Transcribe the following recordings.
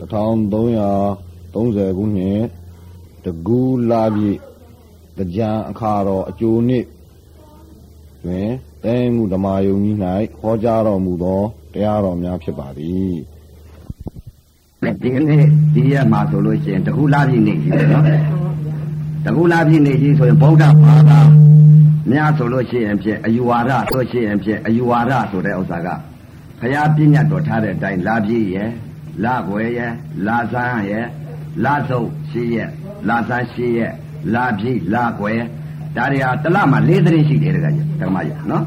1330ခုနှစ်တကူလာပြည့်ကြံအခါတော်အကျိုးနှစ်တွင်တဲမှုဓမ္မယုံကြီး၌ဟောကြားတော်မူသောတရားတော်များဖြစ်ပါသည်ဒီနေ့ဒီရက်မှာဆိုလို့ရှိရင်တကူလာပြည့်နေကြီးပဲနော်တကူလာပြည့်နေကြီးဆိုရင်ဗုဒ္ဓဘာသာများဆိုလို့ရှိရင်ဖြင့်အယူဝါဒဆိုရှိရင်ဖြင့်အယူဝါဒဆိုတဲ့ဥစ္စာကဘုရားပြညတ်တော်ထားတဲ့အတိုင်းလာပြည့်ရဲ့ လာွယ်ရဲ့လာဆန်းရဲ့လာစုပ်ရှိရဲ့လာဆန်းရှိရဲ့လာပြည့်လာွယ်ဒါတွေဟာတလမှာ၄သတင်းရှိတယ်တကကြီးဓမ္မကြီးနော်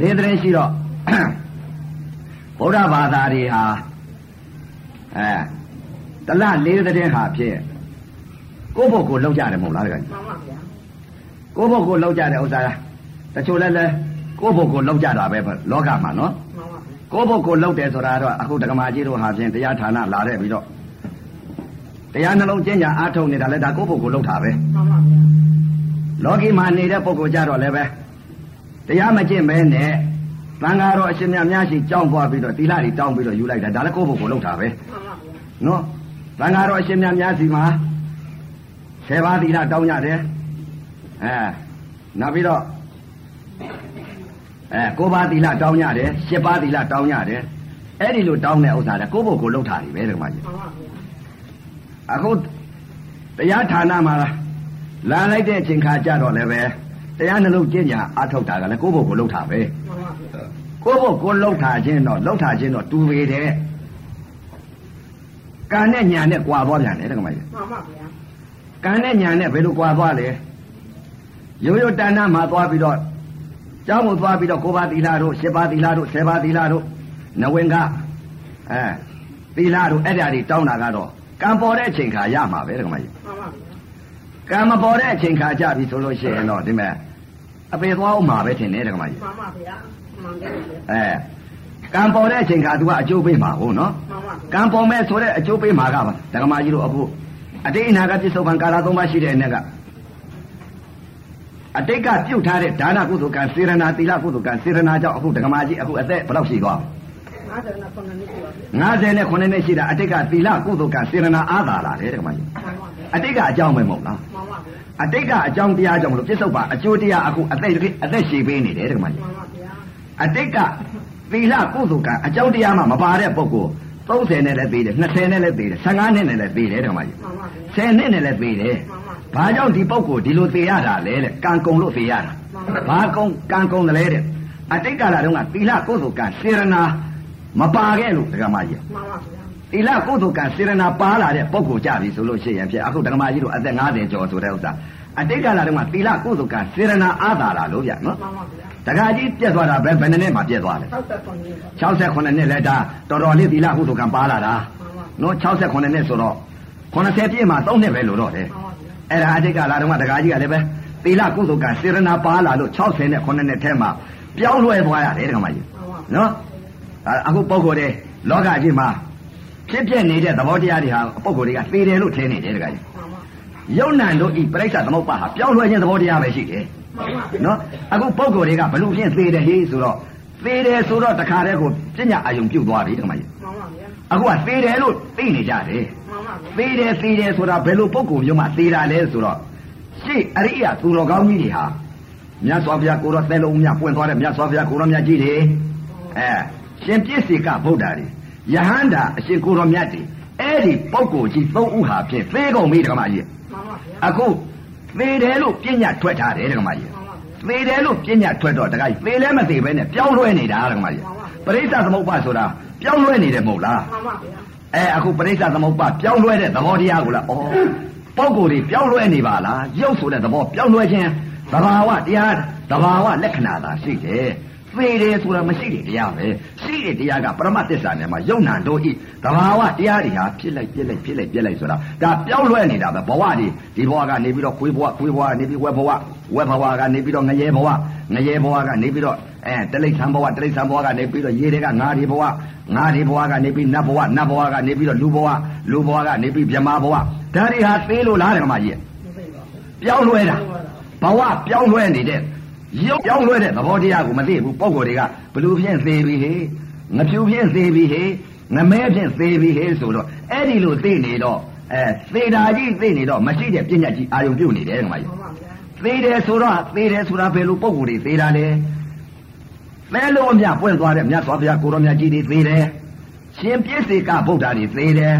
၄သတင်းရှိတော့ဗုဒ္ဓဘာသာတွေဟာအဲတလ၄သတင်းဟာဖြစ်ကိုယ့်ဘုတ်ကိုလောက်ကြတယ်မဟုတ်လားတကကြီးမှန်ပါဗျာကိုယ့်ဘုတ်ကိုလောက်ကြတဲ့ဥစ္စာတချို့လည်းလဲကိုယ့်ဘုတ်ကိုလောက်ကြတာပဲလောကမှာနော်မှန်ပါဗျာ ကိုယ့်ဘုတ်ကိုလောက်တယ်ဆိုတာတော့အခုဒကမာကြီးတို့ဟာဖြင့်တရားဌာနလာတဲ့ပြီးတော့တရားနှလုံးကျင့်ကြအားထုတ်နေတာလဲဒါကိုယ့်ဘုတ်ကိုလောက်တာပဲမှန်ပါဗျာလောကီမှာနေတဲ့ပုဂ္ဂိုလ်ကြတော့လည်းပဲတရားမကျင့်ပဲနဲ့သံဃာတော်အရှင်မြတ်များရှိကြောင်းပွားပြီးတော့သီလတွေတောင်းပြီးတော့ယူလိုက်တာဒါလည်းကိုယ့်ဘုတ်ကိုလောက်တာပဲမှန်ပါဗျာနော်သံဃာတော်အရှင်မြတ်များစီမှာဆယ်ပါးသီလတောင်းကြတယ်အဲနောက်ပြီးတော့ အဲကိုးပါးသီလတောင်းကြတယ်ရှစ်ပါးသီလတောင်းကြတယ်အဲ့ဒီလိုတောင်းတဲ့ဥစ္စာကကိုယ့်ဘုတ်ကိုလှုပ်ထားပြီပဲဒီမှာကြီးမှန်ပါဗျာအခုတရားဌာနမှာလာလိုက်တဲ့အချိန်ခါကြတော့လည်းပဲတရားနှလုံးကျင့်ကြအထုတ်တာကလည်းကိုယ့်ဘုတ်ကိုလှုပ်ထားပဲမှန်ပါဗျာကိုယ့်ဘုတ်ကိုလှုပ်ထားခြင်းတော့လှုပ်ထားခြင်းတော့တူပေတဲ့ကံနဲ့ညာနဲ့ကြွာသွားပြန်တယ်တက္ကမကြီးမှန်ပါဗျာကံနဲ့ညာနဲ့ဘယ်လိုကြွာသွားလဲရိုးရိုးတဏ္ဍမှာသွားပြီးတော့ ကျောင်းကိုသွားပြီးတော့ကိုးပါးသီလတို့ရှစ်ပါးသီလတို့ဆယ်ပါးသီလတို့နဝင်ကအဲသီလတို့အဲ့ဒါတွေတောင်းတာကတော့ကံပေါ်တဲ့အချိန်ခါရမှာပဲတက္ကမကြီးမှန်ပါဗျာကံမပေါ်တဲ့အချိန်ခါကြပြီဆိုလို့ရှိရင်တော့ဒီမဲ့အပေသွားအောင်မှာပဲထင်တယ်တက္ကမကြီးမှန်ပါဗျာမှန်တယ်ဗျာအဲကံပေါ်တဲ့အချိန်ခါ तू ကအကျိုးပေးမှာဟုတ်နော်မှန်ပါဗျာကံပေါ်မဲ့ဆိုတဲ့အကျိုးပေးမှာကပါဓမ္မကြီးတို့အခုအတိတ်အနာကပြစ္ဆုတ်ကံကာလသုံးပါးရှိတဲ့အနေက အတိတ်ကပြုတ်ထားတဲ့ဒါနကုသိုလ်ကံစေရနာသီလကုသိုလ်ကံစေရနာကြောင့်အခုဓမ္မကြီးအခုအသက်ဘယ်လောက်ရှိသွား50နဲ့9နှစ်ရှိပါဗျာ59နှစ်ရှိတာအတိတ်ကသီလကုသိုလ်ကံစေရနာအားသာလာတယ်ဓမ္မကြီးမှန်ပါဗျာအတိတ်ကအကြောင်းပဲမဟုတ်လားမှန်ပါဗျာအတိတ်ကအကြောင်းတရားကြောင့်မလို့ပြစ္ဆုတ်ပါအကျိုးတရားအခုအသက်အသက်ရှည်ပေးနေတယ်ဓမ္မကြီးမှန်ပါဗျာအတိတ်ကသီလကုသိုလ်ကံအကြောင်းတရားမှမပါတဲ့ပုဂ္ဂိုလ်30နဲ့လည်းသေးတယ်20နဲ့လည်းသေးတယ်15နဲ့လည်းသေးတယ်ဓမ္မကြီးမှန်ပါဗျာဆယ်နှစ်နဲ့လည်းသေးတယ်မှန်ပါ။ ဘာကြောင့်ဒီပုဂ္ဂိုလ်ဒီလိုသေရတာလဲတဲ့။ကံကုံလို့သေရတာ။ဘာကုံကံကုံတယ်လဲတဲ့အတိတ်ကာလတုန်းကသီလကုသိုလ်ကံစေရနာမပါခဲ့လို့ဒကမကြီးမှန်ပါဗျာ။သီလကုသိုလ်ကံစေရနာပါလာတဲ့ပုဂ္ဂိုလ်ကြပြီဆိုလို့ရှိရင်ဖြစ်အခုဒကမကြီးတို့အသက်50ကျော်ဆိုတဲ့ဥစ္စာအတိတ်ကာလတုန်းကသီလကုသိုလ်ကံစေရနာအားသာလာလို့ဗျနော်မှန်ပါဗျာ။ဒကာကြီးပြက်သွားတာပဲဘယ်နှစ်နှစ်မှပြက်သွားလဲ60နှစ်ပါ။68နှစ်လဲဒါတော်တော်လေးသီလကုသိုလ်ကံပါလာတာမှန်ပါ။နော်68နှစ်ဆိုတော့80ပြည့်မှ3နှစ်ပဲလို့တော့တယ်မှန်ပါဗျာ အဲ့ဒါအတိတ်ကလာတော့မှတကားကြီးကလည်းပဲသီလကုသိုလ်ကံစေရနာပါလာလို့60နဲ့9နဲ့ထဲမှာပြောင်းလဲသွားရတယ်တကမကြီးမှန်ပါနော်ဒါအခုပုံကိုယ်တွေလောကကြီးမှာဖြစ်ပြနေတဲ့သဘောတရားတွေဟာပုံကိုယ်တွေကသေတယ်လို့ထင်နေတယ်တကကြီးမှန်ပါယုံနံတို့ဤပြိဿသမုပ္ပါဟာပြောင်းလဲခြင်းသဘောတရားပဲရှိတယ်မှန်ပါနော်အခုပုံကိုယ်တွေကဘလို့ဖြင့်သေတယ်ဟေးဆိုတော့သေတယ်ဆိုတော့တခါတည်းကိုပညာအာယုံပြုတ်သွားပြီတကမကြီးမှန်ပါဗျာအခုကသေတယ်လို့သိနေကြတယ်မှန်ပါဗျာ သေးတယ်သေးတယ်ဆိုတာဘယ်လိုပုံကုမျိုးမှသေးတာလဲဆိုတော့ရှေ့အရိယသူတော်ကောင်းကြီးတွေဟာမြတ်စွာဘုရားကိုရောသဲလုံးမြပွင့်သွားတဲ့မြတ်စွာဘုရားကိုရောမြတ်ကြီးတွေအဲရှင်ပြည့်စေကဗုဒ္ဓတွေယဟန္တာအရှင်ကိုရောမြတ်တွေအဲ့ဒီပုဂ္ဂိုလ်ကြီးသုံးဦးဟာဖြင့်သေကုန်ပြီဓမ္မကြီးမှန်ပါဗျာအခုသေတယ်လို့ပြညာထွက်ထားတယ်ဓမ္မကြီးမှန်ပါဗျာသေတယ်လို့ပြညာထွက်တော့တခါကြီးသေလည်းမသေပဲနဲ့ပြောင်းလဲနေတာဓမ္မကြီးပရိစ္ဆသမုပ္ပါဆိုတာပြောင်းလဲနေတယ်မဟုတ်လားမှန်ပါဗျာ အဲအခုပရိစ္ဆသမုပ္ပါပြောင်းလဲတဲ့သဘောတရားကိုလားဩပုံကိုယ်တွေပြောင်းလဲနေပါလားရုပ်ဆိုတဲ့သဘောပြောင်းလဲခြင်းသဘာဝတရားသဘာဝလက္ခဏာသာရှိတယ် သေတယ်ဆိုတာမရှိတဲ့တရားပဲရှိတဲ့တရားကပရမသစ္စာနဲ့မှာယုံနာတို့ဤသဘာဝတရားတွေဟာဖြစ်လိုက်ပြက်လိုက်ဖြစ်လိုက်ပြက်လိုက်ဆိုတာဒါပြောင်းလဲနေတာပဲဘဝတွေဒီဘဝကနေပြီးတော့ခွေးဘဝခွေးဘဝကနေပြီးဝက်ဘဝဝက်ဘဝကနေပြီးတော့ငရဲဘဝငရဲဘဝကနေပြီးတော့အဲတလိษံဘဝတလိษံဘဝကနေပြီးတော့ရေတွေကငါးတွေဘဝငါးတွေဘဝကနေပြီးနတ်ဘဝနတ်ဘဝကနေပြီးတော့လူဘဝလူဘဝကနေပြီးဗြဟ္မာဘဝဒါတွေဟာသေးလို့လားဓမ္မကြီးမသိပါဘူးပြောင်းလဲတာဘဝပြောင်းလဲနေတဲ့ ရုပ်ပြောင်းလဲတဲ့သဘောတရားကိုမသိဘူးပုံကိုယ်တွေကဘလူဖြင့်သေးပြီဟေငဖြူဖြင့်သေးပြီဟေငမဲဖြင့်သေပြီဟဲဆိုတော့အဲ့ဒီလိုသိနေတော့အဲသေတာကြီးသိနေတော့မရှိတဲ့ပြဉ္ညာကြီးအာယုံပြုတ်နေတယ်ဓမ္မကြီးမှန်ပါဗျာသေတယ်ဆိုတော့သေတယ်ဆိုတာဘယ်လိုပုံကိုယ်တွေသေတာလဲသဲလုံးအမြပွင့်သွားတဲ့မြတ်စွာဘုရားကိုရောမြတ်ကြီးတွေသေတယ်ရှင်ပြည့်စေကဗုဒ္ဓတွေသေတယ်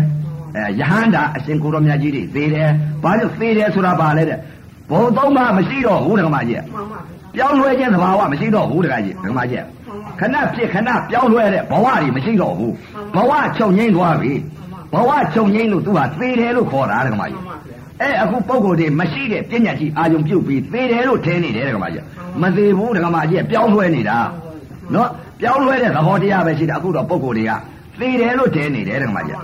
အဲယဟန္တာအရှင်ကိုရောမြတ်ကြီးတွေသေတယ်ဘာလို့သေတယ်ဆိုတာပါလဲတဲ့ဘုံသုံးပါမရှိတော့ဘူးဓမ္မကြီးမှန်ပါဗျာ ပြောင်းလဲခြင်းသဘာဝမရှိတော့ဘူးတခါကြီးဓမ္မကြီးခဏဖြစ်ခဏပြောင်းလဲတဲ့ဘဝတွေမရှိတော့ဘူးဘဝချုပ်ငိမ့်သွားပြီဘဝချုပ်ငိမ့်လို့သူဟာသေတယ်လို့ခေါ်တာဓမ္မကြီးမှန်ပါဗျာအဲအခုပုံကိုယ်တွေမရှိတဲ့ပြဉ္ညာကြီးအာယုံပြုတ်ပြီးသေတယ်လို့ထင်နေတယ်ဓမ္မကြီးမသေးဘူးဓမ္မကြီးပြောင်းလဲနေတာနော်ပြောင်းလဲတဲ့သဘောတရားပဲရှိတာအခုတော့ပုံကိုယ်တွေကသေတယ်လို့ထင်နေတယ်ဓမ္မကြီး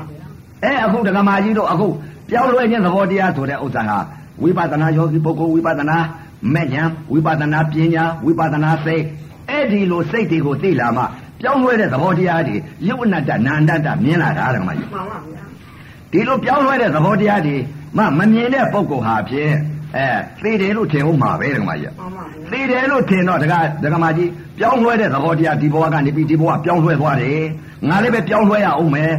အဲအခုဓမ္မကြီးတို့အခုပြောင်းလဲခြင်းသဘောတရားဆိုတဲ့ဥစ္စာဟာဝိပဿနာယောဂီပုဂ္ဂိုလ်ဝိပဿနာ မဲ့ညာဝိပဿနာပညာဝိပဿနာစိတ်အဲ့ဒီလိုစိတ်တွေကိုသိလာမှပြောင်းလဲတဲ့သဘောတရားတွေယုတ်အနတ္တနာန္တတမြင်လာတာဓမ္မကြီးမှန်ပါဗျာဒီလိုပြောင်းလဲတဲ့သဘောတရားတွေမမမြင်တဲ့ပုဂ္ဂိုလ်ဟာဖြင့်အဲသိတယ်လို့ထင်ဦးမှာပဲဓမ္မကြီးမှန်ပါဗျာသိတယ်လို့ထင်တော့ဒကာဒကာမကြီးပြောင်းလဲတဲ့သဘောတရားဒီဘဝကနေပြီးဒီဘဝပြောင်းလဲသွားတယ်ငါလည်းပဲပြောင်းလဲရအောင်မယ်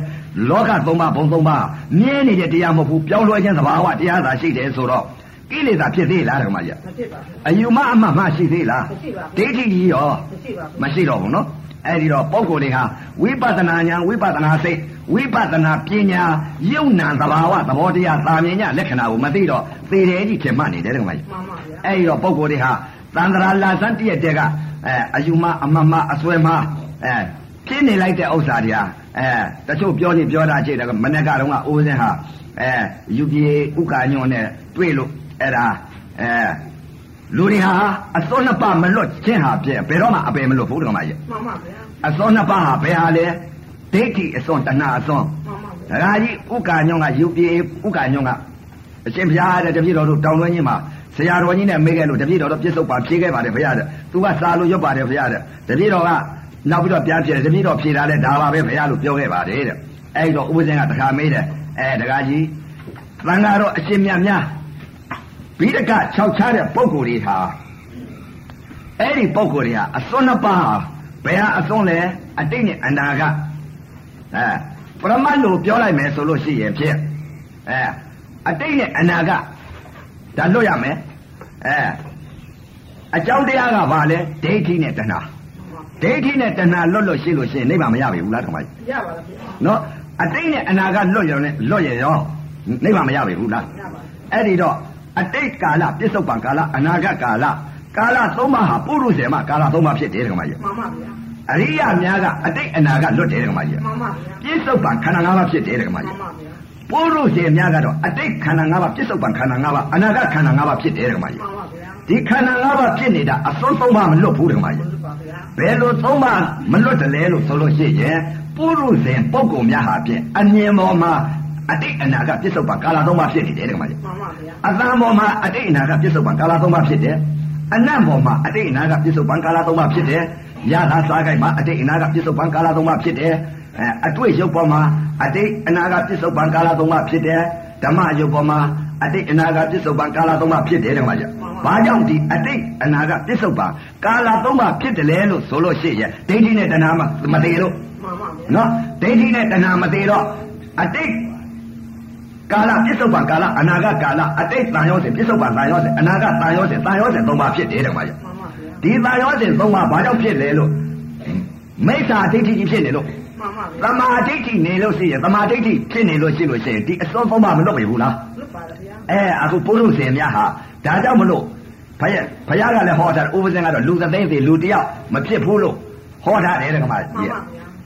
လောကသုံးပါးဘုံသုံးပါးမြင်နေတဲ့တရားမဟုတ်ဘူးပြောင်းလဲခြင်းသဘာဝတရားသာရှိတယ်ဆိုတော့ ကိလေသာဖြစ်သေးလားဒကာမကြီးမဖြစ်ပါဘူးအယူမအမှတ်မရှိသေးလားမရှိပါဘူးဒိဋ္ဌိကြီးရောမရှိပါဘူးမရှိတော့ဘူးနော်အဲ့ဒီတော့ပုံကိုယ်တွေဟာဝိပဿနာဉာဏ်ဝိပဿနာစိတ်ဝိပဿနာပညာယုံနံသဘာဝသဘောတရားသာမြင်ညလက္ခဏာကိုမသိတော့သေတယ်ကြီးထင်မှတ်နေတယ်တကမကြီးမှန်ပါဗျာအဲ့ဒီတော့ပုံကိုယ်တွေဟာသန္တရာလာစမ်းတည့်တဲ့ကအဲအယူမအမမအစွဲမအဲဖြစ်နေလိုက်တဲ့ဥစ္စာတွေဟာအဲတချို့ပြောနေပြောတာကြည့်တယ်မနေ့ကတော့ကအိုးစင်းဟာအဲယူပြေဥက္ကာညွန့်နဲ့တွေ့လို့ အဲ့ဒါအဲလူတွေဟာအစောနှစ်ပါးမလွတ်ခြင်းဟာဖြင့်ဘယ်တော့မှအပယ်မလွတ်ဘူးတကမကြီးမှန်ပါဗျာအစောနှစ်ပါးဟာဘယ်ဟာလဲဒိဋ္ဌိအစွန်တဏှာအစွန်မှန်ပါဒဗျာကာကြီးဥက္ကာညွန့်ကယူပြေဥက္ကာညွန့်ကအရှင်ဘုရားတဲ့တပည့်တော်တို့တောင်းတွင်းကြီးမှာဆရာတော်ကြီးနဲ့မေးခဲ့လို့တပည့်တော်တို့ပြစ္ဆုတ်ပါဖြေခဲ့ပါတယ်ဘုရားတဲ့သူကစာလို့ရွတ်ပါတယ်ဘုရားတဲ့တပည့်တော်ကနောက်ပြီးတော့ပြန်ဖြေတယ်တပည့်တော်ဖြေတာလဲဒါပါပဲဘုရားလို့ပြောခဲ့ပါတယ်တဲ့အဲ့တော့ဥပဇင်ကတခါမေးတယ်အဲဒကာကြီးသံဃာတော်အရှင်မြတ်များ ဘိဒက၆ချတဲ့ပုံကိုယ်တွေဟာအဲ့ဒီပုံကိုယ်တွေဟာအစွန်းနှစ်ပါးဟာဘယ်ဟာအစွန်းလဲအတိတ်နဲ့အနာကအဲပရမတ်လို့ပြောလိုက်မယ်ဆိုလို့ရှိရင်ဖြင့်အဲအတိတ်နဲ့အနာကဒါလွတ်ရမယ်အဲအကြောင်းတရားကဘာလဲဒိဋ္ဌိနဲ့တဏှာဒိဋ္ဌိနဲ့တဏှာလွတ်လို့ရှိလို့ရှိရင်နိဗ္ဗာန်မရပြီဘူးလားဓမ္မကြီးရပါလားဗျာနော်အတိတ်နဲ့အနာကလွတ်ရလဲလွတ်ရရောနိဗ္ဗာန်မရပြီဘူးလားရပါအဲ့ဒီတော့ အတိတ်ကာလပြစ္ဆုတ်ပံကာလအနာဂတ်ကာလကာလသုံးပါးဟာပုရုဇေမကာလသုံးပါးဖြစ်တယ်ဓမ္မကြီးမှန်ပါဗျာအရိယာများကအတိတ်အနာဂတ်လွတ်တယ်ဓမ္မကြီးမှန်ပါဗျာပြစ္ဆုတ်ပံခန္ဓာ၅ပါးဖြစ်တယ်ဓမ္မမှကြီးန်ပါဗျာပုရုဇေများကတော့အတိတ်ခန္ဓာ၅ပါးပြစ္ဆုတ်ပံခန္ဓာ၅ပါးအနာဂတ်ခန္ဓာ၅ပါးဖြစ်တယ်ဓမ္မကြီးမှန်ပါဗျာဒီခန္ဓာ၅ပါးဖြစ်နေတာအစွန်းသုံးပါးမလွတ်ဘူးဓမ္မကြီးဟုတ်ပါဗျာဘယ်လိုသုံးပါးမလွတ်တယ်လဲလို့ဆိုလို့ရှိရင်ပုရုဇဉ်ပုဂ္ဂိုလ်များဟာဖြင့်အမြင်ပေါ်မှာ အတိတ်အနာဂတ်ပြစ္ဆုတ်ပံကာလသုံးပါးဖြစ်နေတယ်ဓမ္မကြီးမှန်ပါဗျာအသံပေါ်မှာအတိတ်အနာကပြစ္ဆုတ်ပံကာလသုံးပါးဖြစ်တယ်။အနတ်ပေါ်မှာအတိတ်အနာကပြစ္ဆုတ်ပံကာလသုံးပါးဖြစ်တယ်။ရတာစားကြိုက်မှာအတိတ်အနာကပြစ္ဆုတ်ပံကာလသုံးပါးဖြစ်တယ်။အဲအတွေ့ရုပ်ပေါ်မှာအတိတ်အနာကပြစ္ဆုတ်ပံကာလသုံးပါးဖြစ်တယ်။ဓမ္မရုပ်ပေါ်မှာအတိတ်အနာကပြစ္ဆုတ်ပံကာလသုံးပါးဖြစ်တယ်ဓမ္မကြီး။ဘာကြောင့်ဒီအတိတ်အနာကပြစ္ဆုတ်ပံကာလသုံးပါးဖြစ်တယ်လဲလို့ဆိုလို့ရှိရင်ဒိဋ္ဌိနဲ့တဏှာမမသေးလို့မှန်ပါဗျာနော်ဒိဋ္ဌိနဲ့တဏှာမသေးတော့အတိတ် ကာလပြစ္ဆုတ်ပံကာလအနာဂတ်ကာလအတိတ်တန်ရောစဉ်ပြစ္ဆုတ်ပံတန်ရောစဉ်အနာဂတ်တန်ရောစဉ်တန်ရောစဉ်သုံးပါဖြစ်တယ်တဲ့မှာရမှန်ပါဗျာဒီတန်ရောစဉ်သုံးပါဘာကြောင့်ဖြစ်လဲလို့မိစ္ဆာဒိဋ္ဌိကြီးဖြစ်နေလို့မှန်ပါသဗျာမာဒိဋ္ဌိနေလို့ရှိရင်သမာဒိဋ္ဌိဖြစ်နေလို့ရှိလို့ရှိရင်ဒီအစွန်းသုံးပါမလွတ်ပြီဘူးလားလွတ်ပါလားဗျာအဲအခုပုရုษင်များဟာဒါကြောင့်မလို့ဘုရားဘုရားကလည်းဟောထားတယ်ဥပဇင်ကတော့လူသသိန်းစီလူတယောက်မဖြစ်ဘူးလို့ဟောထားတယ်တဲ့ကမကြီး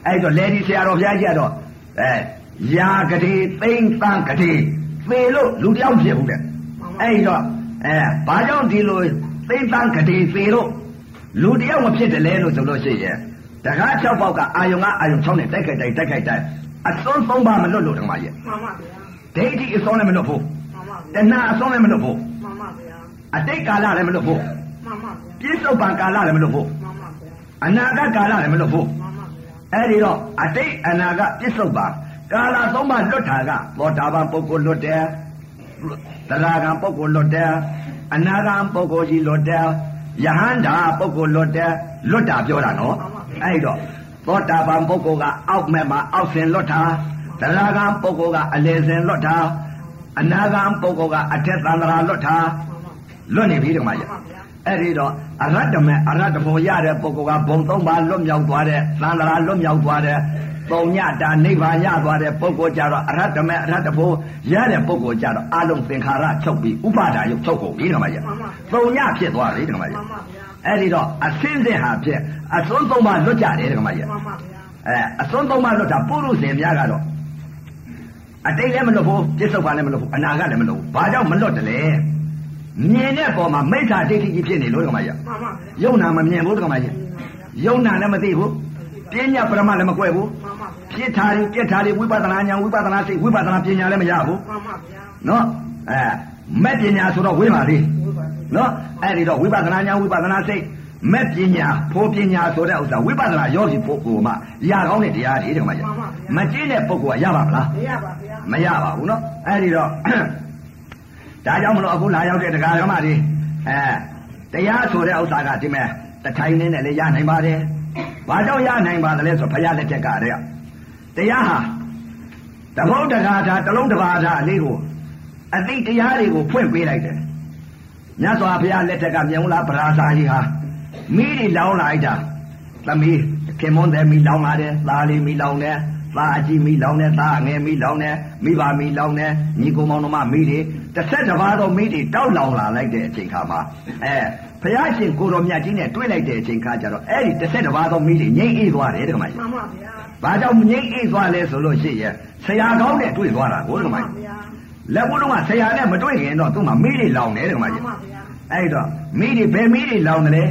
အဲ့တော့လေဒီဆရာတော်ဘုရားကြီးကတော့အဲ ယာကတိသိမ့်တန်းကတိသေလို့လူတယောက်ဖြစ်ဘူးတဲ့အဲ့တော့အဲဘာကြောင့်ဒီလိုသိမ့်တန်းကတိသေလို့လူတယောက်မဖြစ်တယ်လဲလို့ဆိုလို့ရှိရင်တကား၆ပေါက်ကအာယုံကအာယုံ6နဲ့တိုက်ခိုက်တိုက်တိုက်ခိုက်တိုက်အစွန်း၃ပါးမလွတ်လို့တကမကြီးမှန်ပါဗျာဒိဋ္ဌိအစွန်းလည်းမလွတ်ဘူးမှန်ပါတဗျာဏှာအစွန်းလည်းမလွတ်ဘူးမှန်ပါဗျာအတိတ်ကာလလည်းမလွတ်ဘူးမှန်ပါဗျာပြစ္ဆုတ်ပံကာလလည်းမလွတ်ဘူးမှန်ပါဗျာအနာဂတ်ကာလလည်းမလွတ်ဘူးမှန်ပါဗျာအဲ့ဒီတော့အတိတ်အနာကပြစ္ဆုတ်ပါ ကာလသုံးပါလွတ်တာကသောတာပန်ပုဂ္ဂိုလ်လွတ်တယ်သရဂံပုဂ္ဂိုလ်လွတ်တယ်အနာဂံပုဂ္ဂိုလ်ကြီးလွတ်တယ်ယဟန္တာပုဂ္ဂိုလ်လွတ်တယ်လွတ်တာပြောတာနော်အဲ့ဒီတော့သောတာပန်ပုဂ္ဂိုလ်ကအောက်မဲ့မှာအောက်ဆင်လွတ်တာသရဂံပုဂ္ဂိုလ်ကအလယ်ဆင်လွတ်တာအနာဂံပုဂ္ဂိုလ်ကအထက်သန္တရာလွတ်တာလွတ်နေပြီဓမ္မကြီးအဲ့ဒီတော့အရတ္တမေအရတ္တဖို့ရတဲ့ပုဂ္ဂိုလ်ကဘုံသုံးပါလွတ်မြောက်သွားတဲ့သန္တရာလွတ်မြောက်သွားတဲ့ ပုံညတာနိဗ္ဗာန်ရသွားတဲ့ပုဂ္ဂိုလ်ကြတော့အရတ္တမေအရတ္တဖို့ရတဲ့ပုဂ္ဂိုလ်ကြတော့အလုံးသင်္ခါရချုပ်ပြီးဥပါဒါယုတ်ချုပ်ကုန်ပြီဓမ္မကြီးပုံညဖြစ်သွားပြီဓမ္မကြီးမှန်ပါဗျာအဲ့ဒီတော့အစင်းစင်ဟာဖြစ်အစွန်းသုံးပါလွတ်ကြတယ်ဓမ္မကြီးမှန်ပါဗျာအဲအစွန်းသုံးပါလွတ်တာပုရုษင်များကတော့အတိတ်လည်းမလွတ်ဘူးပြစ္ဆုတ်ပါလည်းမလွတ်ဘူးအနာကလည်းမလွတ်ဘူးဘာကြောင့်မလွတ်တယ်လဲမြင်တဲ့ပုံမှာမိစ္ဆာဒိဋ္ဌိကြီးဖြစ်နေလို့ဓမ္မကြီးမှန်ပါဗျာယုံနာမမြင်ဘူးဓမ္မကြီးယုံနာလည်းမသိဘူး ပညာပရမလည်းမကွဲဘူးမှန်ပါဗျာဖြစ်တာတွေပြက်တာတွေဝိပဿနာဉာဏ်ဝိပဿနာစိတ်ဝိပဿနာပညာလည်းမရဘူးမှန်ပါဗျာနော်အဲမဲ့ပညာဆိုတော့ဝိပါသေးဝိပါဒနော်အဲ့ဒီတော့ဝိပဿနာဉာဏ်ဝိပဿနာစိတ်မဲ့ပညာဖို့ပညာဆိုတဲ့ဥစ္စာဝိပဿနာယောဂီပုဂ္ဂိုလ်မှရကောင်းတဲ့တရားတွေတဲ့မှာကြမကျင်းတဲ့ပုဂ္ဂိုလ်ကရပါမလားမရပါဗျာမရပါဘူးနော်အဲ့ဒီတော့ဒါကြောင့်မလို့အခုလာရောက်တဲ့တရားဓမ္မတွေအဲတရားဆိုတဲ့ဥစ္စာကဒီမဲ့တထိုင်နေနဲ့လည်းရနိုင်ပါတယ် ဘာကြောင့်ရနိုင်ပါသလဲဆိုဘုရားလက်ထက်ကတည်းကတရားဟာတဘုတ်တကားသာတစ်လုံးတစ်ပါးသာအလေးကိုအသိတရားတွေကိုဖွင့်ပေးလိုက်တယ်မြတ်စွာဘုရားလက်ထက်ကမြုံလာပရာဇာကြီးဟာမိတွေလောင်းလိုက်တာသမီးခင်မွန်းတယ်မိလောင်းလာတယ်သားလေးမိလောင်းတယ်သားအကြီးမိလောင်းတယ်သားအငယ်မိလောင်းတယ်မိဘမိလောင်းတယ်ညီကိုမောင်တို့မမိတွေတစ်ဆက်တစ်ပါးသောမိတွေတောက်လောင်လာလိုက်တဲ့အချိန်ခါမှာအဲ ဘုရားရှင်ကိုတော်မြတ်ကြီးနဲ့တွေ့လိုက်တဲ့အချိန်ခါကျတော့အဲ့ဒီတစ်ဆက်တစ်ပါးသောမိတွေငြိမ့်အေးသွားတယ်တက္ကမကြီးမှန်ပါဗျာဘာကြောင့်ငြိမ့်အေးသွားလဲဆိုလို့ရှိရင်ဆရာကောင်းနဲ့တွေ့သွားတာကိုတက္ကမမှန်ကြီးပါဗျာလက်ဘုံတော့ဆရာနဲ့မတွေ့ခင်တော့သူ့မှာမိတွေလောင်တယ်တက္ကမမှကြီးန်ပါဗျာအဲ့တော့မိတွေဘယ်မိတွေလောင်တယ်လဲ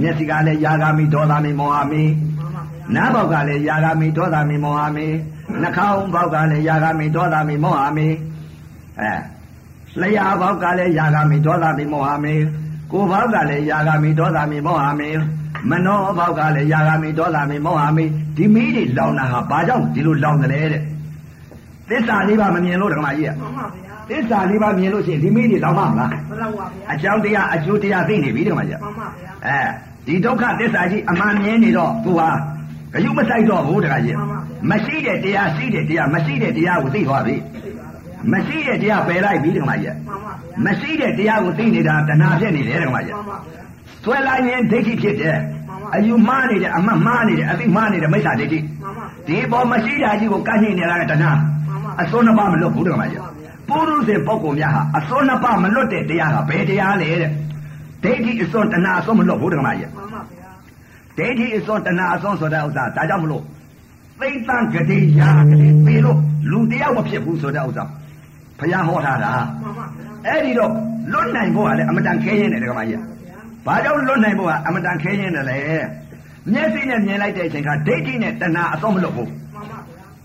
မျက်စိကလည်းယာဂာမိဒေါသမိမောဟမိမှန်ပါဗျာနားပေါက်ကလည်းယာဂာမိဒေါသမိမောဟမိနှာခေါင်းပေါက်ကလည်းယာဂာမိဒေါသမိမောဟမိအဲလျှာပေါက်ကလည်းယာဂာမိဒေါသမိမောဟမိ ကိုယ်ပေါက်ကလည်းယာဂာမိဒေါသမိမောဟမိမနောပေါက်ကလည်းယာဂာမိဒေါသမိမောဟမိဒီမိတွေလောင်တာဟာဘာကြောင့်ဒီလိုလောင်တယ်လဲတဲ့သစ္စာလေးပါမမြင်လို့ဓမ္မကြီးကမှန်ပါဗျာသစ္စာလေးပါမြင်လို့ရှိရင်ဒီမိတွေလောင်မှာမလားမလောက်ပါဗျာအကြောင်းတရားအကျိုးတရားသိနေပြီဓမ္မကြီးမှန်ပါဗျာအဲဒီဒုက္ခသစ္စာကြီးအမှန်မြင်နေတော့သူဟာဂယုမဆိုင်တော့ဘူးတခါကြီးမရှိတဲ့တရားရှိတဲ့တရားမရှိတဲ့တရားကိုသိသွားပြီသိပါဗျာ မရှိတဲ့တရားပယ်လိုက်ပြီတခါကြီးမှန်ပါဗျာမရှိတဲ့တရားကိုသိနေတာတဏှာဖြစ်နေတယ်တခါကြီးမှန်ပါဗျာဆွဲလိုက်ရင်ဒိဋ္ဌိဖြစ်တယ်အယူမှားနေတယ်အမှတ်မှားနေတယ်အသိမှားနေတယ်မိစ္ဆာဒိဋ္ဌိမှန်ပါဗျာဒီပေါ်မရှိတာကြီးကိုကန့်ညှိနေတာကတဏှာမှန်ပါအစွန်းနှစ်ပါးမလွတ်ဘူးတခါကြီးပုရုဇဉ်ပုဂ္ဂိုလ်များဟာအစွန်းနှစ်ပါးမလွတ်တဲ့တရားကဘယ်တရားလဲတဲ့ဒိဋ္ဌိအစွန်းတဏှာအစွန်းမလွတ်ဘူးတခါကြီးမှန်ပါဗျာဒိဋ္ဌိအစွန်းတဏှာအစွန်းဆိုတဲ့ဥစ္စာဒါကြောင့်မလို့သိမ့်တန်ဂတိယာဂတိပေလို့လူတယောက်မဖြစ်ဘူးဆိုတဲ့ဥစ္စာ ဘုရားဟောထားတာမှန်ပါဗျာအဲ့ဒီတော့လွတ်နိုင်ဖို့ကလည်းအမတန်ခဲရင်တယ်ဒကမကြီးဘာကြောင့်လွတ်နိုင်ဖို့ကအမတန်ခဲရင်တယ်လဲမျက်စိနဲ့မြင်လိုက်တဲ့အချိန်ကဒိဋ္ဌိနဲ့တဏှာအစွန်းမလွတ်ဘူးမှန်ပါဗျာ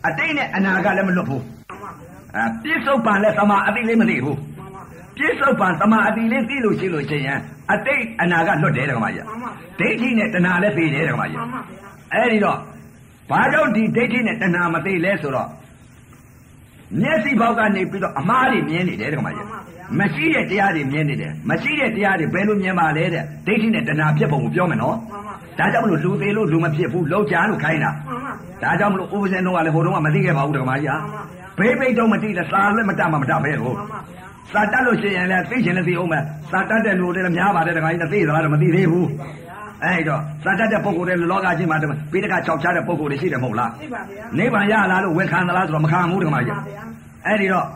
အတိတ်နဲ့အနာကလည်းမလွတ်ဘူးမှန်ပါဗျာအဲပြစ္ဆုတ်ပံလည်းသမာအတိလေးမသိဘူးမှန်ပါဗျာပြစ္ဆုတ်ပံသမာအတိလေးသိလို့ရှိလို့ချင်းရင်အတိတ်အနာကလွတ်တယ်ဒကမကြီးမှန်ပါဗျာဒိဋ္ဌိနဲ့တဏှာလည်းသိတယ်ဒကမကြီးမှန်ပါဗျာအဲ့ဒီတော့ဘာကြောင့်ဒီဒိဋ္ဌိနဲ့တဏှာမသိလဲဆိုတော့ မျက်စိဘောက်ကနေပြီးတော့အမားတွေမြင်နေတယ်တခါမကြီးမရှိတဲ့တရားတွေမြင်နေတယ်မရှိတဲ့တရားတွေဘယ်လိုမြင်ပါလဲတဲ့ဒိဋ္ဌိနဲ့တဏှာဖြစ်ပုံကိုပြောမယ်နော်မှန်ပါဗျာဒါကြောင့်မလို့လူသေးလို့လူမဖြစ်ဘူးလောက်ချာလို့ခိုင်းတာမှန်ပါဗျာဒါကြောင့်မလို့ဥပဇင်းတို့ကလည်းဟိုတုန်းကမသိခဲ့ပါဘူးတခါမကြီးဟာဘေးပိတ်တော့မသိတဲ့စာလည်းမတတ်မှမတတ်ပဲကိုမှန်ပါဗျာစာတတ်လို့ရှိရင်လည်းသိချင်လည်းသိအောင်မယ်စာတတ်တဲ့လူတွေလည်းများပါတယ်တခါကြီးနဲ့သိသလားတော့မသိသေးဘူး အဲ့တော့စာတတ်တဲ့ပုံကိုယ်တွေလောကကြီးမှာပိဋက၆ချတဲ့ပုံကိုယ်တွေရှိတယ်မဟုတ်လားသိပါဗျာနိဗ္ဗာန်ရလာလို့ဝန်ခံသလားဆိုတော့မခံဘူးတခါမကြီးမှန်ပါဗျာအဲ့ဒီတော့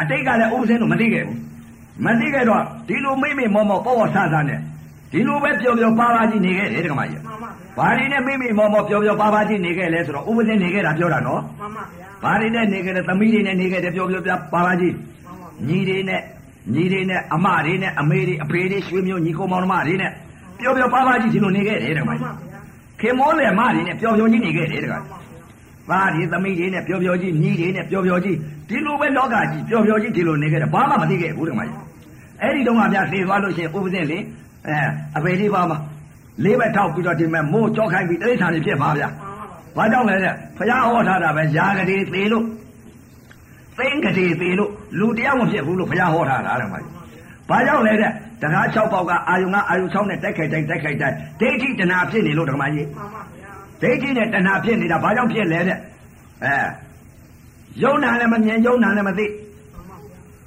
အတိတ်ကလည်းဥပဇင်းတို့မသိခဲ့ဘူးမသိခဲ့တော့ဒီလိုမိမိမောမောပေါ့ပေါ့ဆဆနဲ့ဒီလိုပဲပျော်ပျော်ပါပါကြီးနေခဲ့တယ်တခါမကြီးမှန်ပါဗျာဘာတွေနဲ့မိမိမောမောပျော်ပျော်ပါပါကြီးနေခဲ့လဲဆိုတော့ဥပဇင်းနေခဲ့တာပြောတာနော်မှန်ပါဗျာဘာတွေနဲ့နေခဲ့တယ်သမီးတွေနဲ့နေခဲ့တယ်ပျော်ပျော်ပါပါကြီးမှန်ပါဗျာညီတွေနဲ့ညီတွေနဲ့အမတွေနဲ့အမေတွေအဖေတွေရွှေမျိုးညီကောင်မောင်နှမတွေနဲ့ ပျော်ပျော်ပါပါကြီးဒီလိုနေခဲ့တယ်တခါမမှန်ကြီးပါဗျာခင်မောလေမတွေနဲ့ပျော်ပျော်ကြီးနေခဲ့တယ်တခါမှန်ပါဗျာသားတွေသမီးတွေနဲ့ပျော်ပျော်ကြီးညီတွေနဲ့ပျော်ပျော်ကြီးဒီလိုပဲလောကကြီးပျော်ပျော်ကြီးဒီလိုနေခဲ့တယ်ဘာမှမသိခဲ့ဘူးတခါမကြီးအဲ့ဒီတော့ကများသေသွားလို့ရှိရင်ဥပဇင်းလေအဲအပေလေးပါမှာလေးဘက်ထောက်ပြီးတော့ဒီမဲ့မိုးကြောခိုင်းပြီးတိရစ္ဆာန်တွေဖြစ်ပါဗျာမှန်ပါဗျာဘာကြောင့်လဲတဲ့ဘုရားဟောထားတာပဲယာဂတိသေးလို့သိင်္ဂတိသေးလို့လူတရားမဖြစ်ဘူးလို့ဘုရားဟောထားတာတဲ့မကြီး ဘာကြောင့်လဲတဲ့တကား6ပေါက်ကအာယုံကအာယုံ6နဲ့တိုက်ခိုက်တိုက်တိုက်ခိုက်တိုက်ဒိဋ္ဌိတဏှာဖြစ်နေလို့ဓမ္မကြီးမှန်ပါဗျာဒိဋ္ဌိနဲ့တဏှာဖြစ်နေတာဘာကြောင့်ဖြစ်လဲတဲ့အဲယုံနာလည်းမမြင်ယုံနာလည်းမသိ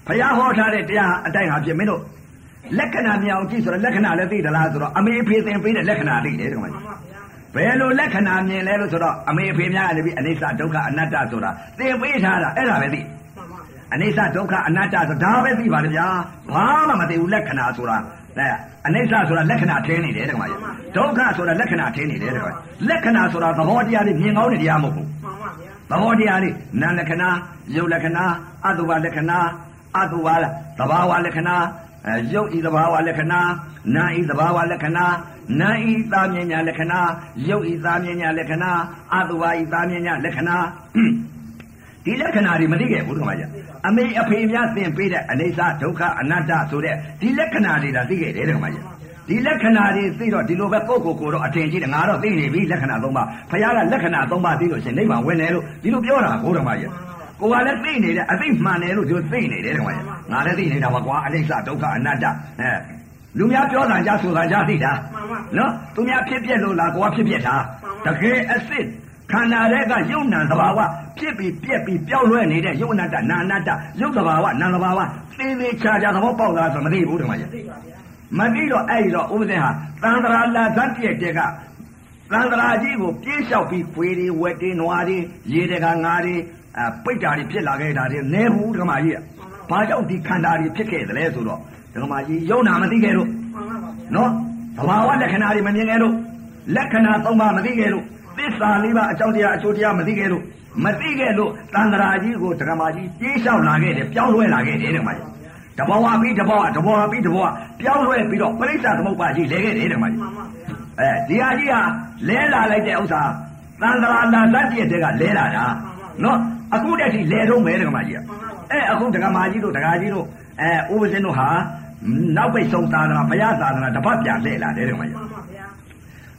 ဘုရားဟောထားတဲ့တရားအတိုင်းဟာဖြစ်မင်းတို့လက္ခဏာမြင်အောင်ကြည့်ဆိုတော့လက္ခဏာလည်းသိသလားဆိုတော့အမေဖေသင်ပေးတဲ့လက္ခဏာသိတယ်ဒီမှာဘယ်လိုလက္ခဏာမြင်လဲလို့ဆိုတော့အမေဖေများလည်းပြီးအနိစ္စဒုက္ခအနတ္တဆိုတာသင်ပေးထားတာအဲ့ဒါပဲသိ အနိစ္စဒုက္ခအနတ္တဆိုဒါပဲသိပါလေဗျာဘာမှမသိဘူးလက္ခဏာဆိုတာအဲအနိစ္စဆိုတာလက္ခဏာထင်းနေတယ်တကမကြီးဒုက္ခဆိုတာလက္ခဏာထင်းနေတယ်တကမကြီးလက္ခဏာဆိုတာသဘောတရားလေးမြင်ကောင်းတဲ့တရားမဟုတ်ဘူးသဘောတရားလေးနာလက္ခဏာယုတ်လက္ခဏာအတုဝလက္ခဏာအတုဝသဘာဝလက္ခဏာအဲယုတ်ဤသဘာဝလက္ခဏာနာဤသဘာဝလက္ခဏာနာဤသာမြညာလက္ခဏာယုတ်ဤသာမြညာလက္ခဏာအတုဝဤသာမြညာလက္ခဏာ ဒီလက္ခဏာတွေမသိခဲ့ဘူးတကမကြီးအမေအဖေများသင်ပေးတဲ့အနေစာဒုက္ခအနတ္တဆိုတဲ့ဒီလက္ခဏာတွေဒါသိခဲ့တယ်တကမကြီးဒီလက္ခဏာတွေသိတော့ဒီလိုပဲကိုယ့်ကိုယ်ကိုတော့အထင်ကြီးတယ်ငါတော့သိနေပြီလက္ခဏာသုံးပါဘုရားကလက္ခဏာသုံးပါသိလို့ရှင်နိဗ္ဗာန်ဝင်တယ်လို့ဒီလိုပြောတာဘုရားမကြီးကိုကလည်းသိနေတယ်အသိမှန်တယ်လို့ဒီသိနေတယ်တကမကြီးငါလည်းသိနေတာပါကွာအနိစ္စဒုက္ခအနတ္တအဲလူများပြောတာကြဆိုတာကြသိတာနော်သူများဖြစ်ပြက်လို့လားကိုကဖြစ်ပြက်တာတကယ်အစ်စ် ခန္ဓာတဲ့ကယုံနာသဘာဝဖြစ်ပြီးပြက်ပြီးပြောင်းလဲနေတဲ့ယုံနာတနာနာတယုတ်သဘာဝနာသဘာဝသေသေးချာချာသဘောပေါက်လာဆိုမသိဘူးတမကြီးမသိတော့အဲ့ဒီတော့ဥပဒေဟာသံဃာလာဇတ်ပြည့်တဲ့ကသံဃာကြီးကိုပြေးလျှောက်ပြီးခွေတွေဝက်တွေနွားတွေရေတကငါးတွေအပိတ်တာတွေဖြစ်လာခဲ့တာတွေနဲဘူးဓမ္မကြီးကဘာကြောင့်ဒီခန္ဓာတွေဖြစ်ခဲ့သလဲဆိုတော့ဓမ္မကြီးယုံနာမသိခဲ့လို့နော်သဘာဝလက္ခဏာတွေမမြင်ခဲ့လို့လက္ခဏာသုံးပါးမသိခဲ့လို့ သစ္စာလေးပါအကြောင်းတရားအကျိုးတရားမသိခဲ့လို့မသိခဲ့လို့တန်ត្រာကြီးကိုဓမ္မကြီးပြေးလျှောက်လာခဲ့တယ်ပြောင်းလဲလာခဲ့တယ်ဓမ္မကြီးတဘောဝပြီးတဘောဝတဘောဝပြီးတဘောဝပြောင်းလဲပြီးတော့ပရိစ္ဆာသမုပ္ပါကြီးလဲခဲ့တယ်ဓမ္မကြီးအဲဒီဟာကြီးဟာလဲလာလိုက်တဲ့ဥစ္စာတန်ត្រာလာတတ်ပြည့်တဲ့ကလဲလာတာနော်အခုတည်းထိလဲတော့မယ်ဓမ္မကြီးကအဲအခုဓမ္မကြီးတို့ဓမ္မကြီးတို့အဲဥပဇင်းတို့ဟာနောက်ပိတ်ဆုံးသာသနာဘုရားသာသနာတပတ်ပြန်လဲလာတယ်ဓမ္မကြီး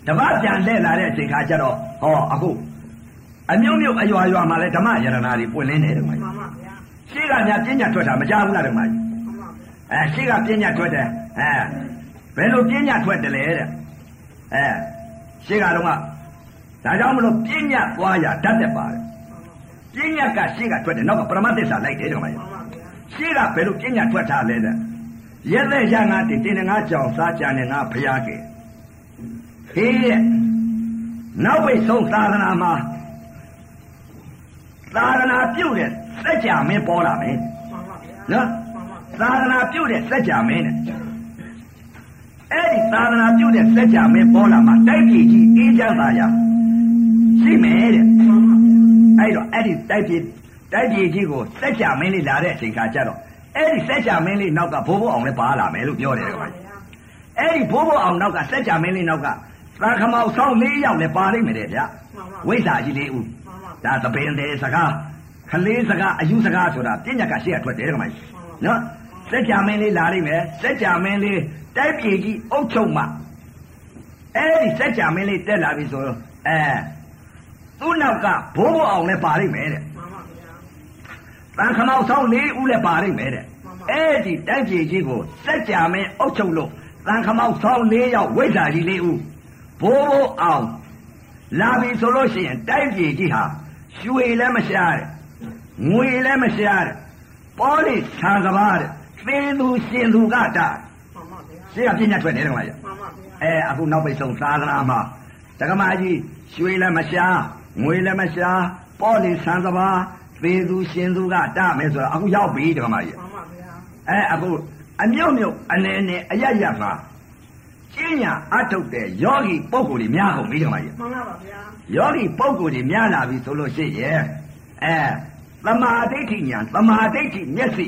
တပတ်ပြန်လဲလာတဲ့အချိန်ခါကျတော့ဟောအခုအမြုံမြုပ်အရွာရွာမှာလဲဓမ္မယရနာတွေပွင့်လင်းတယ်ဓမ္မကြီးရှေ့ကများပြညာထွက်တာမကြဘူးလားဓမ္မကြီးအဲရှေ့ကပြညာထွက်တယ်အဲဘယ်လိုပြညာထွက်တယ်လဲတဲ့အဲရှေ့ကတော့ကဒါကြောင့်မလို့ပြညာသွားရတတ်တယ်ပါတယ်ပြညာကရှေ့ကထွက်တယ်နောက်ကပရမသစ္စာလိုက်တယ်ဓမ္မကြီးရှေ့ကဘယ်လိုပြညာထွက်တာလဲတဲ့ရက်သက်ရငါတင်တင်ငါကြောင်စားကြတယ်ငါဖျားခဲ့ ဟေးတဲ့နောက်ပိတ်ဆုံးသာသနာမှာသာသနာပြုတ်တဲ့စัจ जा မင်းပေါ်လာမယ်နော်သာသနာပြုတ်တဲ့စัจ जा မင်းတဲ့အဲ့ဒီသာသနာပြုတ်တဲ့စัจ जा မင်းပေါ်လာမှာတိုက်ပြည်ကြီးအေးချမ်းသာရရှိမယ်တဲ့အဲ့တော့အဲ့ဒီတိုက်ပြည်တိုက်ပြည်ကြီးကိုစัจ जा မင်းလေးလာတဲ့အချိန်ခါကျတော့အဲ့ဒီစัจ जा မင်းလေးနောက်ကဘိုးဘိုးအောင်လည်းပါလာမယ်လို့ပြောတယ်ကွာအဲ့ဒီဘိုးဘိုးအောင်နောက်ကစัจ जा မင်းလေးနောက်က သာခမောက်ဆောင်၄ယောက်လည်းပါလိမ့်မယ်တဲ့ဗျဝိဇ္ဇာကြီးလေးဦးဒါသပင်တဲ့စကားခလေးစကားအယူစကားဆိုတာပြညတ်ကရှေ့ကထွက်တယ်ကမကြီးနော်စက်ကြမင်းလေးလာလိမ့်မယ်စက်ကြမင်းလေးတိုက်ပြေကြီးအုတ်ချုပ်မှအဲ့ဒီစက်ကြမင်းလေးတက်လာပြီဆိုတော့အဲသူ့နောက်ကဘိုးဘိုးအောင်လည်းပါလိမ့်မယ်တဲ့တန်ခမောက်ဆောင်လေးဦးလည်းပါလိမ့်မယ်တဲ့အဲ့ဒီတိုက်ပြေကြီးကိုစက်ကြမင်းအုတ်ချုပ်လို့တန်ခမောက်ဆောင်လေးယောက်ဝိဇ္ဇာကြီးလေးဦး ဘိုးဘိုးအောင်လာပြီဆိုလို့ရှိရင်တိုက်ပြေကြီးဟာရွှေလည်းမရှားတဲ့ငွေလည်းမရှားတဲ့ပေါ်လိဆံကဘာတဲ့သင်သူရှင်သူကတာရှေ့ကပြညာထွက်တယ်တကမကြီးအဲအခုနောက်ပိတ်ဆုံးသာသနာမှာတကမကြီးရွှေလည်းမရှားငွေလည်းမရှားပေါ်လိဆံကဘာသေသူရှင်သူကတာမယ်ဆိုတော့အခုရောက်ပြီတကမကြီးအဲအခုအမြုပ်မြုပ်အနေနဲ့အရရမှာ ကျင့်ညာအထုတ်တဲ့ယောဂီပုဂ္ဂိုလ်တွေများကုန်ပြီတကမကြီးမှန်ပါပါဗျာယောဂီပုဂ္ဂိုလ်တွေများလာပြီဆိုလို့ရှိရင်အဲသမာဓိဋ္ဌိညာသမာဓိဋ္ဌိမျက်စိ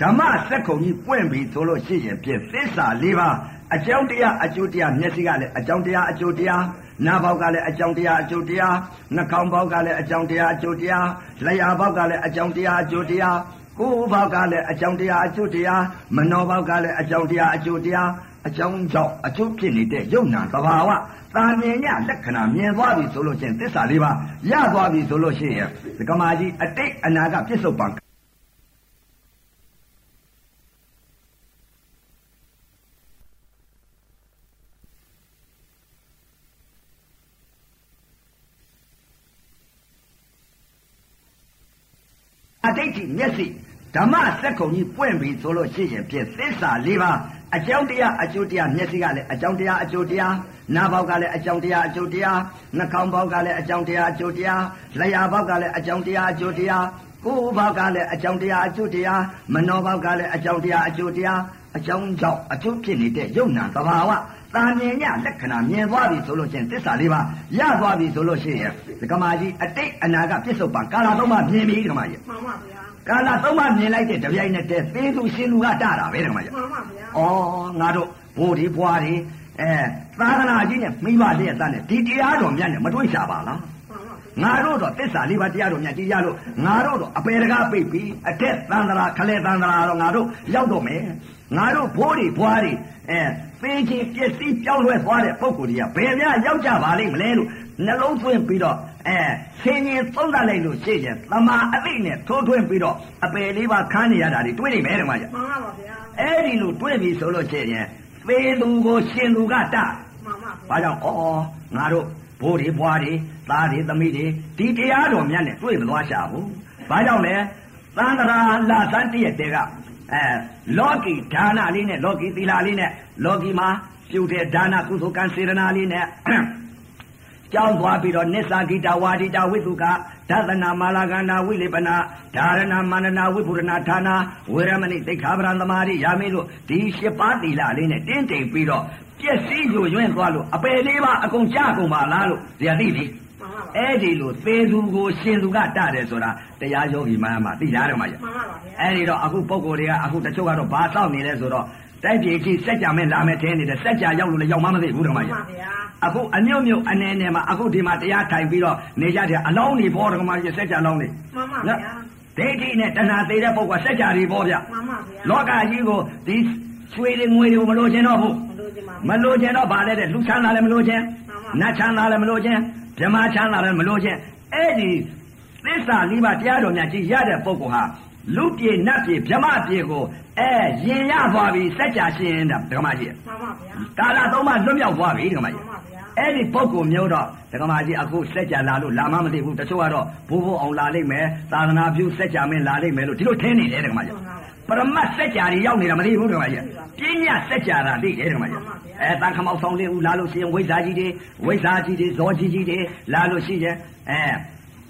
ဓမ္မစက်ခုံကြီးပွင့်ပြီဆိုလို့ရှိရင်ပြင်သစ္စာ၄ပါးအကြောင်းတရားအကျိုးတရားမျက်စိကလည်းအကြောင်းတရားအကျိုးတရားနားပေါက်ကလည်းအကြောင်းတရားအကျိုးတရားနှာခေါင်းပေါက်ကလည်းအကြောင်းတရားအကျိုးတရားလျှာပေါက်ကလည်းအကြောင်းတရားအကျိုးတရားကိုယ်ဘောက်ကလည်းအကြောင်းတရားအကျိုးတရားမနောဘောက်ကလည်းအကြောင်းတရားအကျိုးတရား အကြောင်းကြောင့်အကျိုးဖြစ်နေတဲ့ယုံနာသဘာဝတာမြင်ရလက္ခဏာမြင်သွားပြီဆိုလို့ချင်းသစ္စာလေးပါရသွားပြီဆိုလို့ရှိရင်ဒကမာကြီးအတိတ်အနာကပြစ္ဆုတ်ပံအတိတ်ကြီးမျက်စိဓမ္မစက်ကုံကြီးပွင့်ပြီဆိုလို့ရှိရင်ဖြင့်သစ္စာလေးပါ အကြောင်းတရားအကျိုးတရားမျက်စိကလည်းအကြောင်းတရားအကျိုးတရားနားပေါက်ကလည်းအကြောင်းတရားအကျိုးတရားနှာခေါင်းပေါက်ကလည်းအကြောင်းတရားအကျိုးတရားလျှာပေါက်ကလည်းအကြောင်းတရားအကျိုးတရားကိုယ်ဘောက်ကလည်းအကြောင်းတရားအကျိုးတရားမနောဘောက်ကလည်းအကြောင်းတရားအကျိုးတရားအကြောင်းကြောင့်အကျိုးဖြစ်နေတဲ့ယုံနာသဘာဝတာမြင်ညလက္ခဏာမြင်သွားပြီဆိုလို့ရှိရင်သစ္စာလေးပါရသွားပြီဆိုလို့ရှိရင်ဒကမာကြီးအတိတ်အနာကပြစ္ဆုတ်ပံကာလသုံးပါမြင်ပြီဒကမာကြီးမှန်ပါဗျာ ကာလသုံးပါမြင်လိုက်တဲ့တပြိုင်နက်တည်းသေသူရှင်လူကတတာပဲဒကမာကြီးမှန်ပါဗျာဩငါတို့ဘိုးဒီဘွားဒီအဲသာသနာကြီးနဲ့မိဘလျက်သားနဲ့ဒီတရားတော်မြတ်နဲ့မတွေ့ရှာပါလားမှန်ပါဗျာငါတို့တော့တစ္ဆာလေးပါးတရားတော်မြတ်ကြီးရလို့ငါတို့တော့အပေတကားပိတ်ပြီးအထက်သန္တရာခလဲသန္တရာတော့ငါတို့ရောက်တော့မယ်ငါတို့ဘိုးတွေဘွားတွေအဲသေချင်းပစ္စည်းပြောင်းလဲသွားတဲ့ပုံကိုယ်တွေကဘယ်များရောက်ကြပါလိမ့်မလဲလို့နှလုံးသွင်းပြီးတော့ အဲဆင်းရင်သုံးသပ်လိုက်လို့ရှိရင်သမာအသိနဲ့ထိုးထွင်းပြီးတော့အပေလေးပါးခန်းနေရတာတွေတွေးနေမယ်တမကြီးမှန်ပါဗျာအဲ့ဒီလိုတွေးပြီဆိုလို့ရှိရင်သေသူကိုရှင်သူကတမှန်ပါဘာကြောင့်ဩငါတို့ဘိုးတွေဘွားတွေသားတွေသမီးတွေဒီတရားတော်မြတ်နဲ့တွေ့မသွားရှာဘူးဘာကြောင့်လဲသန္တရာလာသန်တည့်တဲ့ကအဲလောကီဒါနလေးနဲ့လောကီသီလလေးနဲ့လောကီမှာပြုတဲ့ဒါနကုသိုလ်ကံစေရနာလေးနဲ့ ကြောင်းသွားပြီးတော့နစ္စာဂိတဝါဒိတဝိသုကဒသနာမာလာကန္နာဝိလေပနာဓာရဏမန္နနာဝိပုရဏဌာနာဝေရမဏိသိက္ခာပရံသမာရိယာမေလို့ဒီရှစ်ပါးသီလလေးနဲ့တင်းတိမ်ပြီးတော့ပြည့်စည်ညွညွန့်သွားလို့အပယ်လေးပါအကုန်ကြကုန်ပါလားလို့ဇာတိလေမှန်ပါဗျာအဲ့ဒီလိုသေသူကိုရှင်သူကတတယ်ဆိုတာတရားယောဂီမှန်မှသိကြတယ်မကြီးမှန်ပါဗျာအဲ့ဒီတော့အခုပုံကိုယ်တွေကအခုတချို့ကတော့ဘာတောက်နေလဲဆိုတော့တိုက်ပြေကြီးစက်ကြမဲ့လာမဲ့ထင်းနေတယ်စက်ကြရောက်လို့လည်းရောက်မှမသိဘူးတော့မမှန်ကြီးပါဗျာ အခုအမြုပ်မြုပ်အနေနဲ့မှာအခုဒီမှာတရားထိုင်ပြီးတော့နေကြတယ်အလောင်းနေပေါ်တော့မှကြီးစက်ကြလောင်းနေမှန်ပါဗျာဒိဋ္ဌိနဲ့တဏှာသေးတဲ့ပုဂ္ဂိုလ်စက်ကြတွေပေါ်ဗျမှန်ပါဗျာလောကကြီးကိုဒီရွှေတွေငွေတွေကိုမလိုချင်တော့ဘူးမလို့ဒီမှာမလိုချင်တော့ဗာလဲတဲ့လူချမ်းသာလည်းမလိုချင်မှန်ပါနတ်ချမ်းသာလည်းမလိုချင်ဗြဟ္မာချမ်းသာလည်းမလိုချင်အဲ့ဒီသစ္စာလေးပါးတရားတော်များကြီးရတဲ့ပုဂ္ဂိုလ်ဟာ လူပြေနတ်ပြေဗြဟ္မာပြေကိုအဲရင်ရသွားပြီစัจ जा ရှင်တာဒကမကြီး မှန်ပါဗျာ ကာလသုံးပါလွတ်မြောက်သွားပြီဒကမ မှ ကြီး န်ပါဗျာ အဲ့ဒီပုဂ္ဂိုလ်မျိုးတော့ဒကမကြီးအခုစัจ जा လာလို့လာမှမသိဘူးတချို့ကတော့ဘိုးဘိုးအောင်လာလိမ့်မယ်သာသနာပြုစัจ जा မင်းလာလိမ့်မယ်လို့ဒီလိုထင်နေတယ်ဒကမကြီး ပရမတ်စัจ जा တွေရောက်နေတာမသိဘူးဒကမကြီးပညာစัจ जा တာသိတယ်ဒကမကြီးအဲတန်ခမောက်ဆောင်လေးဦးလာလို့ရှိရင်ဝိဇ္ဇာကြီးတွေဝိဇ္ဇာကြီးတွေဇောကြီးကြီးတွေလာလို့ရှိရင်အဲ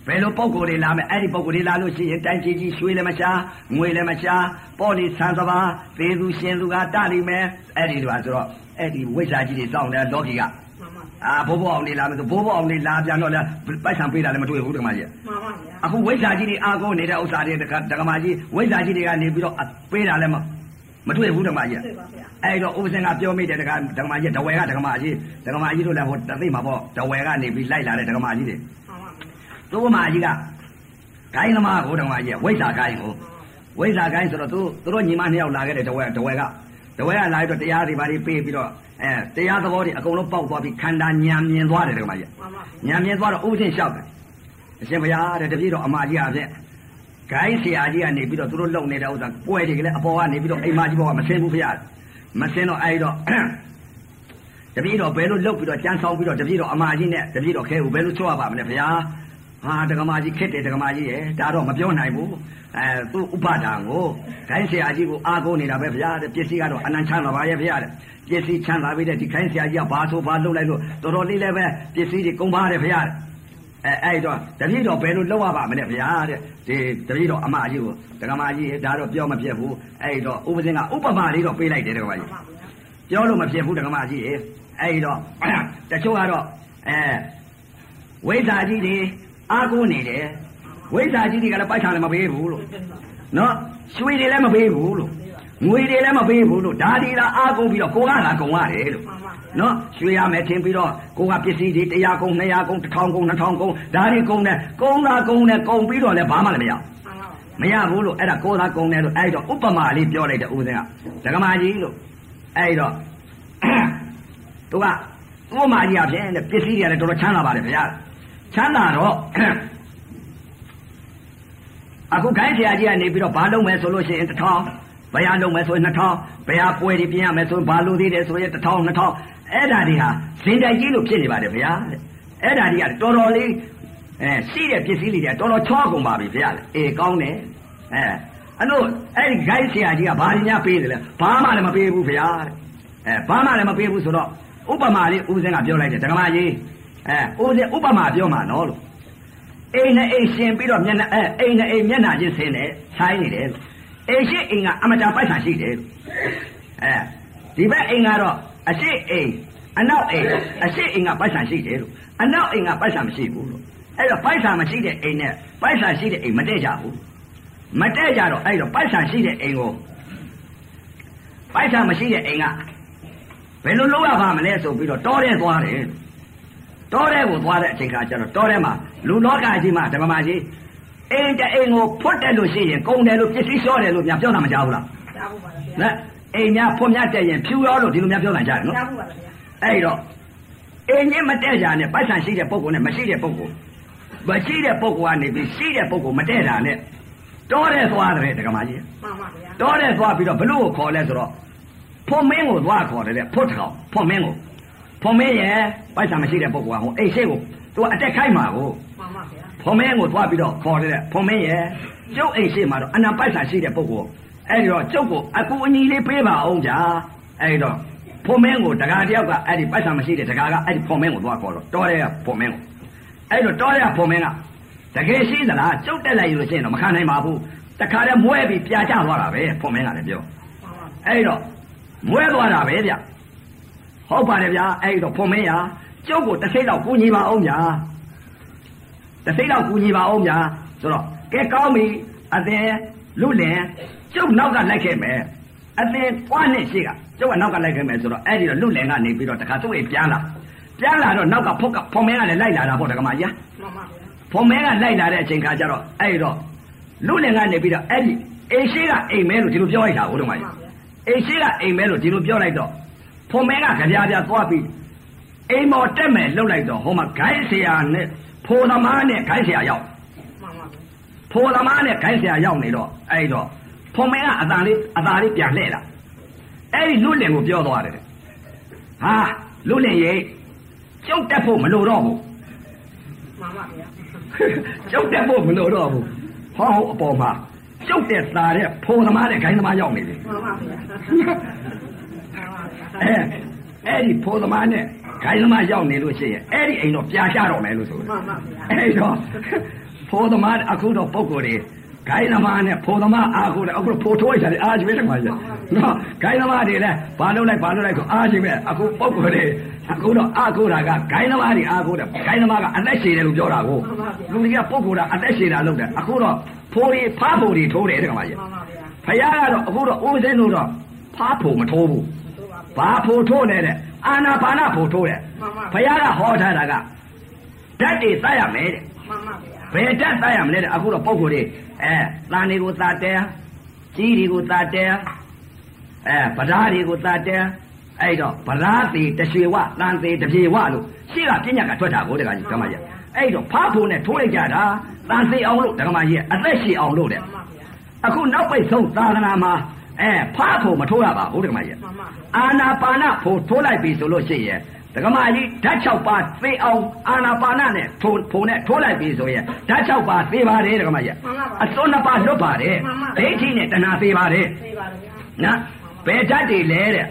ဘယ်လိုပုံကိုယ်တွေလာမယ်အဲ့ဒီပုံကိုယ်တွေလာလို့ရှိရင်တိုင်ကြီးကြီးရွှေလည်းမရှာငွေလည်းမရှာပေါ်နေဆန်းစပါသေသူရှင်သူကတလိမ့်မယ်အဲ့ဒီလိုပါဆိုတော့အဲ့ဒီဝိဇ္ဇာကြီးတွေစောင့်တယ်လောကီကမှန်ပါဗျာအာဘိုးဘိုးအောင်နေလာမယ်ဆိုဘိုးဘိုးအောင်နေလာပြန်တော့လေပိုက်ဆံပေးတာလည်းမတွေ့ဘူးဒကမကြီးမှန်ပါဗျာအခုဝိဇ္ဇာကြီးတွေအာကိုနေတဲ့ဥစ္စာတွေတကဒကမာကြီးဝိဇ္ဇာကြီးတွေကနေပြီးတော့ပေးတာလည်းမမတွေ့ဘူးဒကမာကြီးတွေ့ပါဗျာအဲ့တော့ဥပဇင်ကပြောမိတယ်ဒကဒကမာကြီးဒဝဲကဒကမာကြီးဒကမာကြီးတို့လည်းဟိုတသိမှာပေါ့ဒဝဲကနေပြီးလိုက်လာတဲ့ဒကမာကြီးတွေမှန်ပါဗျာ သူ့မာကြီးကဂိုင်းသမားကိုဒကမာကြီးကဝိဇ္ဇာဂိုင်းကိုဝိဇ္ဇာဂိုင်းဆိုတော့သူသူတို့ညီမနှစ်ယောက်လာခဲ့တဲ့ဒဝဲဒဝဲကဒဝဲကလာပြီးတော့တရားတွေဘာတွေပေးပြီးတော့အဲတရားသဘောတွေအကုန်လုံးပေါက်သွားပြီးခန္ဓာညံမြင်သွားတယ်ဒကမာကြီးမှန်ပါညံမြင်သွားတော့ဥပဇင်လျှောက်တယ်အရှင်ဘုရားတဲ့တပည့်တော်အမကြီးအဖြစ်ဂိုင်းဆရာကြီးကနေပြီးတော့သူတို့လုံနေတဲ့ဥစ္စာပွဲတွေကလည်းအပေါ်ကနေပြီးတော့အိမ်မကြီးဘောကမဆင်းဘူးဘုရားမဆင်းတော့အဲဒီတော့တပည့်တော်ဘယ်လိုလုပ်ပြီးတော့ကြမ်းဆောင်ပြီးတော့တပည့်တော်အမကြီးနဲ့တပည့်တော်ခဲကိုဘယ်လိုချောရပါမလဲဘုရား ဟာဒကမာကြီးခက်တယ်ဒကမာကြီးရဲ့ဒါတော့မပြောနိုင်ဘူးအဲသူ့ဥပဒါကိုဂိုင်းဆရာကြီးကိုအားကိုးနေတာပဲဘုရားတဲ့ပစ္စည်းကတော့အနန္တချမ်းသာပါရဲ့ဘုရားတဲ့ပစ္စည်းချမ်းသာပြီးတဲ့ဒီခိုင်းဆရာကြီးကဘာဆိုဘာလုပ်လိုက်လို့တော်တော်လေးလည်းပဲပစ္စည်းတွေကုန်ပါတယ်ဘုရားတဲ့အဲအဲ့တော့တပည့်တော်ဘယ်လိုလုပ်ရပါမလဲဗျာတဲ့ဒီတပည့်တော်အမကြီးကိုဒကမာကြီးဒါတော့ပြောမဖြစ်ဘူးအဲ့တော့ဥပဇင်ကဥပမာလေးတော့ပေးလိုက်တယ်ဒကမာကြီးမှန်ပါဗျာပြောလို့မဖြစ်ဘူးဒကမာကြီးရေအဲ့တော့တချို့ကတော့အဲဝိဇ္ဇာကြီးတွေ အားကိုးနေတယ်ဝိဇ္ဇာကြီးတွေကလည်းပိုက်ဆံလည်းမပေးဘူးလို့နော်ရွှေတွေလည်းမပေးဘူးလို့ငွေတွေလည်းမပေးဘူးလို့ဒါဒီလာအားကိုးပြီးတော့ကိုကလာကုန်ရတယ်လို့မှန်ပါဗျာနော်ရွှေရမယ်ထင်ပြီးတော့ကိုကပစ္စည်းတွေ100ကုန်200ကုန်1000ကုန်2000ကုန်ဒါတွေကုန်တယ်ကုန်တာကုန်တယ်ကုန်ပြီးတော့လည်းဘာမှလည်းမရမှန်ပါဗျာမရဘူးလို့အဲ့ဒါကိုသာကုန်တယ်လို့အဲ့တော့ဥပမာလေးပြောလိုက်တယ်ဥပဇင်ကဒကမာကြီးလို့အဲ့တော့သူကဥပမာကြီးအဖြစ်တဲ့ပစ္စည်းတွေကလည်းတော်တော်ချမ်းသာပါတယ်ဗျာ ချမ်းသာတော့အခုခိုင်းဆရာကြီးကနေပြီးတော့ဘာလုပ်မယ်ဆိုလို့ရှိရင်1000ဘယ်ဟာလုပ်မယ်ဆိုရင်2000ဘယ်ဟာပွဲတွေပြင်ရမယ်ဆိုရင်ဘာလုပ်သေးတယ်ဆိုရင်1000 2000အဲ့ဒါတွေဟာဇင်တိုင်ကြီးလို့ဖြစ်နေပါတယ်ဗျာတဲ့အဲ့ဒါတွေကတော်တော်လေးအဲရှိတဲ့ပစ္စည်းလေးတွေကတော်တော်ချောကုန်ပါပြီဗျာလေအေးကောင်းတယ်အဲအနို့အဲ့ဒီ gain ဆရာကြီးကဘာရင်းများပေးတယ်လဲဘာမှလည်းမပေးဘူးဗျာတဲ့အဲဘာမှလည်းမပေးဘူးဆိုတော့ဥပမာလေးဦးစင်းကပြောလိုက်တယ်ဒကမကြီး အဲဦးစင်းဥပမာပြောမှာနော်လို့အိမ်နဲ့အိမ်ရှင်ပြီးတော့မျက်နှာအဲအိမ်နဲ့အိမ်မျက်နှာချင်းဆင်းတယ်ဆိုင်နေတယ်လို့အိမ်ရှိအိမ်ကအမတာပိုက်ဆံရှိတယ်လို့အဲဒီဘက်အိမ်ကတော့အရှိအိမ်အနောက်အိမ်အရှိအိမ်ကပိုက်ဆံရှိတယ်လို့အနောက်အိမ်ကပိုက်ဆံမရှိဘူးလို့အဲ့တော့ပိုက်ဆံမရှိတဲ့အိမ်နဲ့ပိုက်ဆံရှိတဲ့အိမ်မတည့်ကြဘူးမတည့်ကြတော့အဲ့တော့ပိုက်ဆံရှိတဲ့အိမ်ကိုပိုက်ဆံမရှိတဲ့အိမ်ကဘယ်လိုလုပ်ရပါမလဲဆိုပြီးတော့တောထဲသွားတယ် တောထဲကိုသွားတဲ့အချိန်ခါကျတော့တောထဲမှာလူလောကကြီးမှာဓမ္မကြီးအိမ်တအိမ်ကိုဖွတ်တယ်လို့ရှိရင်ကုန်တယ်လို့ပစ္စည်းလျှော့တယ်လို့များပြောတာမကြောက်ဘူးလားကြားဘူးပါလားဗျာနဲ့အိမ်များဖွတ်များတဲ့ရင်ဖြူရောလို့ဒီလိုများပြောနိုင်ကြတယ်နော်ကြားဘူးပါလားဗျာအဲ့တော့အင်းကြီးမတဲ့ကြနဲ့ပိုက်ဆံရှိတဲ့ပုံကောနဲ့မရှိတဲ့ပုံကောမရှိတဲ့ပုံကောကနေပြီးရှိတဲ့ပုံကောမတဲ့တာနဲ့တောတဲ့သွားတယ်တက္ကမကြီးမှန်ပါဗျာတောတဲ့သွားပြီးတော့ဘလို့ကိုခေါ်လဲဆိုတော့ဖွန်မင်းကိုသွားခေါ်တယ်တဲ့ဖွတ်ထောင်ဖွန်မင်းကို ဖွန်မင်းရဲ့ပိုက်ဆံမရှိတဲ့ပုံကောဟိုအိမ်ရှိကိုသူကအတက်ခိုက်မှာကိုမှန်ပါဗျာဖွန်မင်းကိုသွားပြီးတော့ခေါ်တယ်တဲ့ဖွန်မင်းရဲ့ကျုပ်အိမ်ရှိမှာတော့အနာပိုက်ဆံရှိတဲ့ပုံကောအဲ့ဒီတော့ကျုပ်ကိုအကူအညီလေးပေးပါအောင်ဗျာအဲ့ဒီတော့ဖွန်မင်းကိုတကားတယောက်ကအဲ့ဒီပိုက်ဆံမရှိတဲ့တကားကအဲ့ဒီဖွန်မင်းကိုသွားခေါ်တော့တောရဲကဖွန်မင်းကိုအဲ့တော့တောရဲကဖွန်မင်းကတကယ်ရှိသလားကျုပ်တက်လိုက်လို့ရှိရင်တော့မခံနိုင်ပါဘူးတခါတည်းမွဲပြီးပြာကျသွားတာပဲဖွန်မင်းကလည်းပြောမှန်ပါအဲ့တော့မွဲသွားတာပဲဗျ ဟုတ်ပါတယ်ဗျာအဲ့တော့ဖွန်မင်းရကျုပ်ကိုတစ်စိတ်တော့ကူညီပါအောင်ဗျာတစ်စိတ်တော့ကူညီပါအောင်ဗျာဆိုတော့ကဲကောင်းပြီအသင်လူလင်ကျုပ်နောက်ကလိုက်ခဲ့မယ်အသင်ပွားနဲ့ရှိကကျုပ်ကနောက်ကလိုက်ခဲ့မယ်ဆိုတော့အဲ့ဒီတော့လူလင်ကနေပြီးတော့တခါသူ့အိမ်ပြန်လာပြန်လာတော့နောက်ကဖုတ်ကဖွန်မင်းကလည်းလိုက်လာတာပေါ့တကမာကြီးမှန်ပါဗျာဖွန်မင်းကလိုက်လာတဲ့အချိန်ခါကျတော့အဲ့ဒီတော့လူလင်ကနေပြီးတော့အဲ့ဒီအိမ်ရှိကအိမ်မဲလို့ဒီလိုပြောလိုက်တာဟုတ်တယ်မကြီးအိမ်ရှိကအိမ်မဲလို့ဒီလိုပြောလိုက်တော့ ဖွန်မဲကကြပြပြသွားပြီးအိမ်မော်တက်မယ်လှုပ်လိုက်တော့ဟိုမှာဂိုင်းဆရာနဲ့ဖိုးသမားနဲ့ဂိုင်းဆရာရောက်မှန်ပါဗျာဖိုးသမားနဲ့ဂိုင်းဆရာရောက်နေတော့အဲ့တော့ဖွန်မဲကအသာလေးအသာလေးပြန်လှည့်လာအဲ့ဒီလူလင်ကိုပြောသွားတယ်ဟာလူလင်ရေကျုပ်တက်ဖို့မလိုတော့ဘူးမှန်ပါဗျာကျုပ်တက်ဖို့မလိုတော့ဘူးဟောအပေါ်မှာကျုပ်တဲ့သားတဲ့ဖိုးသမားနဲ့ဂိုင်းသမားရောက်နေတယ်မှန်ပါဗျာမှန်ပါဗျာ အဲအဲ့ဒီဖိုးသမားနဲ့ဂိုင်းသမားရောက်နေလို့ရှိရင်အဲ့ဒီအိမ်တော့ပြာချတော့မယ်လို့ဆိုတယ်မှန်ပါဗျာအဲ့တော့ဖိုးသမားအခုတော့ပုံကိုယ်တွေဂိုင်းသမားနဲ့ဖိုးသမားအားကိုလည်းအခုတော့ဖိုးထိုးရတယ်အားကြီးပဲတခါကြီးနော်ဂိုင်းသမားတွေလည်းဘာလုပ်လိုက်ဘာလုပ်လိုက်ဆိုအားကြီးပဲအခုပုံကိုယ်တွေအခုတော့အားကိုတာကဂိုင်းသမားတွေအားကိုတယ်ဂိုင်းသမားကအသက်ရှည်တယ်လို့ပြောတာကိုလူတွေကပုံကိုယ်တာအသက်ရှည်တာလုပ်တယ်အခုတော့ဖိုးတွေဖားဖို့တွေထိုးတယ်တခါကြီးမှန်ပါဗျာဖယားကတော့အခုတော့ဦးစင်းတို့တော့ဖားဖို့မထိုးဘူးတို့ပါဗျာ ဘာဖို့ထိုးလဲတဲ့အာနာပါနဖို့ထိုးတယ်မှန်ပါဘုရားကဟောထားတာကဓာတ်တွေသတ်ရမယ်တဲ့မှန်ပါဗျာဘယ်ဓာတ်သတ်ရမလဲတဲ့အခုတော့ပုံကိုယ်တွေအဲတန်တွေကိုသတ်တယ်ကြီးတွေကိုသတ်တယ်အဲပဓာတွေကိုသတ်တယ်အဲ့တော့ပဓာသေးတရွှေဝတန်သေးတပြေဝလို့ရှေ့ကပြညာကထွက်တာကိုတကကြီးဓမ္မကြီးအဲ့တော့ဖားဖို့နဲ့ထိုးလိုက်ကြတာတန်သေးအောင်လို့ဓမ္မကြီးအသက်ရှည်အောင်လို့တဲ့မှန်ပါဗျာအခုနောက်ပိတ်ဆုံးသာသနာမှာ အဲဖားဖို့မထိုးရပါဘူးဓမ္မကြီးမှန်ပါဗျာအာနာပါနဖို့ထိုးလိုက်ပြီဆိုလို့ရှိရင်ဒကမာကြီးဓာတ်6ပါးသေအောင်အာနာပါနနဲ့ထိုးဖို့နဲ့ထိုးလိုက်ပြီဆိုရင်ဓာတ်6ပါးသေပါတယ်ဒကမာကြီးအစွန်းနှစ်ပါးလွတ်ပါတယ်ဒိဋ္ဌိနဲ့တဏှာသေပါတယ်သိပါဗျာနော်ဘယ်ဓာတ်တွေလဲတဲ့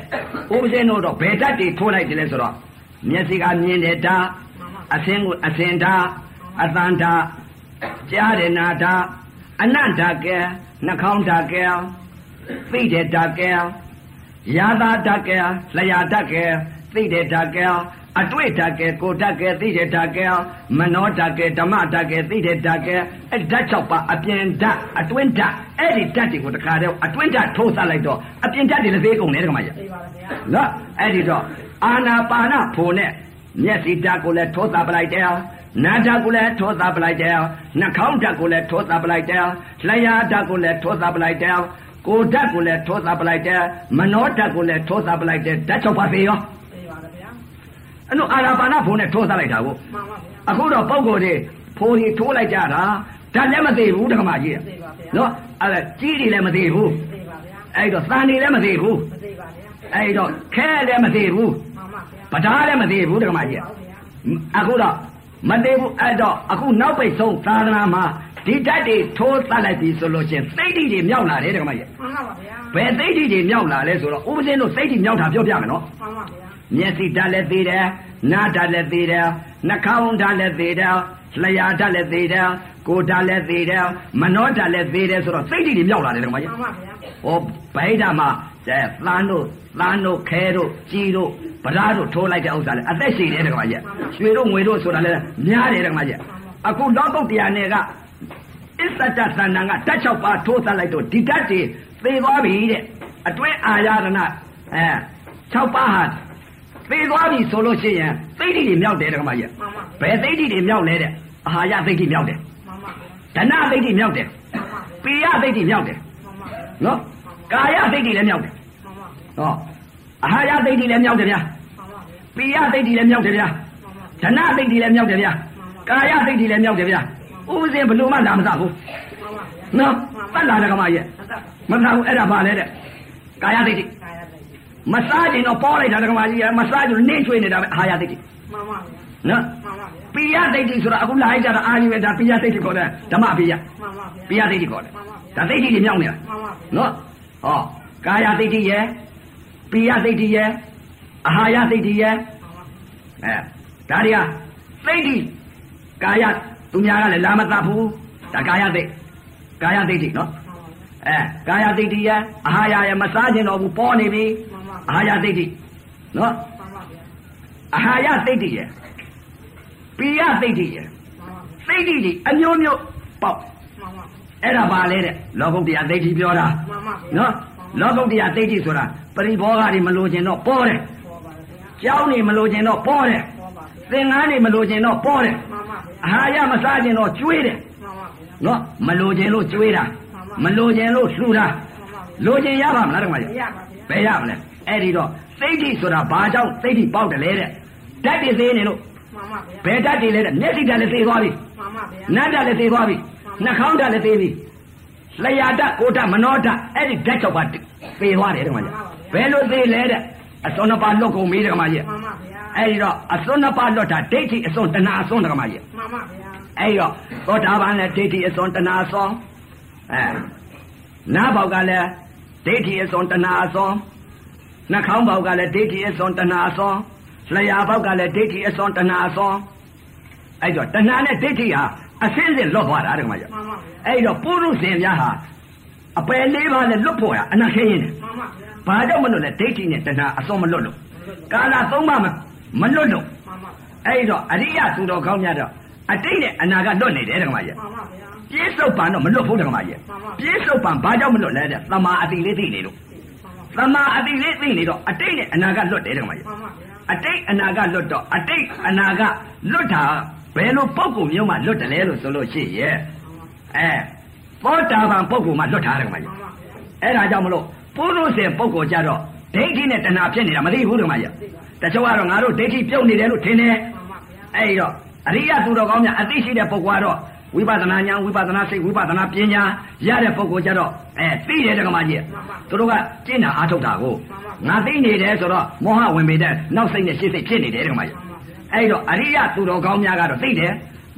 ဥပဇင်းတို့တော့ဘယ်ဓာတ်တွေထိုးလိုက်တယ်လဲဆိုတော့မျက်စိကမြင်တဲ့ဓာတ်အသင်းကိုအသင်ဓာတ်အသံဓာတ်ကြားတဲ့နာဓာတ်အနန္တကဲနှာခေါင်းဓာတ်ကဲ သိတဲ့ဓာတ်ကဲယာသာဓာတ်ကဲလျာဓာတ်ကဲသိတဲ့ဓာတ်ကဲအတွေ့ဓာတ်ကဲကိုဓာတ်ကဲသိတဲ့ဓာတ်ကဲမနောဓာတ်ကဲဓမ္မဓာတ်ကဲသိတဲ့ဓာတ်ကဲအဲ့ဓာတ်၆ပါးအပြင်ဓာတ်အတွင်းဓာတ်အဲ့ဒီဓာတ်တွေကိုတခါတည်းအတွင်းဓာတ်ထိုးသလိုက်တော့အပြင်ဓာတ်တွေလည်းသေးကုန်တယ်တခါမကြီးသိပါဗျာနော်အဲ့ဒီတော့အာနာပါနဖို့နဲ့မျက်စိဓာတ်ကိုလည်းထိုးသပလိုက်တယ်နာဓာတ်ကိုလည်းထိုးသပလိုက်တယ်နှာခေါင်းဓာတ်ကိုလည်းထိုးသပလိုက်တယ်လျှာဓာတ်ကိုလည်းထိုးသပလိုက်တယ် ကိုယ်ဓာတ်ကိုလည်းထိုးသပလိုက်တယ်မနောဓာတ်ကိုလည်းထိုးသပလိုက်တယ်ဓာတ်၆ပါးသေးရောသိပါဗျာအဲ့လိုအာနာပါနဖို့နဲ့ထိုးသလိုက်တာကိုမှန်ပါဗျာအခုတော့ပုံကိုယ်တွေဖိုးတွေထိုးလိုက်ကြတာဓာတ်လည်းမသေးဘူးတက္ကမကြီးသိပါဗျာနော်အဲ့ဒါကြီးတွေလည်းမသေးဘူးသိပါဗျာအဲ့တော့သံတွေလည်းမသေးဘူးမသိပါဗျာအဲ့တော့ခဲလည်းမသေးဘူးမှန်ပါဗျာပဓာလည်းမသေးဘူးတက္ကမကြီးဟုတ်ဗျာအခုတော့မသေးဘူးအဲ့တော့အခုနောက်ပိတ်ဆုံးသာသနာမှာ ဒီဓာတ်တွေထိုးသတ်လိုက်ပြီဆိုလို့ချင်းသိတိတွေမြောက်လာတယ်တက္ကမကြီးမှန်ပါပါဗျာဘယ်သိတိတွေမြောက်လာလဲဆိုတော့ဥပဇင်းတို့သိတိမြောက်တာပြောပြမယ်နော်မှန်ပါဗျာမျက်စိဓာတ်လည်းသေးတယ်နားဓာတ်လည်းသေးတယ်နှာခေါင်းဓာတ်လည်းသေးတယ်လျှာဓာတ်လည်းသေးတယ်ကိုယ်ဓာတ်လည်းသေးတယ်မနောဓာတ်လည်းသေးတယ်ဆိုတော့သိတိတွေမြောက်လာတယ်တက္ကမကြီးမှန်ပါဗျာဟောဗိဓာမှာအဲသန်းတို့သန်းတို့ခဲတို့ကြီးတို့ဗရာတို့ထိုးလိုက်တဲ့ဥစ္စာလေအသက်ရှိတယ်တက္ကမကြီးရွှေတို့ငွေတို့ဆိုတာလည်းများတယ်တက္ကမကြီးအခုလောကုတ်တရားနယ်က အစ္ဆတသန္တန်ကတက်၆ပါးထိုးသတ်လိုက်တော့ဒီဓာတ်တွေသေသွားပြီတဲ့အတွင်းအာရဏအဲ6ပါးဟာသေသွားပြီဆိုလို့ရှိရင်သိတိတွေမြောက်တယ်တက္ကမကြီးမှန်ပါဘယ်သိတိတွေမြောက်လဲတဲ့အာဟာရသိတိမြောက်တယ်မှန်ပါဗျာဒဏသိတိမြောက်တယ်မှန်ပါဗျာပိယသိတိမြောက်တယ်မှန်ပါဗျာနော်ကာယသိတိလည်းမြောက်တယ်မှန်ပါဗျာဟောအာဟာရသိတိလည်းမြောက်တယ်ဗျာမှန်ပါဗျာပိယသိတိလည်းမြောက်တယ်ဗျာမှန်ပါဗျာဓနသိတိလည်းမြောက်တယ်ဗျာကာယသိတိလည်းမြောက်တယ်ဗျာ ဥပဇင်ဘလို့မှလာမစားဘူးမှန်ပါဗျာနော်တတ်လာတယ်ကမရဲ့အသက်မစားဘူးအဲ့ဒါပါလေတဲ့ကာယသိတိကာယတိတ်မစားခြင်းတော့ပေါ်လိုက်တာကမကြီးကမစားကြလို့နေချွေနေတာပဲအာဟာရသိတိမှန်ပါဗျာနော်မှန်ပါဗျာပိယသိတိဆိုတာအခုလာလိုက်ကြတာအာကြီးပဲဒါပိယသိတိခေါ်တယ်ဓမ္မပိယမှန်ပါဗျာပိယသိတိခေါ်တယ်မှန်ပါဗျာဒါသိတိတွေမြောက်နေတာမှန်ပါဗျာနော်ဟောကာယသိတိရဲ့ပိယသိတိရဲ့အာဟာရသိတိရဲ့အဲဒါတွေကသိတိကာယ သူများကလည်းလာမသတ်ဘူးဒါကာယသိကာယသိတိနော်အဲကာယသိတိရဲ့အာဟာရရဲ့မစားခြင်းတော့ဘူးပေါ်နေပြီမှန်ပါအာဟာရသိတိနော်မှန်ပါဗျာအာဟာရသိတိရဲ့ပိယသိတိရဲ့မှန်ပါသိတိကြီးအမျိုးမျိုးပေါ့မှန်ပါအဲ့ဒါပါလေတဲ့လောကုတ္တရာသိတိပြောတာမှန်ပါဗျာနော်လောကုတ္တရာသိတိဆိုတာပရိဘောဂတွေမလို့ခြင်းတော့ပေါ်တယ်ပေါ်ပါဗျာကြောင်းနေမလို့ခြင်းတော့ပေါ်တယ်ပေါ်ပါသင်္ကန်းနေမလို့ခြင်းတော့ပေါ်တယ်မှန်ပါဗျာ အာဟာရမစားခြင်းတော့ကျွေးတယ်မှန်ပါဗျာနော်မလိုခြင်းလို့ကျွေးတာမလိုခြင်းလို့လှူတာမှန်ပါဗျာလိုခြင်းရပါမလားတမကြီးရပါဗျာဘယ်ရမလဲအဲ့ဒီတော့သိဋ္ဌိဆိုတာဘာကြောင့်သိဋ္ဌိပေါက်တယ်လဲတဲ့ဓာတ်တွေသေးနေလို့မှန်ပါဗျာဘယ်ဓာတ်တွေလဲတဲ့မျက်စိဓာတ်လည်းသေးသွားပြီမှန်ပါဗျာနတ်ဓာတ်လည်းသေးသွားပြီနှာခေါင်းဓာတ်လည်းသေးပြီလျှာဓာတ်ကိုယ်ဓာတ်မနောဓာတ်အဲ့ဒီဓာတ်၆ပါးသေသွားတယ်တမကြီးဘယ်လိုသေးလဲတဲ့အစွန်းနှစ်ပါးလွတ်ကုန်ပြီတမကြီးမှန်ပါဗျာ အဲ့ဒီတော့အစွန်းနှစ်ပါးလွတ်တာဒိဋ္ဌိအစွန်းတဏှာအစွန်းတမကြီးမှန်ပါဗျာအဲ့တော့သောတာပန်လည်းဒိဋ္ဌိအစွန်တဏှာအစွန်အဲနားဘောက်ကလည်းဒိဋ္ဌိအစွန်တဏှာအစွန်နှာခေါင်းဘောက်ကလည်းဒိဋ္ဌိအစွန်တဏှာအစွန်လျှာဘောက်ကလည်းဒိဋ္ဌိအစွန်တဏှာအစွန်အဲ့တော့တဏှာနဲ့ဒိဋ္ဌိဟာအစင်းစင်းလွတ်သွားတာတကမကြီးမှန်ပါဗျာအဲ့တော့ပုရုဇဉ်များဟာအပယ်လေးပါးနဲ့လွတ်ဖို့ရအနာခင်းရင်တယ်မှန်ပါဗျာဘာကြောင့်မလွတ်လဲဒိဋ္ဌိနဲ့တဏှာအစွန်မလွတ်လို့ကာလသုံးပါး မမလွတ်လို့မှန်ပါအဲ့တော့အရိယသူတော်ကောင်းများတော့အတိတ်နဲ့အနာကလွတ်နေတယ်တကမကြီးမှန်ပါဗျာပြည့်စုံပံတော့မလွတ်ဘူးတကမကြီးမှန်ပါပြည့်စုံပံဘာကြောင့်မလွတ်လဲတဲ့သမာအတိလေးသိနေလို့မှန်ပါသမာအတိလေးသိနေတော့အတိတ်နဲ့အနာကလွတ်တယ်တကမကြီးမှန်ပါဗျာအတိတ်အနာကလွတ်တော့အတိတ်အနာကလွတ်တာဘယ်လိုပုံကုမျိုးမှလွတ်တယ်လဲလို့ဆိုလို့ရှိရဲ့အဲသောတာပန်ပုံကုမှလွတ်တာတကမကြီးမှန်ပါဗျာအဲ့ဒါကြောင့်မလို့ပုရုษေပုံကုကြတော့ဒိဋ္ဌိနဲ့တဏှာဖြစ်နေတာမသိဘူးတကမကြီး တချို့ကတော့ငါတို့ဒိဋ္ဌိပြုတ်နေတယ်လို့ထင်တယ်မှန်ပါဗျာအဲ့တော့အရိယသူတော်ကောင်းများအသိရှိတဲ့ပုဂ္ဂိုလ်ကတော့ဝိပဿနာဉာဏ်ဝိပဿနာစိတ်ဝိပဿနာပညာရတဲ့ပုဂ္ဂိုလ်ကြတော့အဲသိတယ်တက္ကမကြီးသူတို့ကကျင့်တာအားထုတ်တာကိုငါသိနေတယ်ဆိုတော့မောဟဝင်ပေတဲ့နောက်စိတ်နဲ့ရှေ့စိတ်ဖြစ်နေတယ်တက္ကမကြီးအဲ့တော့အရိယသူတော်ကောင်းများကတော့သိတယ်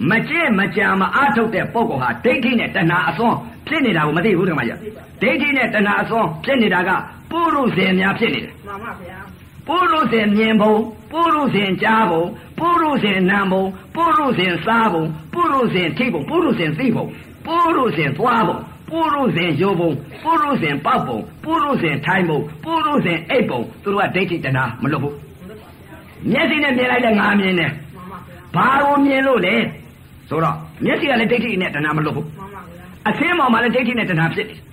မကျင့်မကြံမအားထုတ်တဲ့ပုဂ္ဂိုလ်ဟာဒိဋ္ဌိနဲ့တဏှာအစွန်းဖြစ်နေတာကိုမသိဘူးတက္ကမကြီးဒိဋ္ဌိနဲ့တဏှာအစွန်းဖြစ်နေတာကပုရုဇဉ်များဖြစ်နေတယ်မှန်ပါဗျာ ပုရုဇဉ်မြင်ပုံပုရုဇဉ်ကြားပုံပုရုဇဉ်နာပုံပုရုဇဉ်စားပုံပုရုဇဉ်ထိပုံပုရုဇဉ်သိပုံပုရုဇဉ်သွားပုံပုရုဇဉ်ယိုပုံပုရုဇဉ်ပေါက်ပုံပုရုဇဉ်ထိုင်ပုံပုရုဇဉ်အိပ်ပုံသူတို့ကဒိဋ္ဌိတဏမလွတ်ဘူးမျက်စိနဲ့မြင်လိုက်တဲ့ငါမြင်တယ်မှန်ပါဗျာဘာကိုမြင်လို့လဲဆိုတော့မျက်စိကလည်းဒိဋ္ဌိနဲ့တဏမလွတ်ဘူးမှန်ပါဗျာအသင်းပေါ်မှာလည်းဒိဋ္ဌိနဲ့တဏဖြစ်တယ်မှန်ပါ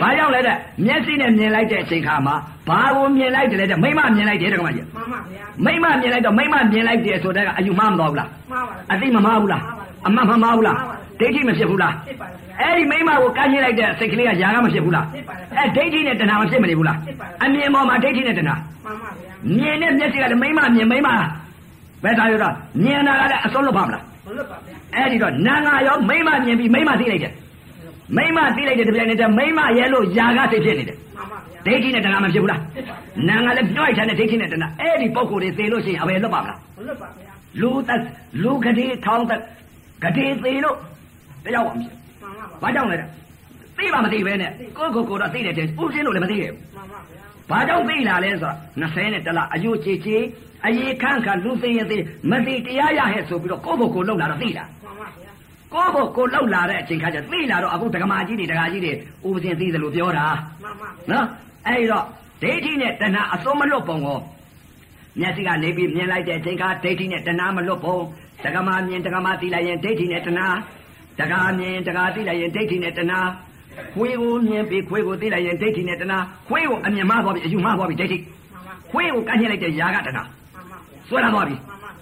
ဘာကြောင့်လဲတဲ့မျက်စိနဲ့မြင်လိုက်တဲ့အချိန်ခါမှာဘာကိုမြင်လိုက်တယ်လဲတဲ့မိမမြင်လိုက်တယ်တက္ကမကြီးမှန်ပါဗျာမိမမြင်လိုက်တော့မိမမြင်လိုက်တယ်ဆိုတော့ကအယူမှားမတော်ဘူးလားမှန်ပါဗျာအသိမမှားဘူးလားအမှန်မမှားဘူးလားဒိဋ္ဌိမဖြစ်ဘူးလားဖြစ်ပါဗျာအဲ့ဒီမိမကိုကမ်းချင်းလိုက်တဲ့စိတ်ကလေးကຢာကမဖြစ်ဘူးလားဖြစ်ပါဗျာအဲ့ဒိဋ္ဌိနဲ့တဏှာမဖြစ်မနေဘူးလားဖြစ်ပါဗျာအမြင်ပေါ်မှာဒိဋ္ဌိနဲ့တဏှာမှန်ပါဗျာမြင်တဲ့မျက်စိကလည်းမိမမြင်မိမဘယ်သာရတော့မြင်တာကလည်းအစွန်းလွတ်ပါမလားမလွတ်ပါဗျာအဲ့ဒီတော့နာငါရောမိမမြင်ပြီးမိမသိလိုက်တယ် မိမသိလိုက်တဲ့တပြိုင်နက်တည်းမိမရဲ့လို့ຢာကစိတ်ဖြစ်နေတယ်မှန်ပါဗျာဒိဋ္ဌိနဲ့တဏှာမဖြစ်ဘူးလားဖြစ်ပါနာငါလည်းပြောလိုက်တဲ့ဒိဋ္ဌိနဲ့တဏှာအဲ့ဒီပုံကိုယ်တွေသိလို့ရှိရင်အဘယ်လွတ်ပါမလားမလွတ်ပါဗျာလူသက်လူကတိထောင်းသက်ကတိသေးလို့တရားမှမဖြစ်မှန်ပါဘာကြောင့်လဲတဲ့သိပါမသိပဲနဲ့ကိုယ့်ကိုယ်ကိုယ်တော့သိတယ်တဲ့ဥစဉ်လို့လည်းမသိရဲ့မှန်ပါဗျာဘာကြောင့်သိလာလဲဆိုတော့20နဲ့တလအယုချေချေအယေခန့်ခန့်လူသိရင်သိမသိတရားရဟဲ့ဆိုပြီးတော့ကိုယ့်ကိုယ်ကိုယ်လောက်လာတော့သိတာမှန်ပါဗျာ ကိုယ့်ကိုယ်ကိုယ်လောက်လာတဲ့အချိန်ခါကျသိလာတော့အခုဒကမာကြီးတွေဒကာကြီးတွေဥပစဉ်သိတယ်လို့ပြောတာမှန်ပါဗျာနော်အဲ့တော့ဒိဋ္ဌိနဲ့တဏှာအစုံမလွတ်ပုံကိုမျက်စိကနေပြီးမြင်လိုက်တဲ့အချိန်ခါဒိဋ္ဌိနဲ့တဏှာမလွတ်ပုံဒကမာမြင်ဒကမာသိလိုက်ရင်ဒိဋ္ဌိနဲ့တဏှာဒကာမြင်ဒကာသိလိုက်ရင်ဒိဋ္ဌိနဲ့တဏှာခွေးကိုမြင်ပြီးခွေးကိုသိလိုက်ရင်ဒိဋ္ဌိနဲ့တဏှာခွေးကိုအမြင်မှားသွားပြီးအယူမှားသွားပြီးဒိဋ္ဌိမှန်ပါခွေးကိုကန့်ညှက်လိုက်တဲ့ຢာကတဏှာမှန်ပါဗျာဆွဲလာသွားပြီ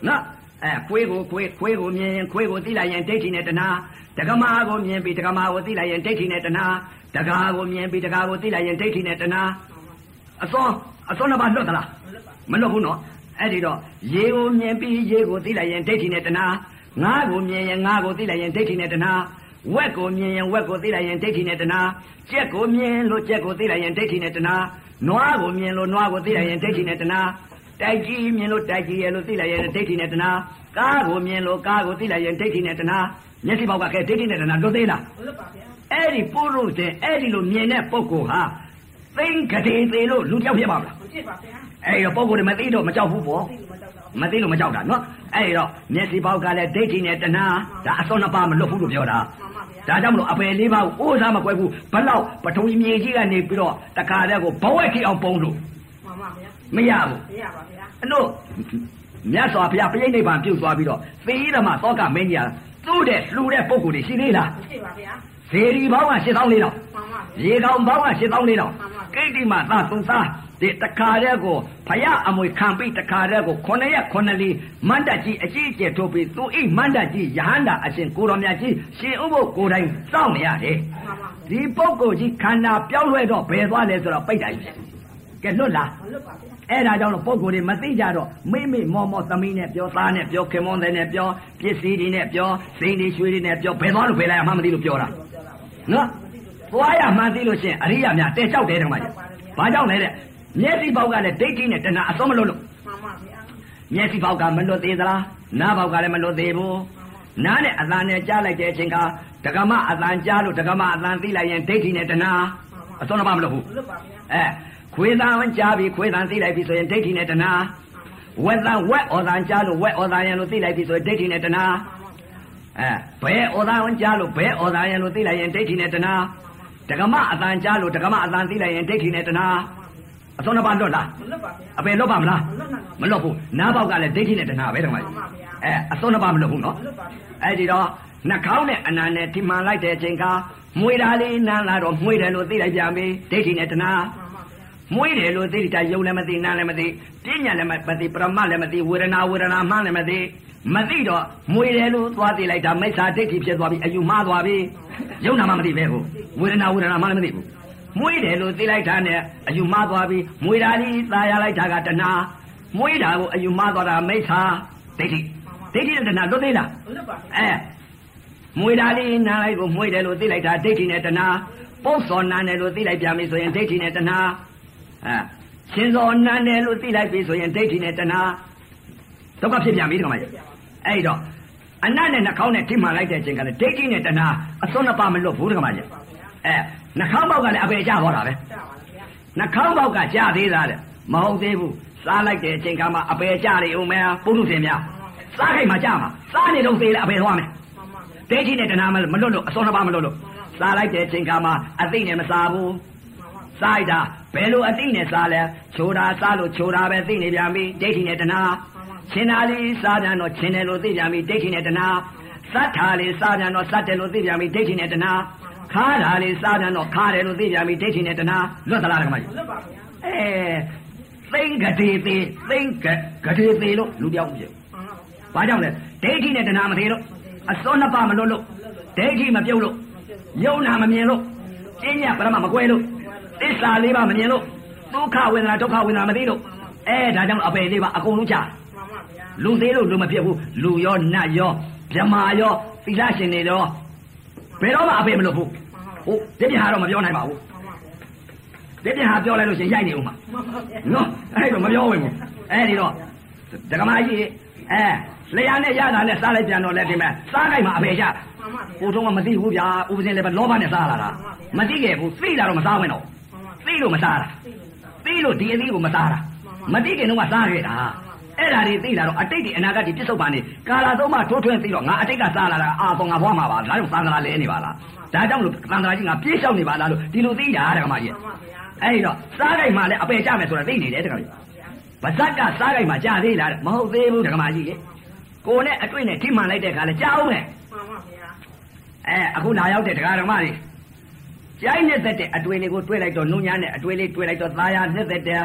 နော် အဲခွေးကိုခွေးခွေးကိုမြင်ရင်ခွေးကိုသိလိုက်ရင်ဒိဋ္ဌိနဲ့တဏှာဒကမာကိုမြင်ပြီးဒကမာကိုသိလိုက်ရင်ဒိဋ္ဌိနဲ့တဏှာဒကာကိုမြင်ပြီးဒကာကိုသိလိုက်ရင်ဒိဋ္ဌိနဲ့တဏှာအစောအစောနှစ်ပါးလွတ်သလားမလွတ်ဘူးနော်အဲ့ဒီတော့ရေကိုမြင်ပြီးရေကိုသိလိုက်ရင်ဒိဋ္ဌိနဲ့တဏှာငါးကိုမြင်ရင်ငါးကိုသိလိုက်ရင်ဒိဋ္ဌိနဲ့တဏှာဝက်ကိုမြင်ရင်ဝက်ကိုသိလိုက်ရင်ဒိဋ္ဌိနဲ့တဏှာကြက်ကိုမြင်လို့ကြက်ကိုသိလိုက်ရင်ဒိဋ္ဌိနဲ့တဏှာနွားကိုမြင်လို့နွားကိုသိလိုက်ရင်ဒိဋ္ဌိနဲ့တဏှာ တိုက်ကြီးမြင်လို့တိုက်ကြီးရဲ့လို့သိလိုက်ရင်ဒိဋ္ဌိနဲ့တဏှာကားကိုမြင်လို့ကားကိုသိလိုက်ရင်ဒိဋ္ဌိနဲ့တဏှာမျက်စိပေါက်ကခဲဒိဋ္ဌိနဲ့တဏှာလွတ်သေးလားလွတ်ပါဗျာအဲ့ဒီပို့လို့တဲ့အဲ့ဒီလိုမြင်တဲ့ပုဂ္ဂိုလ်ဟာသိင်္ဂတိသေးလို့လူကြောက်ဖြစ်ပါမလားမဖြစ်ပါဗျာအဲ့ဒီတော့ပုဂ္ဂိုလ်တွေမသိတော့မကြောက်ဘူးပေါ့သိလို့မကြောက်တော့မသိလို့မကြောက်တာနော်အဲ့ဒီတော့မျက်စိပေါက်ကလည်းဒိဋ္ဌိနဲ့တဏှာဒါအစောနှစ်ပါးမလွတ်ဘူးလို့ပြောတာမှန်ပါဗျာဒါကြောင့်မလို့အပယ်လေးပါးကိုအိုးစားမကွဲဘူးဘလောက်ပထုံမြေကြီးကနေပြီးတော့တခါတည်းကိုဘဝက်ထိအောင်ပုံလို့မှန်ပါဗျာ မရဘူးမရပါဗျာအဲ့တော့မြတ်စွာဘုရားပြိဋိဘံပြုတ်သွားပြီးတော့သေရဓမ္မသောကမင်းကြီးကသူ့တဲ့လှူတဲ့ပုံကိုယ်တွေရှိသေးလားမရှိပါဗျာဇေဒီဘောင်းက8000လေးတော့မှန်ပါဗျာရေကောင်ဘောင်းက8000လေးတော့မှန်ပါကိတ္တိမသာသုံးသားဒီတခါတည်းကိုဘုရားအမွေခံပြီးတခါတည်းကို9ရက်9လီမန္တကြီးအကြီးအကျယ်ထုတ်ပြီးသူအိမန္တကြီးယဟန္တာအရှင်ကိုတော်မြတ်ကြီးရှင်ဥပုပ်ကိုယ်တိုင်စောင့်နေရတယ်မှန်ပါဒီပုဂ္ဂိုလ်ကြီးခန္ဓာပြောင်းလဲတော့ဘယ်သွားလဲဆိုတော့ပိတ်တိုင်ဖြစ်ကဲလွတ်လားမလွတ်ပါဗျာ အဲ့ဒါကြောင့်လို့ပုံကိုယ်တွေမသိကြတော့မိမိမောမောသမီးနဲ့ပြောသားနဲ့ပြောခင်မွန်းတဲ့နဲ့ပြောပစ္စည်းတွေနဲ့ပြောစိန်တွေရွှေတွေနဲ့ပြောဘယ်သွားလို့ဘယ်လိုက်မှမသိလို့ပြောတာနော်သွားရမှန်းသိလို့ရှရင်အရိယာများတဲကြောက်တယ်တခါမှဘာကြောင့်လဲတဲ့မျက်စိပေါက်ကလည်းဒိဋ္ဌိနဲ့တဏှာအစောမလွတ်လို့မှန်ပါဗျာမျက်စိပေါက်ကမလွတ်သေးသလားနားပေါက်ကလည်းမလွတ်သေးဘူးနားနဲ့အသံနဲ့ကြားလိုက်တဲ့အချိန်ကဒကမအသံကြားလို့ဒကမအသံသိလိုက်ရင်ဒိဋ္ဌိနဲ့တဏှာအစောမမလွတ်ဘူးမလွတ်ပါဗျာအဲ ခွေးသံကြားပြီးခွေးသံသိလိုက်ပြီဆိုရင်ဒိဋ္ဌိနဲ့တဏှာဝက်သံဝက်ဩသံကြားလို့ဝက်ဩသံရံလို့သိလိုက်ပြီဆိုရင်ဒိဋ္ဌိနဲ့တဏှာအဲဘဲဩသံကြားလို့ဘဲဩသံရံလို့သိလိုက်ရင်ဒိဋ္ဌိနဲ့တဏှာဒကမအသံကြားလို့ဒကမအသံသိလိုက်ရင်ဒိဋ္ဌိနဲ့တဏှာအစောနှစ်ပါးလွတ်လားမလွတ်ပါဗျာအပယ်လွတ်ပါမလားမလွတ်နိုင်ပါမလွတ်ဘူးနားပေါက်ကလည်းဒိဋ္ဌိနဲ့တဏှာပဲဓမ္မကြီးအဲအစောနှစ်ပါးမလွတ်ဘူးနော်မလွတ်ပါဗျာအဲ့ဒီတော့နှာခေါင်းနဲ့အနာနဲ့ထိမှန်လိုက်တဲ့အချိန်ကမွေတာလေးနမ်းလာတော့မွေတယ်လို့သိလိုက်ပြန်ပြီဒိဋ္ဌိနဲ့တဏှာ မှန်ပါဗျာ မွေးတယ်လို့သိတာယုံလည်းမသိနားလည်းမသိပညာလည်းမသိပရမတ်လည်းမသိဝေဒနာဝေဒနာမှန်းလည်းမသိမသိတော့မွေတယ်လို့သွားသိလိုက်တာမိစ္ဆာဒိဋ္ဌိဖြစ်သွားပြီအယူမှားသွားပြီယုံနာမှမသိပဲကိုဝေဒနာဝေဒနာမှန်းလည်းမသိဘူးမွေးတယ်လို့သိလိုက်တာနဲ့အယူမှားသွားပြီမွေတာလေးตายရလိုက်တာကတဏှာမွေးတာကိုအယူမှားသွားတာမိစ္ဆာဒိဋ္ဌိဒိဋ္ဌိနဲ့တဏှာလွတ်သေးလား မလွတ်ပါဗျာ အဲမွေတာလေးနားလိုက်ကိုမွေတယ်လို့သိလိုက်တာဒိဋ္ဌိနဲ့တဏှာပုတ်စော်နာတယ်လို့သိလိုက်ပြန်ပြီဆိုရင်ဒိဋ္ဌိနဲ့တဏှာ အဲရှင်စော်နာတယ်လို့သိလိုက်ပြီဆိုရင်ဒိဋ္ဌိနဲ့တဏှာဒုက္ခဖြစ်ပြန်ပြီဒီကောင်မကြီးအဲ့တော့အနတ်နဲ့နှာခေါင်းနဲ့ထိမှန်လိုက်တဲ့အချိန်ကလည်းဒိဋ္ဌိနဲ့တဏှာအစွန်းနှစ်ပါးမလွတ်ဘူးဒီကောင်မကြီးအဲနှာခေါင်းပေါက်ကလည်းအပေကျသွားတာပဲကြားပါဗျာနှာခေါင်းပေါက်ကကျသေးတာတဲ့မဟုတ်သေးဘူးစားလိုက်တဲ့အချိန်ကမှအပေကျနေဦးမယ်ပုထုရှင်များစားခိုက်မှကျမှာစားနေတော့သေးလဲအပေသွားမယ်မှန်ပါဗျာဒိဋ္ဌိနဲ့တဏှာမမလွတ်လို့အစောနှစ်ပါးမလွတ်လို့စားလိုက်တဲ့အချိန်ခါမှာအသိနဲ့မစားဘူးမှန်ပါ စားလိုက်တာဘယ်လိုအသိနဲ့စားလဲချိုးတာစားလို့ချိုးတာပဲသိနေပြန်ပြီဒိဋ္ဌိနဲ့တဏှာချင်းတာလေးစားပြန်တော့ချင်းတယ်လို့သိပြန်ပြီဒိဋ္ဌိနဲ့တဏှာစတ်တာလေးစားပြန်တော့စတ်တယ်လို့သိပြန်ပြီဒိဋ္ဌိနဲ့တဏှာခါတာလေးစားပြန်တော့ခါတယ်လို့သိပြန်ပြီဒိဋ္ဌိနဲ့တဏှာလွတ်သလားဓမ္မကြီးမလွတ်ပါဗျာအဲသိင်္ဂတိသေးသိင်္ဂဂတိသေးလို့လူပြောင်းပြမှန်ပါဗျာဘာကြောင့်လဲဒိဋ္ဌိနဲ့တဏှာမသေးလို့အစောနှစ်ပါးမလွတ်လို့ဒိဋ္ဌိမပြုတ်လို့ယုံနာမမြင်လို့ကျင့်ညပရမမကွဲလို့ သစ္စာလေးပါမမြင်လို့ဒုက္ခဝေဒနာဒုက္ခဝေဒနာမသိလို့အဲဒါကြောင့်အပေလေးပါအကုန်လုံးချမှန်ပါဗျာလူသေးလို့လူမဖြစ်ဘူးလူရောနတ်ရောဗြမာရောသီလရှင်တွေရောဘယ်တော့မှအပေမလွတ်ဘူးဟုတ်ဒီပြဟာတော့မပြောနိုင်ပါဘူးမှန်ပါဗျာဒီပြဟာပြောလိုက်လို့ရှိရင်ရိုက်နေဦးမှာမှန်ပါဗျာနော်အဲ့တော့မပြောဝင်ဘူးအဲ့ဒီတော့ဒကမာကြီးအဲလျာနဲ့ရတာနဲ့စားလိုက်ပြန်တော့လဲဒီမဲ့စားလိုက်မှအဖေရမှန်ပါဗျာကိုထုံးကမသိဘူးဗျာဥပဇင်းလည်းပဲလောဘနဲ့စားလာတာမသိခဲ့ဘူးသိလာတော့မစားဝင်တော့မှန်ပါ သိလို့မစားတာသိလို့မစားသိလို့ဒီအသီးကိုမစားတာမသိခင်တော့ကစားခဲ့တာအဲ့ဒါတွေသိလာတော့အတိတ်ဒီအနာဂတ်ဒီပြစ္ဆုတ်ပါနေကာလာသုံးမှထိုးထွင်းသိတော့ငါအတိတ်ကစားလာတာအာတော့ငါဘွားမှာပါဒါကြောင့်သံဃာလဲနေပါလားဒါကြောင့်လို့သံဃာကြီးငါပြေးလျှောက်နေပါလားလို့ဒီလိုသိတာတဲ့ကမကြီးမှန်ပါဗျာအဲ့ဒီတော့စားကြိုက်မှလည်းအပယ်ကြမယ်ဆိုတာသိနေတယ်တကယ်ပါဇက်ကစားကြိုက်မှကြာသေးလားတဲ့မဟုတ်သေးဘူးတကမာကြီးလေကိုနဲ့အတွေ့နဲ့ထိမှန်လိုက်တဲ့ခါလဲကြာအောင်မယ်မှန်ပါဗျာအဲအခုလာရောက်တဲ့ဒကာဓမ္မတွေ ကြိုက်နဲ့သက်တဲ့အတွေ့လေးကိုတွေ့လိုက်တော့နုညာနဲ့အတွေ့လေးတွေ့လိုက်တော့သားရနဲ့သက်တဲ့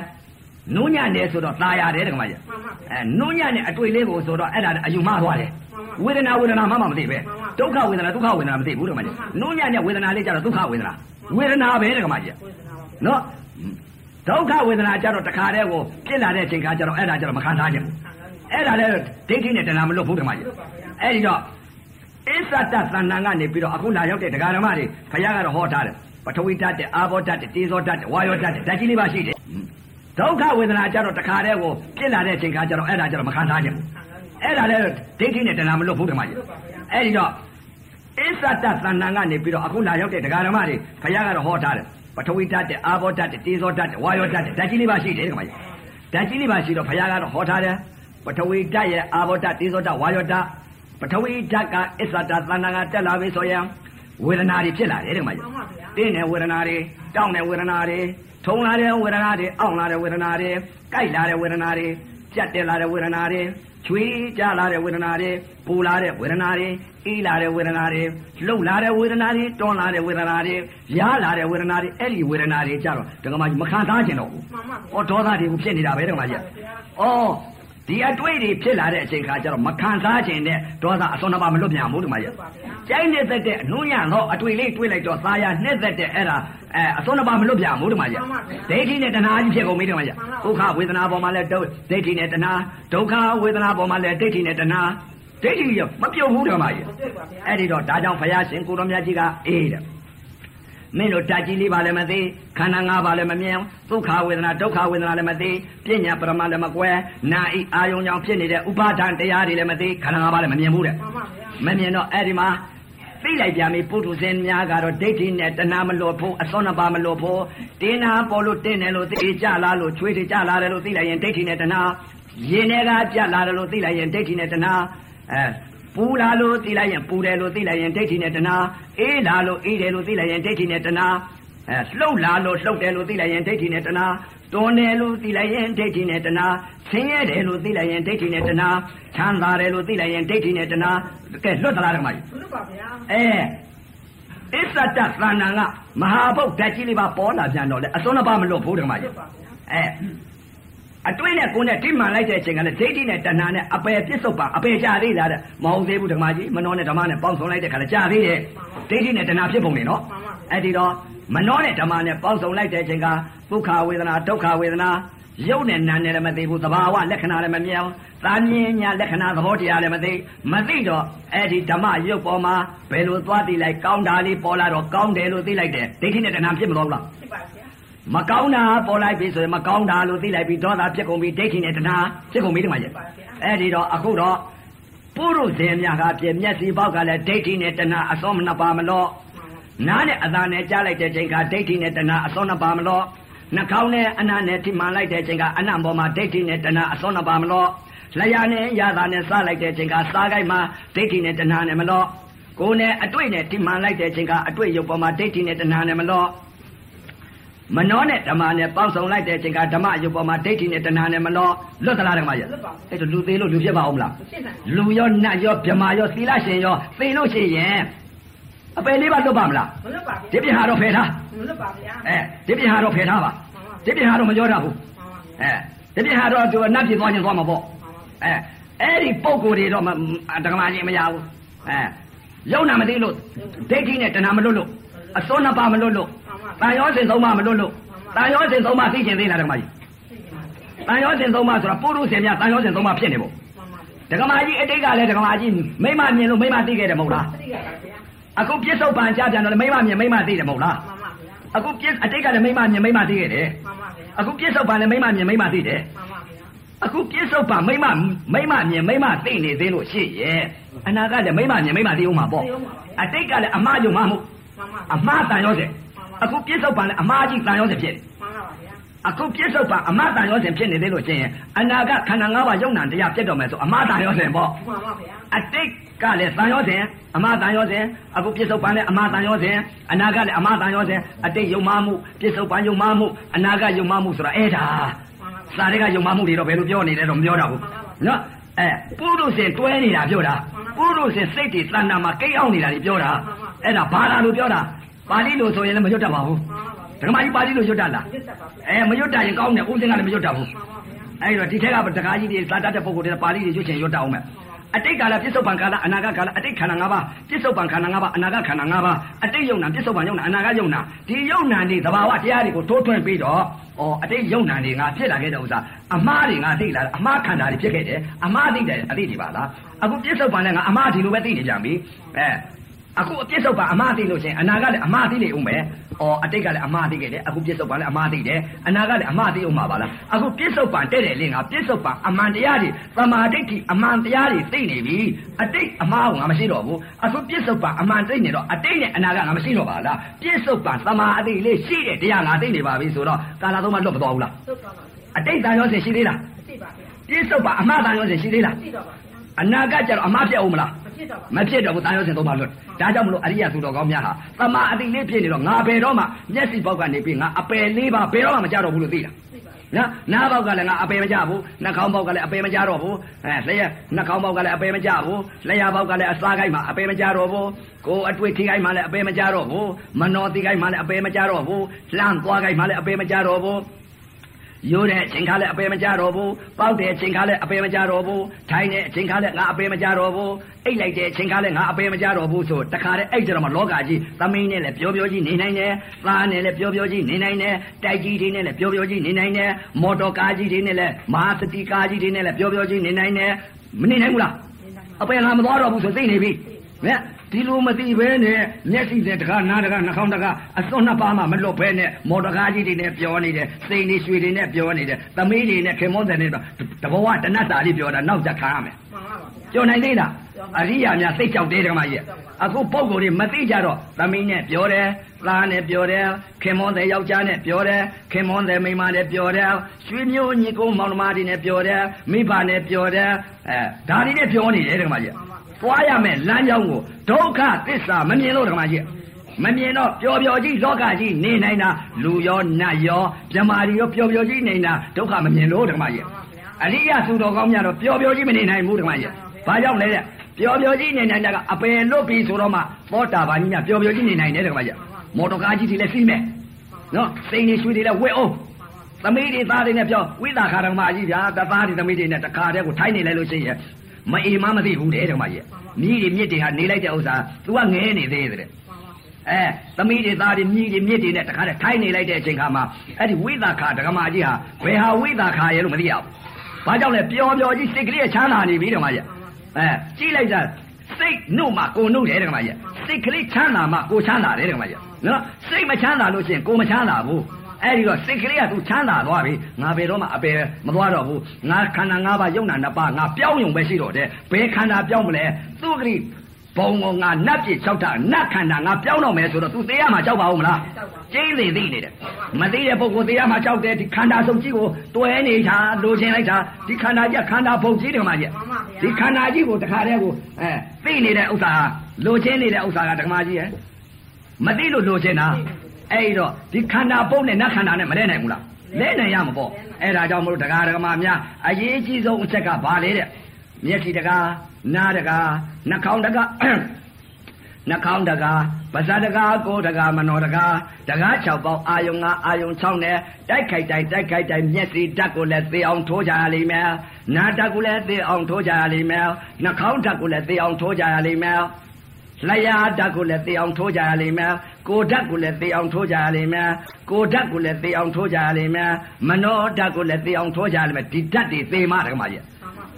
နုညာနဲ့ဆိုတော့သားရတယ်တကမာကြီးမှန်ပါဗျာအဲနုညာနဲ့အတွေ့လေးကိုဆိုတော့အဲ့ဒါအယူမှားသွားတယ်ဝေဒနာဝေဒနာမှမမသိပဲဒုက္ခဝေဒနာဒုက္ခဝေဒနာမသိဘူးတကမာကြီးနုညာနဲ့ဝေဒနာလေးကြတော့ဒုက္ခဝေဒနာဝေဒနာပဲတကမာကြီးဝေဒနာပါနော်ဒုက္ခဝေဒနာကြတော့တခါတည်းကိုပြစ်လာတဲ့အချိန်ခါကျတော့အဲ့ဒါကျတော့မခံစားခြင်းဘူးအဲ့ဒါလည်းဒိဋ္ဌိနဲ့တဏှာမလွတ်ဘူးဓမ္မကြီးအဲ့ဒီတော့ အစ္ဆတသဏ္ဍာန်ကနေပြီးတော့အခုလာရောက်တဲ့ဒကာဓမ္မတွေဘုရားကတော့ဟောထားတယ်ပထဝီဓာတ်တဲ့အာဘောဓာတ်တဲ့တေဇောဓာတ်တဲ့ဝါယောဓာတ်တဲ့ဓာတ်ကြီးလေးပါရှိတယ်ဒုက္ခဝေဒနာကြတော့တခါတည်းကိုပြစ်လာတဲ့အချိန်ခါကျတော့အဲ့ဒါကျတော့မခံစားခြင်းဘူးအဲ့ဒါလည်းဒိဋ္ဌိနဲ့တဏှာမလွတ်ဘူးဓမ္မကြီးအဲ့ဒီတော့အစ္ဆတသဏ္ဍာန်ကနေပြီးတော့အခုလာရောက်တဲ့ဒကာဓမ္မတွေဘုရားကတော့ဟောထားတယ်ပထဝီဓာတ်တဲ့အာဘောဓာတ်တဲ့တေဇောဓာတ်တဲ့ဝါယောဓာတ်တဲ့ဓာတ်ကြီးလေးပါရှိတယ်ဓမ္မကြီးဓာတ်ကြီးလေးပါရှိတော့ဘုရားကတော့ဟောထားတယ်ပထဝီဓာတ်ရဲ့အာဘောဓာတ်တေဇောဓာတ်ဝါယောဓာတ် ပထဝီဓာတ်ကအစ္ဆတသဏ္ဍာန်ကတက်လာပြီဆိုရင်ဝေဒနာတွေဖြစ်လာတယ်ဓမ္မကြီးမှန်ပါဗျာတင်းတဲ့ဝေဒနာတွေတောင်းတဲ့ဝေဒနာတွေထုံလာတဲ့ဝေဒနာတွေအောင့်လာတဲ့ဝေဒနာတွေကြိုက်လာတဲ့ဝေဒနာတွေကြက်တက်လာတဲ့ဝေဒနာတွေချွေးကြလာတဲ့ဝေဒနာတွေပူလာတဲ့ဝေဒနာတွေအေးလာတဲ့ဝေဒနာတွေလှုပ်လာတဲ့ဝေဒနာတွေတွန်းလာတဲ့ဝေဒနာတွေရားလာတဲ့ဝေဒနာတွေအဲ့ဒီဝေဒနာတွေကြတော့ဒကမကြီးမခံစားကျင်တော့ဘူးမှန်ပါဗျာ။ဩဒေါသတွေကိုဖြစ်နေတာပဲဒကမကြီး။ဩ ဒီအတွေ့တွေဖြစ်လာတဲ့အချိန်ခါကျတော့မခံစားကျင်တဲ့ဒေါသအစွန်းတစ်ပါးမလွတ်ပြန်ဘူးဒကမကြီးပါဗျာ။ကြိုက်နေသက်တဲ့အနှုံးရတော့အတွေ့လေးတွေ့လိုက်တော့သားရနှက်သက်တဲ့အဲ့ဒါအဲအစွန်းတစ်ပါးမလွတ်ပြန်ဘူးဒကမကြီးမှန်ပါဗျာ။ဒိဋ္ဌိနဲ့တဏှာကြီးဖြစ်ကုန်ပြီဒကမကြီးမှန်ပါ။ဒုက္ခဝေဒနာပေါ်မှာလဲဒုဒိဋ္ဌိနဲ့တဏှာဒုက္ခဝေဒနာပေါ်မှာလဲဒိဋ္ဌိနဲ့တဏှာဒိဋ္ဌိရောမပြုတ်ဘူးဒကမကြီးမတွေ့ပါဗျာ။အဲ့ဒီတော့ဒါကြောင့်ဘုရားရှင်ကိုတော်မြတ်ကြီးကအေးတဲ့ မင်းတို့ဓာတ်ကြီးလေးပါလည်းမသိခန္ဓာ၅ပါးလည်းမမြင်ဒုက္ခဝေဒနာဒုက္ခဝေဒနာလည်းမသိပညာပရမလည်းမကွဲနာဤအာယုံကြောင့်ဖြစ်နေတဲ့ဥပါဒံတရားတွေလည်းမသိခန္ဓာ၅ပါးလည်းမမြင်ဘူးတဲ့မှန်ပါဗျာမမြင်တော့အဲ့ဒီမှာသိလိုက်ပြန်ပြီပုထုဇဉ်များကတော့ဒိဋ္ဌိနဲ့တဏှာမလို့ဖို့အစွန်းနှစ်ပါးမလို့ဖို့တင်းနာပေါ်လို့တင်းတယ်လို့သိကြလားလို့ချွေးတွေကြလာတယ်လို့သိလိုက်ရင်ဒိဋ္ဌိနဲ့တဏှာရင်ထဲကကြလာတယ်လို့သိလိုက်ရင်ဒိဋ္ဌိနဲ့တဏှာအဲ ပူလာလို့သိလိုက်ရင်ပူတယ်လို့သိလိုက်ရင်ဒိဋ္ဌိနဲ့တဏှာအေးလာလို့အေးတယ်လို့သိလိုက်ရင်ဒိဋ္ဌိနဲ့တဏှာအဲလှုပ်လာလို့လှုပ်တယ်လို့သိလိုက်ရင်ဒိဋ္ဌိနဲ့တဏှာတွန်းတယ်လို့သိလိုက်ရင်ဒိဋ္ဌိနဲ့တဏှာဆင်းရဲတယ်လို့သိလိုက်ရင်ဒိဋ္ဌိနဲ့တဏှာချမ်းသာတယ်လို့သိလိုက်ရင်ဒိဋ္ဌိနဲ့တဏှာကဲလွတ်သလားဓမ္မကြီးမလွတ်ပါဗျာအဲအစ္ဆတသဏ္ဍာန်ကမဟာဘုတ်ဓာတ်ကြီးလေးပါပေါ်လာပြန်တော့လေအစွန်းနှစ်ပါးမလွတ်ဘူးဓမ္မလွကြီးတ်ပါဗျာအဲ အတွေ့နဲ့ကိုယ်နဲ့တိမှန်လိုက်တဲ့အချိန်ကလည်းဒိဋ္ဌိနဲ့တဏှာနဲ့အပယ်ပြစ္ဆုတ်ပါအပယ်ကြသေးလားတဲ့မဟုတ်သေးဘူးဓမ္မကြီးမနှောနဲ့ဓမ္မနဲ့ပေါင်းစုံလိုက်တဲ့ခါလည်းကြသေးတယ်ဒိဋ္ဌိနဲ့တဏှာဖြစ်ပုံနေနော်အဲ့ဒီတော့မနှောနဲ့ဓမ္မနဲ့ပေါင်းစုံလိုက်တဲ့အချိန်ကဒုက္ခဝေဒနာဒုက္ခဝေဒနာရုပ်နဲ့နာနဲ့လည်းမသိဘူးသဘာဝလက္ခဏာလည်းမမြင်ဘူးသာမြင်ညာလက္ခဏာသဘောတရားလည်းမသိမသိတော့အဲ့ဒီဓမ္မရုပ်ပေါ်မှာဘယ်လိုသွားသိလိုက်ကောင်းတာလေးပေါ်လာတော့ကောင်းတယ်လို့သိလိုက်တယ်ဒိဋ္ဌိနဲ့တဏှာဖြစ်မလို့လားဖြစ်ပါဗျာ မကောင်းတာပေါ်လိုက်ပြီဆိုရင်မကောင်းတာလို့သိလိုက်ပြီဒေါသဖြစ်ကုန်ပြီဒိဋ္ဌိနဲ့တဏှာဖြစ်ကုန်ပြီဒီမှာကြီးအဲ့ဒီတော့အခုတော့ပုရုဇဉ်များကပြည့်မျက်စိပေါက်ကလည်းဒိဋ္ဌိနဲ့တဏှာအစောမနှစ်ပါမလို့နားနဲ့အသာနဲ့ကြားလိုက်တဲ့ချိန်ကဒိဋ္ဌိနဲ့တဏှာအစောနှစ်ပါမလို့နှာခေါင်းနဲ့အနာနဲ့ထိမှန်လိုက်တဲ့ချိန်ကအနံ့ပေါ်မှာဒိဋ္ဌိနဲ့တဏှာအစောနှစ်ပါမလို့လျှာနဲ့ရတာနဲ့စားလိုက်တဲ့ချိန်ကစားကိုက်မှာဒိဋ္ဌိနဲ့တဏှာနဲ့မလို့ကိုယ်နဲ့အတွေ့နဲ့ထိမှန်လိုက်တဲ့ချိန်ကအတွေ့ရုပ်ပေါ်မှာဒိဋ္ဌိနဲ့တဏှာနဲ့မလို့ မနှောနဲ့ဓမ္မနဲ့ပေါင်းစုံလိုက်တဲ့အချိန်ကဓမ္မရုပ်ပေါ်မှာဒိဋ္ဌိနဲ့တဏှာနဲ့မနှောလွတ်သလားဓမ္မကြီးအဲ့တော့လူသေးလို့လူဖြစ်ပါအောင်မလားမဖြစ်နိုင်လူရောနတ်ရောဗြဟ္မာရောသီလရှင်ရောသေလို့ရှိရင်အပယ်လေးပါလွတ်ပါမလားမလွတ်ပါဒီဗျာပြင်ဟာတော့ဖယ်ထားမလွတ်ပါဗျာအဲဒီပြင်ဟာတော့ဖယ်ထားပါဒီပြင်ဟာတော့မကြောတတ်ဘူးမှန်ပါဗျာအဲဒီပြင်ဟာတော့သူနတ်ဖြစ်သွားခြင်းသွားမှာပေါ့မှန်ပါဗျာအဲအဲ့ဒီပုံကိုယ်တွေတော့မဓမ္မကြီးမရဘူးအဲယုံနာမသိလို့ဒိဋ္ဌိနဲ့တဏှာမလွတ်လို့အစွန်းနှစ်ပါးမလွတ်လို့ တန်ရောစင်သုံးပါးမလွတ်လို့တန်ရောစင်သုံးပါးသိကျင်သေးလားဓမ္မကြီးသိကျင်ပါဗျာတန်ရောစင်သုံးပါးဆိုတာပုရုษင်များတန်ရောစင်သုံးပါးဖြစ်နေပေါ့မှန်ပါဗျာဒကမာကြီးအတိတ်ကလည်းဒကမာကြီးမိမမြင်လို့မိမသိခဲ့တယ်မဟုတ်လားသိရပါဗျာအခုပြစ္ဆုတ်ပံကြားပြန်တော့လည်းမိမမြင်မိမသိတယ်မဟုတ်လားမှန်ပါဗျာအခုပြစ္အတိတ်ကလည်းမိမမြင်မိမသိခဲ့တယ်မှန်ပါဗျာအခုပြစ္ဆုတ်ပံလည်းမိမမြင်မိမသိတယ်မှန်ပါဗျာအခုပြစ္ဆုတ်ပါမိမမိမမြင်မိမသိနေသေးလို့ရှိရဲ့အနာကလည်းမိမမြင်မိမသိအောင်မှာပေါ့အတိတ်ကလည်းအမှားယုံမှာမို့မှန်ပါအမှားတန်ရောစေ အခုပြစ္ဆုတ်ပါလည်းအမှားကြီးတန်ရောစေဖြစ်မှန်ပါဗျာအခုပြစ္ဆုတ်ပါအမှားတန်ရောစေဖြစ်နေသေးလို့ရှိရင်အနာကခန္ဓာ၅ပါးယုံနာတရားပြတ်တော်မယ်ဆိုအမှားတန်ရောစေပေါ့မှန်ပါဗျာအတိတ်ကလည်းတန်ရောစဉ်အမတန်ရောစဉ်အခုပြစ္ဆုတ်ပန်လည်းအမတန်ရောစဉ်အနာကလည်းအမတန်ရောစဉ်အတိတ်ယုံမှမှုပြစ္ဆုတ်ပန်ယုံမှမှုအနာကယုံမှမှုဆိုတာအဲ့ဒါမှန်ပါစာတွေကယုံမှမှုတွေတော့ဘယ်လိုပြောနေလဲတော့မပြောတော့ဘူးနော်အဲပုရုษင်တွဲနေတာပြောတာပုရုษင်စိတ်တွေတဏ္ဍာမှာကိတ်အောင်နေတာတွေပြောတာအဲ့ဒါဘာသာလို့ပြောတာ ပါဠိလိုဆိုရင်လည်းမရွတ်တတ်ပါဘူးမှန်ပါဗျာဓမ္မကြီးပါဠိလိုရွတ်တတ်လားရစ်တက်ပါဗျာအဲမရွတ်တတ်ရင်ကောင်းတယ်ဦးစင်ကလည်းမရွတ်တတ်ဘူးမှန်ပါဗျာအဲ့တော့ဒီထက်ကတကားကြီးတွေသာတတ်တဲ့ပုံကိုယ်တွေပါဠိတွေရွတ်ချင်ရွတ်တတ်အောင်မယ်အတိတ်ကာလပြစ္ဆုတ်ပံကာလအနာဂတ်ကာလအတိတ်ခန္ဓာ၅ပါးပြစ္ဆုတ်ပံခန္ဓာ၅ပါးအနာဂတ်ခန္ဓာ၅ပါးအတိတ်ယုံနာပြစ္ဆုတ်ပံယုံနာအနာဂတ်ယုံနာဒီယုံနာတွေသဘာဝတရားတွေကိုတိုးထွင်းပြီးတော့ဩအတိတ်ယုံနာတွေငါဖြစ်လာခဲ့တဲ့ဥစ္စာအမှားတွေငါသိလာအမှားခန္ဓာတွေဖြစ်ခဲ့တယ်အမှားသိတယ်အတိတ်တွေပါလားအခုပြစ္ဆုတ်ပံလည်းငါအမှားဒီလိုပဲသိနေကြပြီအဲ အခုအပြစ္ဆုတ်ပံအမှားသိလို့ချင်းအနာဂတ်လည်းအမှားသိနေဦးမယ်ဩအတိတ်ကလည်းအမှားသိခဲ့တယ်အခုပြစ္ဆုတ်ပံလည်းအမှားသိတယ်အနာဂတ်လည်းအမှားသိဦးမှာပါလားအခုပြစ္ဆုတ်ပံတဲ့တယ်လေငါပြစ္ဆုတ်ပံအမှန်တရားတွေသမာဓိဋ္ဌိအမှန်တရားတွေသိနေပြီအတိတ်အမှားကိုငါမရှိတော့ဘူးအခုပြစ္ဆုတ်ပံအမှန်သိနေတော့အတိတ်နဲ့အနာဂတ်ငါမရှိတော့ပါလားပြစ္ဆုတ်ပံသမာအတိတ်လေးရှိတဲ့တရားငါသိနေပါပြီဆိုတော့ကာလာသုံးမလွတ်မသွားဘူးလားသုတ်ပါပါဗျာအတိတ်တန်ရောစင်ရှိသေးလားသိပါဗျာပြစ္ဆုတ်ပံအမှားတန်ရောစင်ရှိသေးလားသိတော့ပါဗျာအနာဂတ်ကျတော့အမှားဖြစ်အောင်မလား မဖြစ်တော့ပါမဖြစ်တော့ဘူးတာယောစင်သုံးပါလွတ်ဒါကြောင့်မလို့အရိယသူတော်ကောင်းများဟာတမာအတိလေးဖြစ်နေတော့ငါဘယ်တော့မှမျက်စိပေါက်ကနေပြီးငါအပယ်လေးပါဘယ်တော့မှမကြတော့ဘူးလို့သိတာသိပါဗျာနော်နားပေါက်ကလည်းငါအပယ်မကြဘူးနှာခေါင်းပေါက်ကလည်းအပယ်မကြတော့ဘူးအဲလျှက်နှာခေါင်းပေါက်ကလည်းအပယ်မကြဘူးလျှက်ပေါက်ကလည်းအစားကိုက်မှာအပယ်မကြတော့ဘူးကိုယ်အတွေ့ထိကိုက်မှာလည်းအပယ်မကြတော့ဘူးမနောတိကိုက်မှာလည်းအပယ်မကြတော့ဘူးလှမ်းသွားကိုက်မှာလည်းအပယ်မကြတော့ဘူး ရိုးတဲ့အချိန်ခါလည်းအပေမကြတော့ဘူးပေါက်တဲ့အချိန်ခါလည်းအပေမကြတော့ဘူးထိုင်တဲ့အချိန်ခါလည်းငါအပေမကြတော့ဘူးအိတ်လိုက်တဲ့အချိန်ခါလည်းငါအပေမကြတော့ဘူးဆိုတခါတည်းအဲ့ကြတော့မှလောကကြီးသမင်းနဲ့လည်းပြောပြောကြီးနေနိုင်တယ်သားနဲ့လည်းပြောပြောကြီးနေနိုင်တယ်တိုက်ကြီးတွေနဲ့လည်းပြောပြောကြီးနေနိုင်တယ်မော်တော်ကားကြီးတွေနဲ့လည်းမဟာစတိကားကြီးတွေနဲ့လည်းပြောပြောကြီးနေနိုင်တယ်မနေနိုင်ဘူးလားအပေငါမသွားတော့ဘူးဆိုသိနေပြီ မြတ်ဒီလိုမသိဘဲနဲ့မျက်စိနဲ့တကားနားတကားနှာခေါင်းတကားအစွန်းနှစ်ပါးမှမလွတ်ဘဲနဲ့မော်တော်ကားကြီးတွေနဲ့ပြောနေတယ်စိန်တွေရွှေတွေနဲ့ပြောနေတယ်သမီးတွေနဲ့ခင်မောတဲ့နဲ့တော့တဘဝတနတ်တာလေးပြောတာနောက်ကြခံရမယ်မှန်ပါပါဗျာပြောနိုင်သေးလားအရိယာများသိကြောက်သေးတယ်ကမကြီးအခုပုံကိုယ်တွေမသိကြတော့သမီးနဲ့ပြောတယ်သားနဲ့ပြောတယ်ခင်မောတဲ့ယောက်ျားနဲ့ပြောတယ်ခင်မောတဲ့မိန်းမနဲ့ပြောတယ်ရွှေမျိုးညီကုန်းမောင်နှမတွေနဲ့ပြောတယ်မိဘနဲ့ပြောတယ်အဲဒါတွေနဲ့ပြောနေတယ်ကမကြီး သွားရမယ်လမ်းကြောင်းကိုဒုက္ခသစ္စာမမြင်လို့ကမကြီးမမြင်တော့ပျော်ပျော်ကြီးလောကကြီးနေနိုင်တာလူရောနတ်ရောမြမာရီရောပျော်ပျော်ကြီးနေတာဒုက္ခမမြင်လို့ဓမ္မကြီးအရိယသူတော်ကောင်းများတော့ပျော်ပျော်ကြီးမနေနိုင်ဘူးဓမ္မကြီး။ဘာကြောင့်လဲတဲ့ပျော်ပျော်ကြီးနေနိုင်တာကအပယ်လွတ်ပြီဆိုတော့မှသောတာပန်ကြီးများပျော်ပျော်ကြီးနေနိုင်တယ်ဓမ္မကြီး။မော်တော်ကားကြီးတွေလည်းစီးမယ်။နော်စိန်တွေရွှေတွေလည်းဝဲအောင်။သမီးတွေသားတွေနဲ့ပြောဝိသခါဓမ္မကြီးဗျာတသားတွေသမီးတွေနဲ့တခါတည်းကိုထိုင်းနေလိုက်လို့ရှိရင် မအေမမသိဘူးတဲ့ဓမ္မကြီး။မြည်တွေမြစ်တွေဟာနေလိုက်တဲ့ဥစ္စာ तू ကငဲနေသေးတယ်တဲ့။အဲသမီးတွေသားတွေမြည်တွေမြစ်တွေနဲ့တခါတည်းထိုင်းနေလိုက်တဲ့အချိန်ခါမှာအဲ့ဒီဝိသခါဓမ္မကြီးဟာဘယ်ဟာဝိသခါရဲ့လို့မသိရဘူး။ဘာကြောင့်လဲပျော်ပျော်ကြီးစိတ်ကလေးချမ်းသာနေပြီဓမ္မကြီးအဲကြည့်လိုက်တာစိတ်နှုတ်မှကိုနှုတ်တယ်ဓမ္မကြီးစိတ်ကလေးချမ်းသာမှကိုချမ်းသာတယ်ဓမ္မကြီးနော်စိတ်မချမ်းသာလို့ရှိရင်ကိုမချမ်းသာဘူး အဲ့ဒီတော့စိတ်ကလေးကသူချမ်းသာသွားပြီငါဘယ်တော့မှအပယ်မသွားတော့ဘူးငါခန္ဓာ၅ပါးယုံနာနှစ်ပါးငါပြောင်းယုံပဲရှိတော့တယ်ဘယ်ခန္ဓာပြောင်းမလဲသူကလေးဘုံကငါနတ်ပြည့်၆တာနတ်ခန္ဓာငါပြောင်းတော့မယ်ဆိုတော့ तू သေးရမှာကြောက်ပါဦးမလားကျင်းသေးသိနေတယ်မသိတဲ့ပုဂ္ဂိုလ်သေးရမှာကြောက်တယ်ဒီခန္ဓာစုပ်ကြီးကိုတွဲနေတာလိုချင်လိုက်တာဒီခန္ဓာကြီးခန္ဓာဘုံကြီးတယ်မှာကြီးဒီခန္ဓာကြီးကိုတခါတည်းကိုအဲသိနေတဲ့ဥစ္စာဟာလိုချင်နေတဲ့ဥစ္စာကဓမ္မကြီးရဲ့မသိလို့လိုချင်တာ အဲ့ဒီတော့ဒီခန္ဓာဘုံနဲ့နတ်ခန္ဓာနဲ့မလဲနိုင်ဘူးလားလဲနိုင်ရမှာပေါ့အဲ့ဒါကြောင့်မလို့တရားဓမ္မများအရေးကြီးဆုံးအချက်ကဘာလဲတဲ့မျက်စိတကားနားတကားနှာခေါင်းတကားနှာခေါင်းတကားပါးစပ်တကားကိုယ်တကားမနောတကားတကား6ပေါက်အာယုံ5အာယုံ6နဲ့တိုက်ခိုက်တိုက်တိုက်ခိုက်တိုက်မျက်စိဓာတ်ကိုလည်းသေအောင်ထိုးကြရလိမ့်မယ်နားဓာတ်ကိုလည်းသေအောင်ထိုးကြရလိမ့်မယ်နှာခေါင်းဓာတ်ကိုလည်းသေအောင်ထိုးကြရလိမ့်မယ် လျှာဓာတ်ကိုလည်းသေအောင်ထိုးကြရလိမ့်မယ်ကိုယ်ဓာတ်ကိုလည်းသေအောင်ထိုးကြရလိမ့်မယ်ကိုယ်ဓာတ်ကိုလည်းသေအောင်ထိုးကြရလိမ့်မယ်မနောဓာတ်ကိုလည်းသေအောင်ထိုးကြရလိမ့်မယ်ဒီဓာတ်တွေသေမှတကမကြီး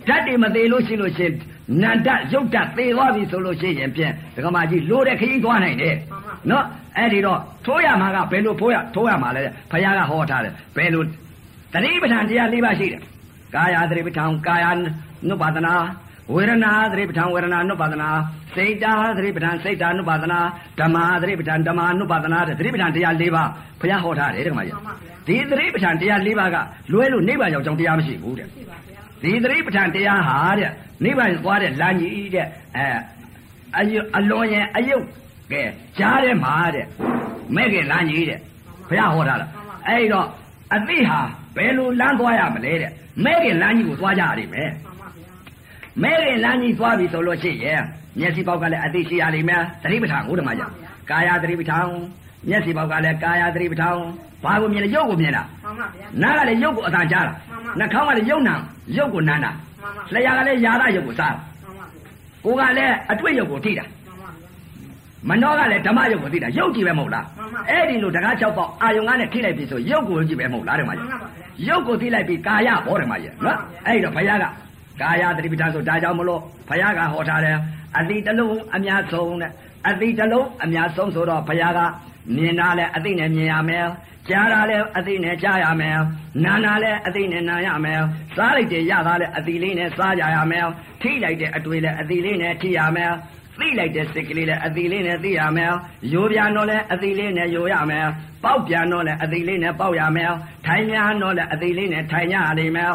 ဓာတ်တွေမသေးလို့ရှိလို့ရှိရင်နန္ဒရုပ်ဓာတ်သေသွားပြီဆိုလို့ရှိရင်ဖြင့်ဒကမာကြီးလိုတဲ့ခရီးသွားနိုင်တယ်နော်အဲ့ဒီတော့ထိုးရမှာကဘယ်လိုထိုးရထိုးရမှာလဲဘုရားကဟောထားတယ်ဘယ်လိုတတိပဋ္ဌာန်တရား၄ပါးရှိတယ်ကာယသတိပဋ္ဌာန်ကာယ ानु ပါဒနာ ဝေရဏသတိပဋ္ဌာန်ဝေရဏ అను ပါဒနာစိတ်တာသတိပဋ္ဌာန်စိတ်တာ అను ပါဒနာဓမ္မာသတိပဋ္ဌာန်ဓမ္မာ అను ပါဒနာသတိပဋ္ဌာန်တရား၄ပါးဘုရားဟောထားတယ်တက္ကမကြီးဒီသတိပဋ္ဌာန်တရား၄ပါးကလွဲလို့နိဗ္ဗာန်ရောက်ကြောင်းတရားမရှိဘူးတဲ့ဒီသတိပဋ္ဌာန်တရားဟာတဲ့နိဗ္ဗာန်သွားတဲ့လမ်းကြီးတဲ့အဲအလွန်ရင်အယုတ်ကဲကြားထဲမှာတဲ့မဲ့ကလမ်းကြီးတဲ့ဘုရားဟောထားတာအဲ့တော့အသိဟာဘယ်လိုလမ်းသွားရမလဲတဲ့မဲ့ကလမ်းကြီးကိုသွားကြရလိမ့်မယ် မဲရင်လမ်းကြီးသွားပြီဆိုလို့ရှိရင်မျက်စိပေါက်ကလည်းအသိရှိရလိမ့်မယ်သတိပဋ္ဌာန်ကိုဓမ္မကြကာယသတိပဋ္ဌာန်မျက်စိပေါက်ကလည်းကာယသတိပဋ္ဌာန်ဘာကိုမြင်လဲရုပ်ကိုမြင်တာမှန်ပါဗျာနားကလည်းရုပ်ကိုအသာကြားတာမှန်ပါနှာခေါင်းကလည်းရုပ်နာရုပ်ကိုနမ်းတာမှန်ပါလျှာကလည်းယာရရုပ်ကိုစားတာမှန်ပါဗျာကိုယ်ကလည်းအတွေ့ရုပ်ကိုထိတာမှန်ပါဗျာမနှောကလည်းဓမ္မရုပ်ကိုသိတာရုပ်ကြည့်ပဲမဟုတ်လားမှန်ပါအဲ့ဒီလိုတကား၆ပေါက်အာယုံကနဲ့ထိလိုက်ပြီဆိုရုပ်ကိုကြည့်ပဲမဟုတ်လားဓမ္မမှန်ကြီးပါဗျာရုပ်ကိုသိလိုက်ပြီကာယဘောဓမ္မကြီးနော်အဲ့တော့ဘုရားက ကာယသတိပဋ္ဌာန်ဆိုဒါကြောင့်မလို့ဘုရားကဟောထားတယ်အတိတလုံးအများဆုံးတဲ့အတိတလုံးအများဆုံးဆိုတော့ဘုရားကမြင်တာလဲအတိနဲ့မြင်ရမယ်ကြားတာလဲအသိနဲ့ကြားရမယ်နားတာလဲအသိနဲ့နားရမယ်စားလိုက်တဲ့ရတာလဲအသိလေးနဲ့စားကြရမယ်ထိလိုက်တဲ့အတွေ့လဲအသိလေးနဲ့ထိရမယ်သိလိုက်တဲ့စိတ်ကလေးလဲအသိလေးနဲ့သိရမယ်ရိုးပြန်တော့လဲအသိလေးနဲ့ရိုးရမယ်ပေါက်ပြန်တော့လဲအသိလေးနဲ့ပေါက်ရမယ်ထိုင်ပြန်တော့လဲအသိလေးနဲ့ထိုင်ရလိမ့်မယ်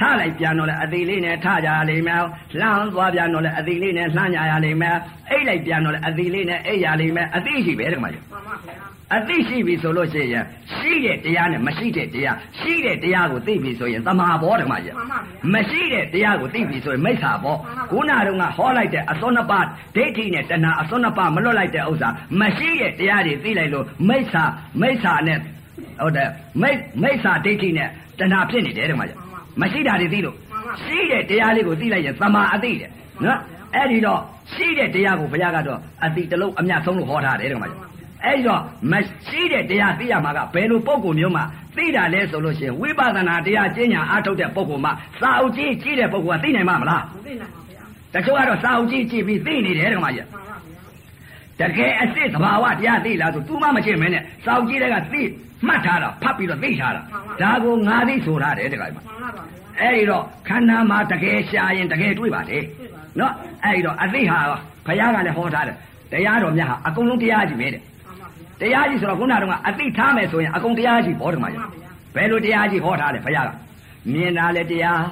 ထားလိုက်ပြန်တော့လဲအသေးလေးနဲ့ထကြရလိမ့်မယ်လှမ်းသွားပြန်တော့လဲအသေးလေးနဲ့လှမ်းကြရလိမ့်မယ်အိတ်လိုက်ပြန်တော့လဲအသေးလေးနဲ့အိတ်ရလိမ့်မယ်အသိရှိပဲတကမကြီးမှန်ပါဗျာအသိရှိပြီဆိုလို့ရှိရင်ရှိတဲ့တရားနဲ့မရှိတဲ့တရားရှိတဲ့တရားကိုသိပြီဆိုရင်သမာဘောဓမ္မကြီးမှန်ပါဗျာမရှိတဲ့တရားကိုသိပြီဆိုရင်မိစ္ဆာဘောခုနတုန်းကဟောလိုက်တဲ့အစွန်းနှစ်ပါးဒိဋ္ဌိနဲ့တဏှာအစွန်းနှစ်ပါးမလွတ်လိုက်တဲ့ဥစ္စာမရှိတဲ့တရားတွေသိလိုက်လို့မိစ္ဆာမိစ္ဆာနဲ့ဟုတ်တယ်မိမိစ္ဆာဒိဋ္ဌိနဲ့တဏှာဖြစ်နေတယ်ဓမ္မကြီး မရှိတာတွေသိလို့ရှိတဲ့တရားလေးကိုသိလိုက်ရင်သမာအသိတယ်နော်အဲ့ဒီတော့ရှိတဲ့တရားကိုဘုရားကတော့အတိတလုံးအမြတ်ဆုံးလို့ဟောထားတယ်ဓမ္မကြီးအဲ့တော့မရှိတဲ့တရားသိရမှာကဘယ်လိုပုံကုမျိုးမှသိတာလဲဆိုလို့ရှိရင်ဝိပဿနာတရားကျင့်ညာအားထုတ်တဲ့ပုံကုမှစာအုပ်ကြီးကြီးတဲ့ပုံကုကသိနိုင်မှာမလားမသိနိုင်ပါဗျာတချို့ကတော့စာအုပ်ကြီးကြည့်ပြီးသိနေတယ်ဓမ္မကြီးမှန်ပါဗျာ တကယ်အစ်စ်သဘာဝတရားသိလားဆို तू မှမရှင်းမင်းနဲ့စာအုပ်ကြီးတွေကသိမှတ်ထားတာဖတ်ပြီးတော့သိထားတာဒါကိုငါသိဆိုထားတယ်တခါကြီးမှန်ပါဗျာအဲ့ဒီတော့ခန္ဓာမှာတကယ်ရှာရင်တကယ်တွေ့ပါလေနော်အဲ့ဒီတော့အသိဟာဘုရားကလည်းဟောထားတယ်တရားတော်မြတ်ဟာအကုန်လုံးတရားကြီးပဲတဲ့မှန်ပါဗျာတရားကြီးဆိုတော့ခုနကတော့အသိထားမယ်ဆိုရင်အကုန်တရားကြီးဘောဓမကြီးမှန်ပါဗျာဘယ်လိုတရားကြီးဟောထားလဲဘုရားကမြင်တာလည်းတရား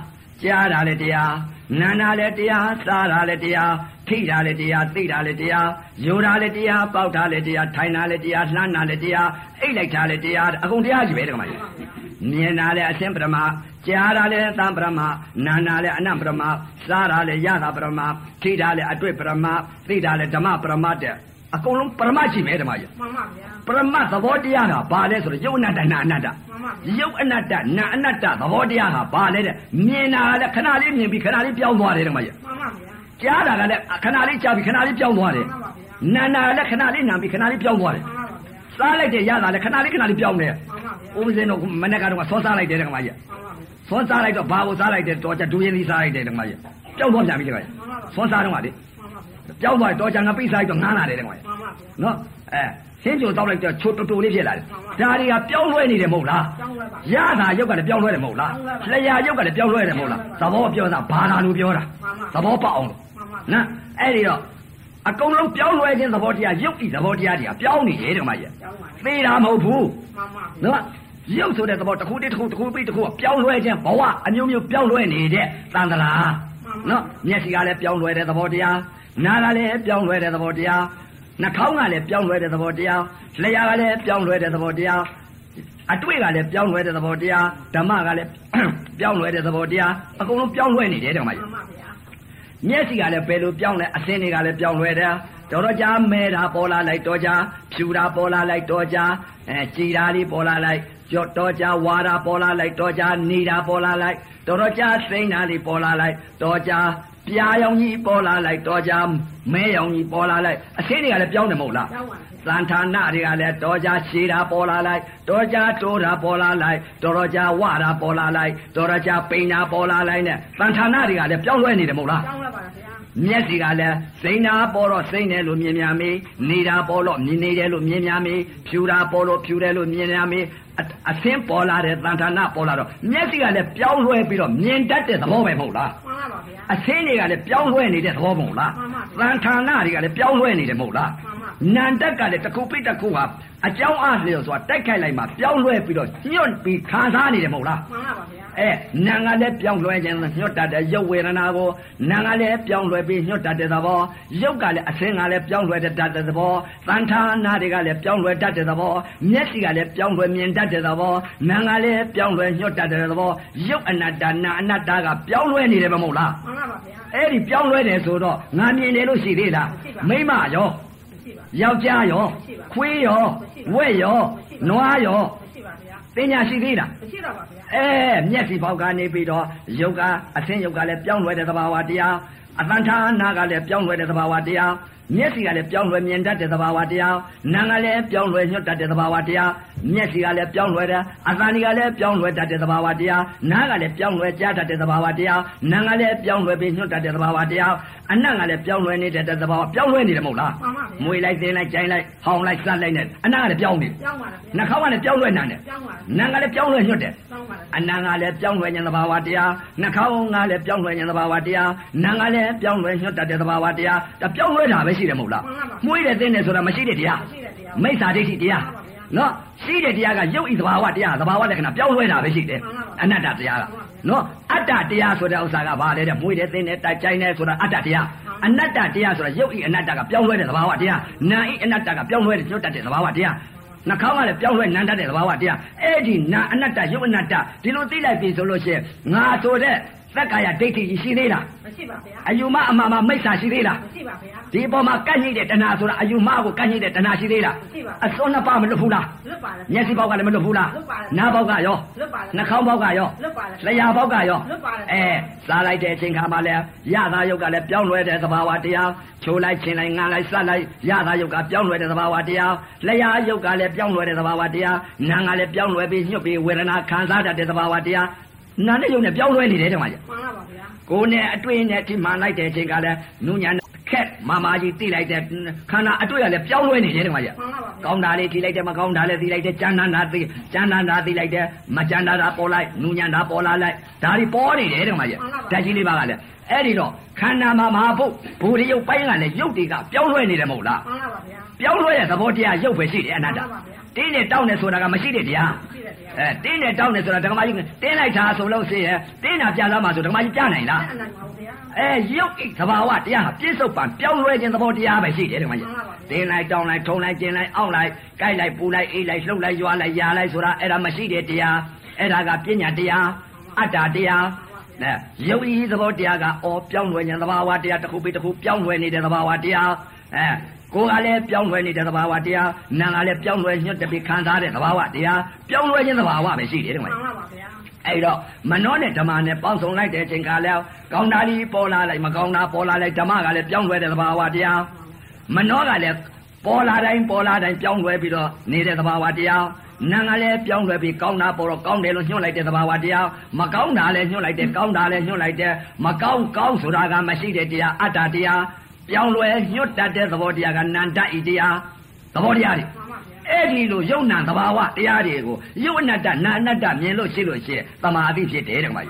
ကြားတာလည်းတရား နားတာလည်းတရားစားတာလည်းတရားထိတာလည်းတရားသိတာလည်းတရားယူတာလည်းတရားပေါက်တာလည်းတရားထိုင်တာလည်းတရားလှမ်းတာလည်းတရားအိတ်လိုက်တာလည်းတရားအကုန်တရားကြီးပဲဓမ္မကြီးမြင်တာလည်းအရှင်းပရမကြားတာလည်းသံပရမနာနာလည်းအနံပရမစားတာလည်းယတာပရမထိတာလည်းအတွေ့ပရမသိတာလည်းဓမ္မပရမတဲ့အကုန်လုံးပရမရှိပဲဓမ္မကြီးမှန်ပါဗျာ ပရမတ်သဘောတရားဟာဘာလဲဆိုတော့ယုတ်အနတ္တနာအနတ္တမှန်ပါဗျာယုတ်အနတ္တနာအနတ္တသဘောတရားဟာဘာလဲတဲ့မြင်တာကလည်းခဏလေးမြင်ပြီးခဏလေးပြောင်းသွားတယ်ဓမ္မကြီးမှန်ပါဗျာကြားတာကလည်းခဏလေးကြားပြီးခဏလေးပြောင်းသွားတယ်မှန်ပါဗျာနာနာကလည်းခဏလေးနာပြီးခဏလေးပြောင်းသွားတယ်မှန်ပါဗျာစားလိုက်တဲ့ရတာလည်းခဏလေးခဏလေးပြောင်းတယ်မှန်ပါဗျာဥပဇင်းတို့မနေ့ကတော့ဆောစားလိုက်တယ်ဓမ္မကြီးမှန်ပါဗျာဆောစားလိုက်တော့ဘာကိုစားလိုက်တယ်တော့ကြဒူရင်သီးစားလိုက်တယ်ဓမ္မကြီးပြောင်းသွားပြန်ပြီဓမ္မကြီးဆောစားတော့ကလေမှန်ပါဗျာပြောင်းသွားတော့ကြငါပိတ်စားလိုက်တော့ငားလာတယ်ဓမ္မကြီးမှန်ပါဗျာနော် အဲရှင်းကြိုတောက်လိုက်တော့ချိုတူတူလေးဖြစ်လာတယ်မှန်ပါဒါတွေကပြောင်းလဲနေတယ်မဟုတ်လားကျောင်းလဲပါရတာရုပ်ကလည်းပြောင်းလဲတယ်မဟုတ်လားပြောင်းလဲပါလျှာရုပ်ကလည်းပြောင်းလဲတယ်မဟုတ်လားသဘောပြောတာဘာသာလို့ပြောတာမှန်ပါသဘောပေါက်အောင်လို့မှန်ပါနော်အဲ့ဒီတော့အကုန်လုံးပြောင်းလဲခြင်းသဘောတရားရုပ်ဤသဘောတရားတွေကပြောင်းနေတယ်ဓမ္မကြီးကျောင်းပါသိတာမဟုတ်ဘူးမှန်ပါနော်ရုပ်ဆိုတဲ့သဘောတစ်ခုတည်းတစ်ခုတစ်ခုပြီးတစ်ခုကပြောင်းလဲခြင်းဘဝအမျိုးမျိုးပြောင်းလဲနေတဲ့သန္တရာနော်မျက်စိကလည်းပြောင်းလဲတဲ့သဘောတရားနားကလည်းပြောင်းလဲတဲ့သဘောတရား နှာခေါင်းကလည်းပြောင်းလဲတဲ့သဘောတရားလျှာကလည်းပြောင်းလဲတဲ့သဘောတရားအတွေ့ကလည်းပြောင်းလဲတဲ့သဘောတရားဓမ္မကလည်းပြောင်းလဲတဲ့သဘောတရားအကုန်လုံးပြောင်းလဲနေတယ်ဓမ္မကြီးမှန်ပါဗျာမျက်စိကလည်းဘယ်လိုပြောင်းလဲအစင်းတွေကလည်းပြောင်းလဲတယ်တော်တော်ကြာမဲတာပေါ်လာလိုက်တော်ကြာဖြူတာပေါ်လာလိုက်တော်ကြာအဲကြည်တာလေးပေါ်လာလိုက်ကြော့တော်ကြာဝါတာပေါ်လာလိုက်တော်ကြာနေတာပေါ်လာလိုက်တော်တော်ကြာစိမ့်တာလေးပေါ်လာလိုက်တော်ကြာ ပြာရောင်ကြီးပေါ်လာလိုက်တော်ကြာမဲရောင်ကြီးပေါ်လာလိုက်အစင်းတွေကလည်းပြောင်းတယ်မဟုတ်လားကျောင်းပါဗျာသံဌာနတွေကလည်းတော်ကြာရှည်တာပေါ်လာလိုက်တော်ကြာတိုးတာပေါ်လာလိုက်တော်တော်ကြာဝတာပေါ်လာလိုက်တော်တော်ကြာပိန်တာပေါ်လာလိုက်နဲ့သံဌာနတွေကလည်းပြောင်းလဲနေတယ်မဟုတ်လားကျောင်းလဲပါဗျာ မျက်စိကလည်းစိန်နာပေါ်တော့စိန်တယ်လို့မြင်များမေးနေတာပေါ်တော့မြင်နေတယ်လို့မြင်များမေးဖြူတာပေါ်တော့ဖြူတယ်လို့မြင်များမေးအအသင်းပေါ်လာတဲ့တန်ထာနာပေါ်လာတော့မျက်စိကလည်းပြောင်းလဲပြီးတော့မြင်တတ်တဲ့သဘောပဲမဟုတ်လားမှန်ပါပါဗျာအသင်းတွေကလည်းပြောင်းလဲနေတဲ့သဘောမဟုတ်လားမှန်ပါတန်ထာနာတွေကလည်းပြောင်းလဲနေတယ်မဟုတ်လားမှန်ပါနန္တက်ကလည်းတစ်ခုပိတစ်ခုဟာအကြောင်းအားလျော်စွာတိုက်ခိုက်လိုက်မှပြောင်းလဲပြီးတော့ညွတ်ပြီးခံစားနေတယ်မဟုတ်လားမှန်ပါပါဗျာ အဲနာငါလည်းပြောင်းလဲခြင်းညွတ်တတ်တဲ့ရုပ်ဝေဒနာကိုနာငါလည်းပြောင်းလဲပြီးညွတ်တတ်တဲ့သဘောရုပ်ကလည်းအသင်းကလည်းပြောင်းလဲတတ်တဲ့သဘောတန်ထာနာတွေကလည်းပြောင်းလဲတတ်တဲ့သဘောမျက်စိကလည်းပြောင်းလဲမြင်တတ်တဲ့သဘောနာငါလည်းပြောင်းလဲညွတ်တတ်တဲ့သဘောရုပ်အနတ္တနာအနတ္တကပြောင်းလဲနေတယ်မဟုတ်လားမှန်ပါပါဗျာအဲ့ဒီပြောင်းလဲတယ်ဆိုတော့ငါမြင်တယ်လို့ရှိသေးလားရှိပါမိမရောမရှိပါယောက်ျားရောရှိပါခွေးရောဝက်ရောနွားရောမရှိ ပါဗျာပညာရှိသေးလားမရှိတော့ပါဗျာအဲမျက်စိပေါက်ကနေပြီးတော့ယုတ်ကအသင်းယုတ်ကလည်းပြောင်းလဲတဲ့သဘာဝတရားအတန်ထာနာကလည်းပြောင်းလဲတဲ့သဘာဝတရား မျက်စိကလည်းပြောင်းလဲမြင်တတ်တဲ့သဘာဝတရားနာကလည်းပြောင်းလဲညွတ်တတ်တဲ့သဘာဝတရားမျက်စိကလည်းပြောင်းလဲတယ်အသံကလည်းပြောင်းလဲတတ်တဲ့သဘာဝတရားနားကလည်းပြောင်းလဲကြားတတ်တဲ့သဘာဝတရားနာကလည်းပြောင်းလဲပြီးညွတ်တတ်တဲ့သဘာဝတရားအနံ့ကလည်းပြောင်းလဲနေတဲ့သဘာဝပြောင်းလဲနေတယ်မဟုတ်လားမှန်ပါဗျာမွေလိုက်တင်းလိုက်ကြိုင်လိုက်ဟောင်းလိုက်စက်လိုက်နဲ့အနံ့ကလည်းပြောင်းနေတယ်ကြောင်းပါလားဗျာနှာခေါင်းကလည်းပြောင်းလဲနေတယ်ကြောင်းပါလားနာကလည်းပြောင်းလဲညွတ်တယ်ကြောင်းပါလားအနံကလည်းပြောင်းလဲခြင်းသဘာဝတရားနှာခေါင်းကလည်းပြောင်းလဲခြင်းသဘာဝတရားနာကလည်းပြောင်းလဲညွတ်တတ်တဲ့သဘာဝတရားဒါပြောင်းလဲတာပဲရှိတယ်မဟုတ်လားမွေးတယ်တင်းတယ်ဆိုတာမရှိတဲ့တရားမရှိတဲ့တရားမိစ္ဆာဒိဋ္ဌိတရားမှန်ပါဗျာနော်ရှိတဲ့တရားကရုပ်ဤသဘာဝတရားသဘာဝလက္ခဏာပြောင်းလဲတာပဲရှိတယ်မှန်ပါဗျာအနတ္တတရားကမှန်ပါဗျာနော်အတ္တတရားဆိုတဲ့ဥစ္စာကဘာလဲတဲ့မွေးတယ်တင်းတယ်တိုက်ကြိုင်းတယ်ဆိုတာအတ္တတရားအနတ္တတရားဆိုတာရုပ်ဤအနတ္တကပြောင်းလဲတဲ့သဘာဝတရားနာဤအနတ္တကပြောင်းလဲတဲ့ညွတ်တတ်တဲ့သဘာဝတရားနှာခေါင်းကလည်းပြောင်းလဲနန်းတတ်တဲ့သဘာဝတရားအဲ့ဒီနာအနတ္တရုပ်အနတ္တဒီလိုသိလိုက်ပြီဆိုလို့ရှိရင်ငါဆိုတဲ့ သက္ကာယဒိဋ္ဌိရှိသေးလားမရှိပါဗျာအယူမအမှားမမိစ္ဆာရှိသေးလားမရှိပါဗျာဒီအပေါ်မှာကန့်ညိတဲ့တဏှာဆိုတာအယူမကိုကန့်ညိတဲ့တဏှာရှိသေးလားမရှိပါဘူးအစွန်းနှစ်ပါးမလွတ်ဘူးလားလွတ်ပါလားမျက်စိပေါက်ကလည်းမလွတ်ဘူးလားလွတ်ပါတယ်နားပေါက်ကရောလွတ်ပါတယ်နှာခေါင်းပေါက်ကရောလွတ်ပါတယ်လျှာပေါက်ကရောလွတ်ပါတယ်အဲစားလိုက်တဲ့အချိန်ခါမှာလဲရသာယုတ်ကလည်းပြောင်းလဲတဲ့သဘာဝတရားချိုးလိုက်ချင်းလိုက်ငါလိုက်စလိုက်ရသာယုတ်ကပြောင်းလဲတဲ့သဘာဝတရားလျှာယုတ်ကလည်းပြောင်းလဲတဲ့သဘာဝတရားနာငါလည်းပြောင်းလဲပြီးညှွတ်ပြီးဝေဒနာခံစားတတ်တဲ့သဘာဝတရား နာနဲ့ယုတ်နဲ့ပြောင်းလဲနေတယ်တဲ့မှာကြီးမှန်ပါပါဗျာကိုယ်နဲ့အတွေ့နဲ့ဒီမှန်လိုက်တဲ့အချိန်ကလည်းနုညာနဲ့ခက်မာမာကြီးတိလိုက်တဲ့ခန္ဓာအတွေ့ကလည်းပြောင်းလဲနေတယ်တဲ့မှာကြီးမှန်ပါပါဗျာကောင်းတာလေးထိလိုက်တယ်မကောင်းတာလေးထိလိုက်တယ်ကြမ်းတမ်းတာသိကြမ်းတမ်းတာသိလိုက်တယ်မကြမ်းတမ်းတာပေါ်လိုက်နူညံတာပေါ်လာလိုက်ဒါတွေပေါ်နေတယ်တဲ့မှာကြီးဓာတ်ကြီးလေးပါကလည်းအဲ့ဒီတော့ခန္ဓာမှာမဟာဘုဘူရိယုတ်ပိုင်းကလည်းရုပ်တွေကပြောင်းလဲနေတယ်မဟုတ်လားမှန်ပါပါဗျာပြောင်းလဲတဲ့သဘောတရားရုပ်ပဲရှိတယ်အနတ္တမှန်ပါဗျာတင်းနဲ့တောင်းနေဆိုတာကမရှိတဲ့တရားရှိတဲ့တရား အဲတင်းနဲ့တောင်းနေဆိုတာဓမ္မကြီးတင်းလိုက်တာဆိုလို့ရှိရင်တင်းတာပြလာမှဆိုဓမ္မကြီးပြနိုင်လားအဲ့ဒါမှမဟုတ်ဗျာအဲရုပ်ဣသဘာဝတရားဟာပြစ္ဆုတ်ပံပြောင်းလဲခြင်းသဘောတရားပဲရှိတယ်ဓမ္မကြီးမှန်ပါပါတင်းလိုက်တောင်းလိုက်ထုံလိုက်ကျင်လိုက်အောင့်လိုက်ကြိုက်လိုက်ပူလိုက်အေးလိုက်လှုပ်လိုက်ရွာလိုက်ယာလိုက်ဆိုတာအဲ့ဒါမရှိတဲ့တရားအဲ့ဒါကပညာတရားအတ္တတရားအဲရုပ်ဤသဘောတရားကအော်ပြောင်းလဲခြင်းသဘာဝတရားတစ်ခုပြီးတစ်ခုပြောင်းလဲနေတဲ့သဘာဝတရား အဲကိုယ်ကလည်းပြောင်းလဲနေတဲ့သဘာဝတရားနာကလည်းပြောင်းလဲညွတ်တပြီးခံစားတဲ့သဘာဝတရားပြောင်းလဲခြင်းသဘာဝပဲရှိတယ်ဓမ္မမှကြီးန်ပါပါဗျာအဲ့တော့မနှောနဲ့ဓမ္မနဲ့ပေါင်းစုံလိုက်တဲ့အချိန်ကလည်းကောင်းတာကြီးပေါ်လာလိုက်မကောင်းတာပေါ်လာလိုက်ဓမ္မကလည်းပြောင်းလဲတဲ့သဘာဝတရားမနှောကလည်းပေါ်လာတိုင်းပေါ်လာတိုင်းပြောင်းလဲပြီးတော့နေတဲ့သဘာဝတရားနာကလည်းပြောင်းလဲပြီးကောင်းတာပေါ်တော့ကောင်းတယ်လို့ညွှန်လိုက်တဲ့သဘာဝတရားမကောင်းတာလည်းညွှန်လိုက်တယ်ကောင်းတာလည်းညွှန်လိုက်တယ်မကောင်းကောင်းဆိုတာကမရှိတဲ့တရားအတ္တတရား ပြောင်းလဲညွတ်တတ်တဲ့သဘောတရားကနန္တဤတရားသဘောတရားတွေမှန်ပါဗျာအဲ့ဒီလိုယုံနာသဘာဝတရားတွေကိုယုတ်အနတ္တနာအနတ္တမြင်လို့ရှိလို့ရှိရင်တမာတိဖြစ်တယ်တဲ့ကွာ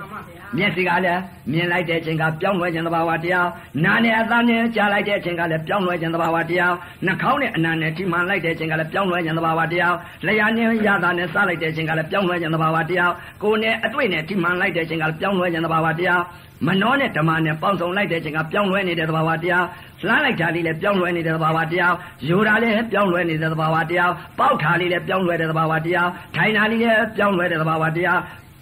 မှန်ပါဗျာမျက်စိကလည်းမြင်လိုက်တဲ့အချိန်ကပြောင်းလဲခြင်းသဘာဝတရားနာနဲ့အသံနဲ့ကြားလိုက်တဲ့အချိန်ကလည်းပြောင်းလဲခြင်းသဘာဝတရားနှာခေါင်းနဲ့အနံနဲ့ထိမှန်လိုက်တဲ့အချိန်ကလည်းပြောင်းလဲခြင်းသဘာဝတရားလျှာနဲ့ရတာနဲ့စားလိုက်တဲ့အချိန်ကလည်းပြောင်းလဲခြင်းသဘာဝတရားကိုယ်နဲ့အတွေ့နဲ့ထိမှန်လိုက်တဲ့အချိန်ကလည်းပြောင်းလဲခြင်းသဘာဝတရားမနှောနဲ့ဓမ္မနဲ့ပေါင်းစုံလိုက်တဲ့အချိန်ကပြောင်းလဲနေတဲ့သဘာဝတရားလှမ်းလိုက်တာလေးလည်းပြောင်းလဲနေတဲ့သဘာဝတရားယူတာလည်းပြောင်းလဲနေတဲ့သဘာဝတရားပေါက်တာလေးလည်းပြောင်းလဲတဲ့သဘာဝတရားထိုင်တာလေးလည်းပြောင်းလဲတဲ့သဘာဝတရား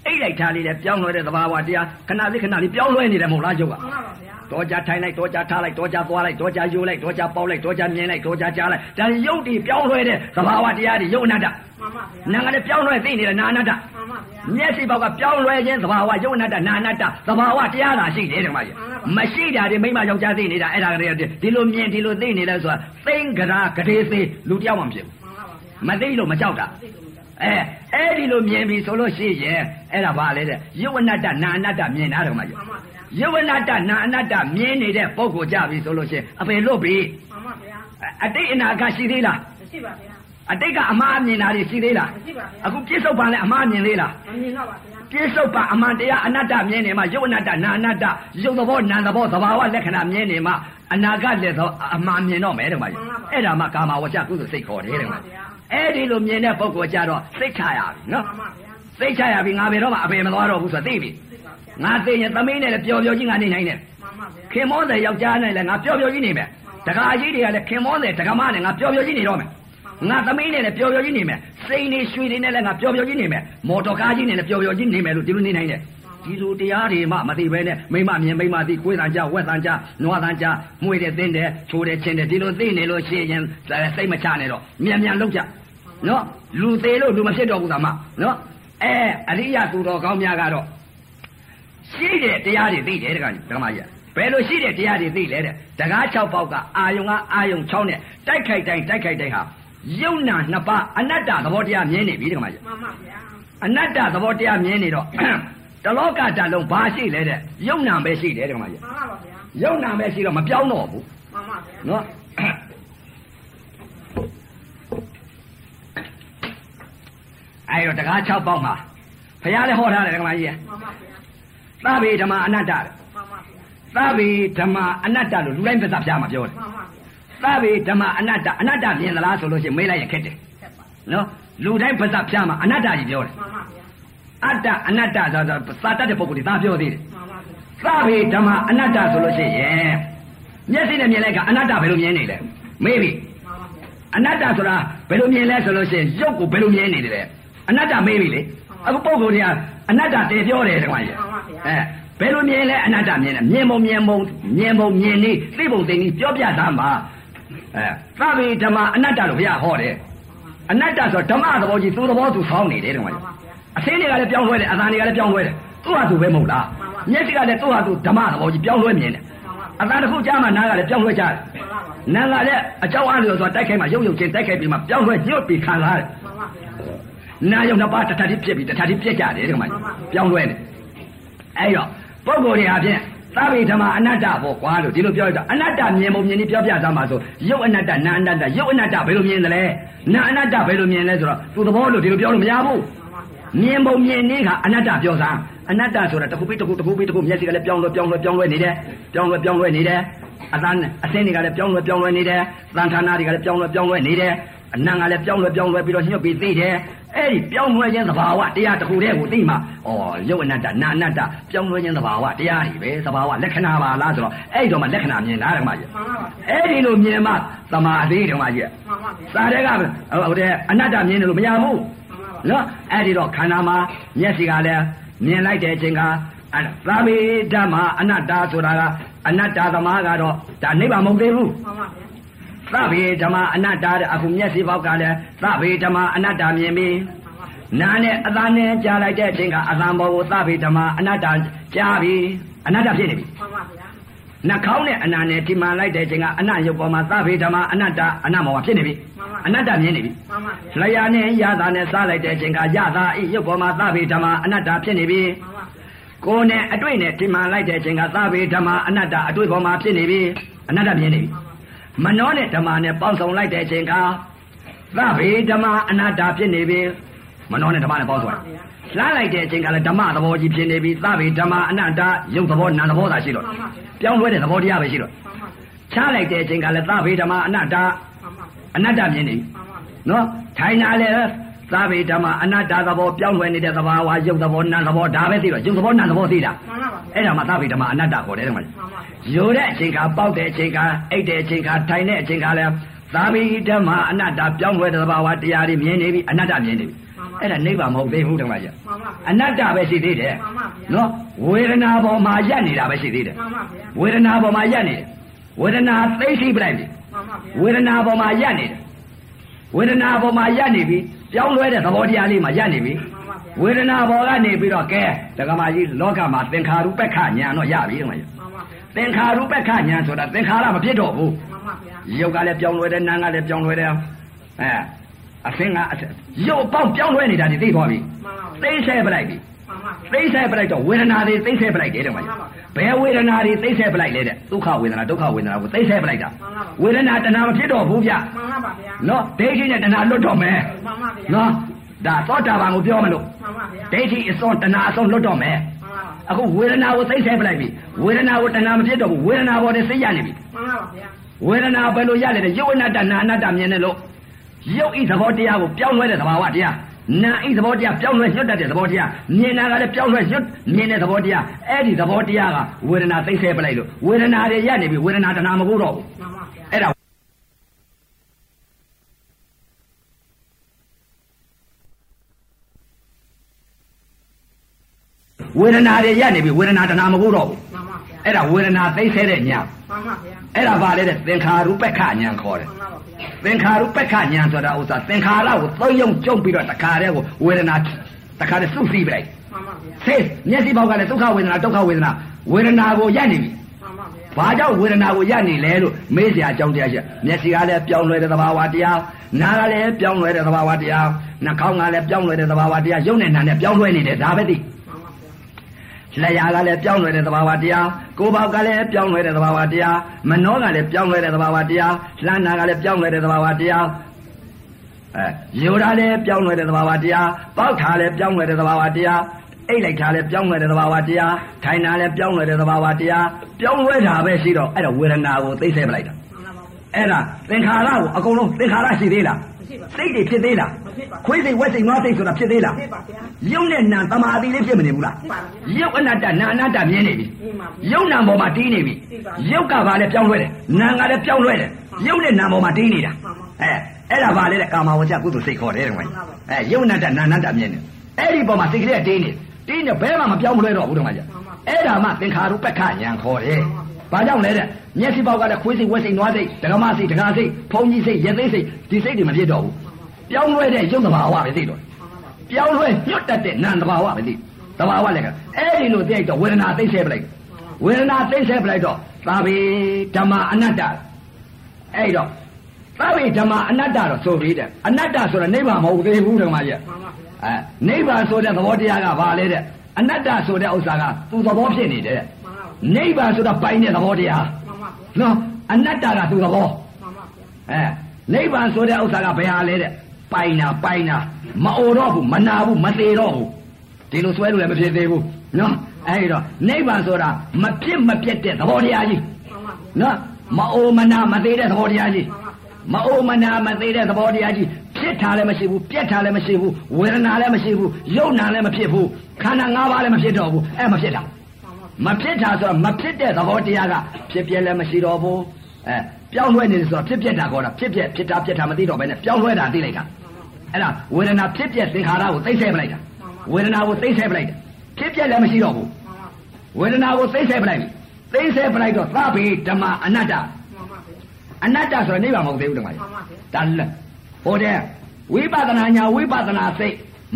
အိတ်လိုက်တာလေးလည်းပြောင်းလဲတဲ့သဘာဝတရားခဏလေးခဏလေးပြောင်းလဲနေတယ်မဟုတ်လားကျုပ်ကမှန်ပါပါဗျာတော့ကြထိုင်လိုက်တော့ကြထားလိုက်တော့ကြသွားလိုက်တော့ကြယူလိုက်တော့ကြပေါက်လိုက်တော့ကြမြင်လိုက်တော့ကြကြားလိုက်ဒါရုပ်တည်ပြောင်းလဲတဲ့သဘာဝတရားတွေရုပ်အနတ္တမှန်ပါဗျာနာငါလည်းပြောင်းလဲသိနေတယ်နာအနတ္တမှန်ပါဗျာမျက်စိဘောက်ကပြောင်းလဲခြင်းသဘာဝရုပ်အနတ္တနာအနတ္တသဘာဝတရားသာရှိတယ်တဲ့မှာကြီးမရှိတာဒီမိမယောက်ျားသိနေတာအဲ့ဒါကလေးဒီလိုမြင်ဒီလိုသိနေလဲဆိုတာသိင်္ဂရာဂရေသေးလူတယောက်မှမဖြစ်ဘူးမှန်ပါပါဗျာမသိလို့မကြောက်တာသိတယ်လို့ကြောက် အဲအဲ့ဒီလိုမြင်ပြီဆိုလို့ရှိရင်အဲ့ဒါဘာလဲတဲ့ရုပ်အနတ္တနာအနတ္တမြင်တာတော့မှာကြီးမှန်ပါဗျာယုတ်အနတ္တနာအနတ္တမြင်နေတဲ့ပုဂ္ဂိုလ်ကြပြီဆိုလို့ရှိရင်အပေလွတ်ပြီမှန်ပါဗျာအတိတ်အနာကရှိသေးလားမရှိပါဗျာအတိတ်ကအမှားမြင်တာတွေရှိသေးလားမရှိပါဗျာအခုပြစ္ဆုတ်ပံလည်းအမှားမြင်သေးလားမမြင်တော့ပါဗျာပြစ္ဆုတ်ပံအမှန်တရားအနတ္တမြင်နေမှာယုတ်အနတ္တနာအနတ္တယုတ်သဘောနာသဘောသဘာဝလက္ခဏာမြင်နေမှာအနာဂတ်လည်းသောအမှန်မြင်တော့မယ်တဲ့မကြီးအဲ့ဒါမှကာမဝចကုသိုလ်စိတ်ခေါ်တယ်တဲ့မကြီး အဲ့ဒီလိုမြင်တဲ့ပုဂ္ဂိုလ်ကြတော့စိတ်ချရပြီနော်မှန်ပါဗျာစိတ်ချရပြီငါဘယ်တော့မှအပေမသွားတော့ဘူးဆိုသိပြီသိပါဗျာငါသိရင်သမီးနဲ့လည်းပျော်ပျော်ကြီးငါနေနိုင်တယ်မှန်ပါဗျာခင်မောတဲ့ယောက်ျားနဲ့လည်းငါပျော်ပျော်ကြီးနေမယ်တကားကြီးတွေကလည်းခင်မောတဲ့တက္ကမနဲ့ငါပျော်ပျော်ကြီးနေတော့မယ်ငါသမီးနဲ့လည်းပျော်ပျော်ကြီးနေမယ်စိန်နေရွှေတွေနဲ့လည်းငါပျော်ပျော်ကြီးနေမယ်မော်တော်ကားကြီးနဲ့လည်းပျော်ပျော်ကြီးနေမယ်လို့ဒီလိုနေနိုင်တယ် ဒီလိုတရားတွေမှမသိပဲနဲ့မိမမြင်မိမသိကိုယ်တန်ကြဝက်တန်ကြနွားတန်ကြမွေတဲ့တင်းတဲ့ချိုးတဲ့ချင်းတဲ့ဒီလိုသိနေလို့ရှိရင်စိတ်မချနဲ့တော့မြန်မြန်လုပ်ကြနော်လူသေးလို့လူမဖြစ်တော့ဘူးသာမနော်အဲအရိယသူတော်ကောင်းများကတော့ရှိတဲ့တရားတွေသိတယ်တခါကြီးဓမ္မကြီးဘယ်လိုရှိတဲ့တရားတွေသိလဲတဲ့တကား6ပေါက်ကအာယုံကအာယုံ6နဲ့တိုက်ခိုက်တိုင်းတိုက်ခိုက်တိုင်းဟာယုံနာနှစ်ပါးအနတ္တသဘောတရားမြင်နေပြီတခါကြီးမှန်ပါဗျာအနတ္တသဘောတရားမြင်နေတော့ တလောကတလုံးဘာရှိလဲတဲ့ယုံနာပဲရှိတယ်တခါကြီးမှန်ပါဗျာယုံနာပဲရှိတော့မပြောင်းတော့ဘူးမှန်ပါဗျာနော်အဲ့တော့တကား6ပေါက်မှာဘုရားလည်းဟောထားတယ်တခါကြီးမှန်ပါဗျာသဗ္ဗေဓမ္မအနတ္တတဲ့မှန်ပါဗျာသဗ္ဗေဓမ္မအနတ္တလို့လူတိုင်းပြသပြမှာပြောတယ်မှန်ပါဗျာသဗ္ဗေဓမ္မအနတ္တအနတ္တမြင်သလားဆိုလို့ရှိရင်မေးလိုက်ရင်ခက်တယ်ဆက်ပါနော်လူတိုင်းပြသပြမှာအနတ္တကြီးပြောတယ်မှန်ပါဗျာ အတ္တအနတ္တဆိုတော့သာတတ်တဲ့ပုဂ္ဂိုလ်တွေဒါပြောသေးတယ်မှန်ပါဗျာသဗ္ဗေဓမ္မအနတ္တဆိုလို့ရှိရင်မျက်စိနဲ့မြင်လိုက်ကအနတ္တဘယ်လိုမြင်နေလဲမေးပြီမှန်ပါဗျာအနတ္တဆိုတာဘယ်လိုမြင်လဲဆိုလို့ရှိရင်ရုပ်ကိုဘယ်လိုမြင်နေတယ်လဲအနတ္တမေးပြီလေအခုပုဂ္ဂိုလ်တွေကအနတ္တတည်ပြောတယ်တခါကြီးမှန်ပါဗျာအဲဘယ်လိုမြင်လဲအနတ္တမြင်တယ်မြင်ပုံမြင်ပုံမြင်ပုံမြင်နေသိပုံသိနေပြောပြသားမှာအဲသဗ္ဗေဓမ္မအနတ္တလို့ဘုရားဟောတယ်အနတ္တဆိုဓမ္မသဘောကြီးသူ့သဘောသူဆောင်းနေတယ်တခါမှန်ကြီးပါဗျာ အသိတွေကလည်းပြောင်းလဲတယ်အသာတွေကလည်းပြောင်းလဲတယ်သူ့ဟာသူပဲမဟုတ်လားမှန်ပါမျက်စိကလည်းသူ့ဟာသူဓမ္မသဘောကြီးပြောင်းလဲမြင်တယ်မှန်ပါဗျာအသာတစ်ခုကြားမှနားကလည်းပြောင်းလဲကြတယ်မှန်ပါဗျာနာကလည်းအကြောင်းအားလျော်စွာတိုက်ခိုက်မှရုပ်ရုပ်ချင်းတိုက်ခိုက်ပြီးမှပြောင်းလဲညွတ်ပြီးခံလာတယ်မှန်ပါဗျာနာယုံနှစ်ပါးတစ်ထပ်တိပြစ်ပြီးတစ်ထပ်တိပြစ်ကြတယ်ဒီမှာမှန်ပါပြောင်းလဲတယ်အဲ့တော့ပုဂ္ဂိုလ်တွေအပြင်သဗ္ဗေဓမ္မအနတ္တဘောကွာလို့ဒီလိုပြောရတော့အနတ္တမြင်ပုံမြင်နေပြောပြသားမှာဆိုရုပ်အနတ္တနာအနတ္တရုပ်အနတ္တဘယ်လိုမြင်သလဲနာအနတ္တဘယ်လိုမြင်လဲဆိုတော့သူသဘောလို့ဒီလိုပြောလို့မရဘူး မှန်ပါဗျာမြင်ပုံမြင်နေကအနတ္တပြောစားအနတ္တဆိုတာတစ်ခုပြီးတစ်ခုတစ်ခုပြီးတစ်ခုမျက်စိကလည်းပြောင်းလဲပြောင်းလဲပြောင်းလဲနေတယ်ပြောင်းလဲပြောင်းလဲနေတယ်အသံအစင်းတွေကလည်းပြောင်းလဲပြောင်းလဲနေတယ်သံဌာနတွေကလည်းပြောင်းလဲပြောင်းလဲနေတယ်အနံကလည်းပြောင်းလဲပြောင်းလဲပြီးတော့ညှပ်ပြီးသိတယ်အဲ့ဒီပြောင်းလဲခြင်းသဘာဝတရားတစ်ခုတည်းကိုသိမှဩရုပ်အနတ္တနာအနတ္တပြောင်းလဲခြင်းသဘာဝတရားတွေပဲသဘာဝလက္ခဏာပါလားဆိုတော့အဲ့ဒီတော့မှလက္ခဏာမြင်လားဓမ္မကြီးမှန်ပါဗျာအဲ့ဒီလိုမြင်မှသမာဓိဓမ္မကြီးမှန်ပါဗျာစာတဲ့ကဟိုတဲ့အနတ္တမြင်တယ်လို့မရဘူးမှ န်ပါဗျာနော်အဲ့ဒီတော့ခန္ဓာမှာမျက်စိကလည်းမြင်လိုက်တဲ့အချိန်ကအဲ့ဒါသာမေဓမ္မအနတ္တဆိုတာကအနတ္တသမားကတော့ဒါနိဗ္ဗာန်မဟုတ်သေးဘူးမှန်ပါဗျာသဗ္ဗေဓမ္မအနတ္တတဲ့အခုမျက်စိပေါက်ကလည်းသဗ္ဗေဓမ္မအနတ္တမြင်ပြီမှန်ပါဗျာနာနဲ့အသာနဲ့ကြားလိုက်တဲ့အချိန်ကအသံဘောကိုသဗ္ဗေဓမ္မအနတ္တကြားပြီအနတ္တဖြစ်နေပြီမှန်ပါဗျာ နှာခေါင်းနဲ့အနာနဲ့ဒီမှန်လိုက်တဲ့အချိန်ကအနတ်ရုပ်ပေါ်မှာသဗ္ဗေဓမ္မအနတ္တအနတ်မောဖြစ်နေပြီမှန်ပါအနတ္တမြင်နေပြီမှန်ပါဗျာလျာနဲ့ရတာနဲ့စားလိုက်တဲ့အချိန်ကရတာဤရုပ်ပေါ်မှာသဗ္ဗေဓမ္မအနတ္တဖြစ်နေပြီမှန်ပါဗျာကိုယ်နဲ့အတွေ့နဲ့ဒီမှန်လိုက်တဲ့အချိန်ကသဗ္ဗေဓမ္မအနတ္တအတွေ့ပေါ်မှာဖြစ်နေပြီအနတ္တမြင်နေပြီမနှောနဲ့ဓမ္မနဲ့ပေါင်းစုံလိုက်တဲ့အချိန်ကသဗ္ဗေဓမ္မအနတ္တဖြစ်နေပြီ မနှောနဲ့ဓမ္မနဲ့ပေါင်းစုံလိုက်လှမ်းလိုက်တဲ့အချိန်ကလည်းဓမ္မသဘောကြီးဖြစ်နေပြီသဗ္ဗေဓမ္မအနတ္တရုပ်သဘောနာမ်သဘောသာရှိတော့မှန်ပါဗျာပြောင်းလဲတဲ့သဘောတရားပဲရှိတော့မှန်ပါဗျာချလိုက်တဲ့အချိန်ကလည်းသဗ္ဗေဓမ္မအနတ္တမှန်ပါဗျာအနတ္တမြင်နေပြီမှန်ပါဗျာနော်ထိုင်တာလေသာဝေဓမ္မအနတ္တသဘောပြောင်းလဲနေတဲ့သဘာဝရုပ်သဘောနာမ်သဘောဒါပဲသိတော့ရုပ်သဘောနာမ်သဘောသိတာမှန်ပါဗျာအဲ့ဒါမှသာဝေဓမ္မအနတ္တခေါ်တယ်တဲ့မှာမှန်ပါဗျာရိုတဲ့အချိန်ကပေါက်တဲ့အချိန်ကအိတ်တဲ့အချိန်ကထိုင်တဲ့အချိန်ကလည်းသာဝေဓမ္မအနတ္တပြောင်းလဲတဲ့သဘာဝတရားတွေမြင်နေပြီအနတ္တမြင်နေပြီ အဲ့ဒါနိဗ္ဗာန်မဟုတ်သေးဘူးဓမ္မကြီးမှန်ပါဗျာအနတ္တပဲရှိသေးတယ်မှန်ပါဗျာနော်ဝေဒနာပေါ်မှာရက်နေတာပဲရှိသေးတယ်မှန်ပါဗျာဝေဒနာပေါ်မှာရက်နေတယ်ဝေဒနာသိသိပလိုက်ပြီမှန်ပါဗျာဝေဒနာပေါ်မှာရက်နေတယ်ဝေဒနာပေါ်မှာရက်နေပြီပြောင်းလဲတဲ့သဘောတရားလေးမှာရက်နေပြီမှန်ပါဗျာဝေဒနာပေါ်ကနေပြီးတော့ကဲဒကမာကြီးလောကမှာသင်္ခါရုပ္ပခညာတော့ရပြီတော့မကြီးမှန်ပါဗျာသင်္ခါရုပ္ပခညာဆိုတာသင်္ခါရမဖြစ်တော့ဘူးမှန်ပါဗျာရုပ်ကလည်းပြောင်းလဲတယ်နာမ်ကလည်းပြောင်းလဲတယ်အဲ အသင်ကအသင်ရုပ်ပေါင်းပြောင်းလဲနေတာဒီသိသွားပြီမှန်ပါဗျာသိဆဲပလိုက်ပြီမှန်ပါဗျာသိမ့်ဆဲပလိုက်တော့ဝေဒနာတွေသိမ့်ဆဲပလိုက်တယ်တဲ့မကြီးဘယ်ဝေဒနာတွေသိမ့်ဆဲပလိုက်လဲတဲ့ဒုက္ခဝေဒနာဒုက္ခဝေဒနာကိုသိမ့်ဆဲပလိုက်တာဝေဒနာတဏှာမဖြစ်တော့ဘူးဗျမှန်ပါပါဗျာနော်ဒိဋ္ဌိနဲ့တဏှာလွတ်တော့မယ်မှန်ပါဗျာနော်ဒါသောတာပန်ကိုပြောမလို့မှန်ပါဗျာဒိဋ္ဌိအစွန်းတဏှာအစွန်းလွတ်တော့မယ်မှန်ပါအခုဝေဒနာကိုသိမ့်ဆဲပလိုက်ပြီဝေဒနာကိုတဏှာမဖြစ်တော့ဘူးဝေဒနာပေါ်တည်းစိတ်ရနေပြီမှန်ပါဗျာဝေဒနာဘယ်လိုရလဲတဲ့ယုတ်အနတ္တနာအနတ္တမြင်တယ်လို့ ယုတ်ဤသဘောတရားကိုပြောင်းလဲတဲ့သဘာဝတရားနာဤသဘောတရားပြောင်းလဲညွတ်တတ်တဲ့သဘောတရားမြင်တာကလည်းပြောင်းလဲညွတ်မြင်တဲ့သဘောတရားအဲ့ဒီသဘောတရားကဝေဒနာသိမ့်ဆဲပလိုက်လို့ဝေဒနာတွေရနေပြီဝေဒနာတဏှာမကူတော့ဘူးမှန်ပါဗျာအဲ့ဒါဝေဒနာတွေရနေပြီဝေဒနာတဏှာမကူတော့ဘူးမှန်ပါဗျာ အဲ့ဒါဝေဒနာသိမ့်ဆဲတဲ့ညာမှန်ပါဗျာအဲ့ဒါဘာလဲတဲ့သင်္ခါရုပ္ပခညာခေါ်တယ်မှန်ပါဗျာသင်္ခါရုပ္ပခညာဆိုတာဥစ္စာသင်္ခါရကိုသုံးယုံကျုံပြီးတော့တခါတည်းကိုဝေဒနာတခါတည်းစုစည်းပလိုက်မှန်ပါဗျာဆေးမျက်စိပေါက်ကလည်းဒုက္ခဝေဒနာဒုက္ခဝေဒနာဝေဒနာကိုရနေပြီမှန်ပါဗျာဘာကြောင့်ဝေဒနာကိုရနေလဲလို့မေးစရာအကြောင်းတရားရှိမျက်စိကလည်းပြောင်းလဲတဲ့သဘာဝတရားနားကလည်းပြောင်းလဲတဲ့သဘာဝတရားနှာခေါင်းကလည်းပြောင်းလဲတဲ့သဘာဝတရားရုပ်နဲ့နာနဲ့ပြောင်းလဲနေတယ်ဒါပဲသိမှန်ပါဗျာ လက်ရာကလည်းပြောင်းလဲတဲ့သဘာဝတရားကိုယ်ပေါက်ကလည်းပြောင်းလဲတဲ့သဘာဝတရားမနှောကလည်းပြောင်းလဲတဲ့သဘာဝတရားလှမ်းနာကလည်းပြောင်းလဲတဲ့သဘာဝတရားအဲယောဓာလည်းပြောင်းလဲတဲ့သဘာဝတရားပေါက်ထားလည်းပြောင်းလဲတဲ့သဘာဝတရားအိတ်လိုက်ထားလည်းပြောင်းလဲတဲ့သဘာဝတရားထိုင်တာလည်းပြောင်းလဲတဲ့သဘာဝတရားပြောင်းလဲတာပဲရှိတော့အဲ့ဒါဝေဒနာကိုသိစေပလိုက်တာမှန်ပါဗျာအဲ့ဒါသင်္ခါရကိုအကုန်လုံးသင်္ခါရရှိသေးလားမရှိပါဘူး စိတ်တွေဖြစ်သေးလားမဖြစ်ပါဘူးခွေးစိတ်ဝက်စိတ်နွားစိတ်ဆိုတာဖြစ်သေးလားဖြစ်ပါဗျာယုံနဲ့နာတမာတိလေးဖြစ်မနေဘူးလားဖြစ်ပါဗျာယုတ်အနတ္တနာအနတ္တမြင်နေပြီမှန်ပါဗျာယုတ်နာပေါ်မှာတီးနေပြီသိပါယုတ်ကဘာလဲပြောင်းလဲတယ်နာကလည်းပြောင်းလဲတယ်ယုတ်နဲ့နာပေါ်မှာတီးနေတာမှန်ပါအဲအဲ့ဒါဘာလဲတဲ့ကာမဝဇ္ဇကုသိုလ်စိတ်ခေါ်တယ်တဲ့ကွမှန်ပါပါအဲယုတ်အနတ္တနာအနတ္တမြင်နေအဲ့ဒီပေါ်မှာစိတ်ကလေးကတီးနေတီးနေဘဲမှမပြောင်းမလဲတော့ဘူးတဲ့ကွမှန်ပါအဲ့ဒါမှသင်္ခါရုပ္ပခညာခေါ်တယ်မှန်ပါ ဘာကြောင့်လဲတဲ့မျက်စိပေါက်ကလည်းခွေးစိတ်ဝက်စိတ်နွားစိတ်ဒကမစိတ်ဒကာစိတ်ဖုံကြီးစိတ်ရသေးစိတ်ဒီစိတ်တွေမဖြစ်တော့ဘူးပြောင်းလဲတဲ့ယုတ်သဘာဝပဲသိတော့မှန်ပါဗျာပြောင်းလဲညွတ်တတ်တဲ့နာမ်သဘာဝပဲသိသဘာဝလည်းကအဲ့ဒီလိုသိလိုက်တော့ဝေဒနာသိဆဲပလိုက်ဝေဒနာသိဆဲပလိုက်တော့သာဘေဓမ္မအနတ္တအဲ့တော့သာဘေဓမ္မအနတ္တတော့ဆိုပြီးတဲ့အနတ္တဆိုတာနိဗ္ဗာန်မဟုတ်သေးဘူးဓမ္မကြီးမှန်ပါဗျာအဲနိဗ္ဗာန်ဆိုတဲ့သဘောတရားကဘာလဲတဲ့အနတ္တဆိုတဲ့ဥစ္စာကသူ့သဘောဖြစ်နေတယ်တဲ့မှ န်ပါဗျာနိဗ္ဗာန်ဆိုတာပိုင်တဲ့သဘောတရားမှန်ပါဗျာနော်အနတ္တကသူ့သဘောမှန်ပါဗျာအဲနိဗ္ဗာန်ဆိုတဲ့ဥစ္စာကဘယ်ဟာလဲတဲ့ပိုင်တာပိုင်တာမအိုတော့ဘူးမနာဘူးမသေးတော့ဘူးဒီလိုဆွဲလို့လည်းမဖြစ်သေးဘူးနော်အဲဒီတော့နိဗ္ဗာန်ဆိုတာမဖြစ်မပြတ်တဲ့သဘောတရားကြီးမှန်ပါဗျာနော်မအိုမနာမသေးတဲ့သဘောတရားကြီးမှန်ပါဗျာမအိုမနာမသေးတဲ့သဘောတရားကြီးဖြစ်တာလည်းမရှိဘူးပြက်တာလည်းမရှိဘူးဝေဒနာလည်းမရှိဘူးယုံနာလည်းမဖြစ်ဘူးခန္ဓာ၅ပါးလည်းမဖြစ်တော့ဘူးအဲမဖြစ်တာ မှန်ပါဗျာမဖြစ်တာဆိုတော့မဖြစ်တဲ့သဘောတရားကဖြစ်ပြက်လည်းမရှိတော့ဘူးအဲပြောင်းလဲနေတယ်ဆိုတော့ဖြစ်ပြက်တာကောတာဖြစ်ပြက်ဖြစ်တာဖြစ်တာမသိတော့ဘဲနဲ့ပြောင်းလဲတာသိလိုက်တာအဲ့ဒါဝေဒနာဖြစ်ပြက်သင်္ခါရကိုသိမ့်ဆဲပလိုက်တာဝေဒနာကိုသိမ့်ဆဲပလိုက်တာဖြစ်ပြက်လည်းမရှိတော့ဘူးမှန်ပါဗျာဝေဒနာကိုသိမ့်ဆဲပလိုက်ပြီသိမ့်ဆဲပလိုက်တော့သဗ္ဗေဓမ္မအနတ္တမှန်ပါဗျာအနတ္တဆိုတော့နိဗ္ဗာန်မဟုတ်သေးဘူးတမကြီးမှန်ပါဗျာဒါလည်းဟိုတဲ့ဝိပဿနာညာဝိပဿနာစိတ်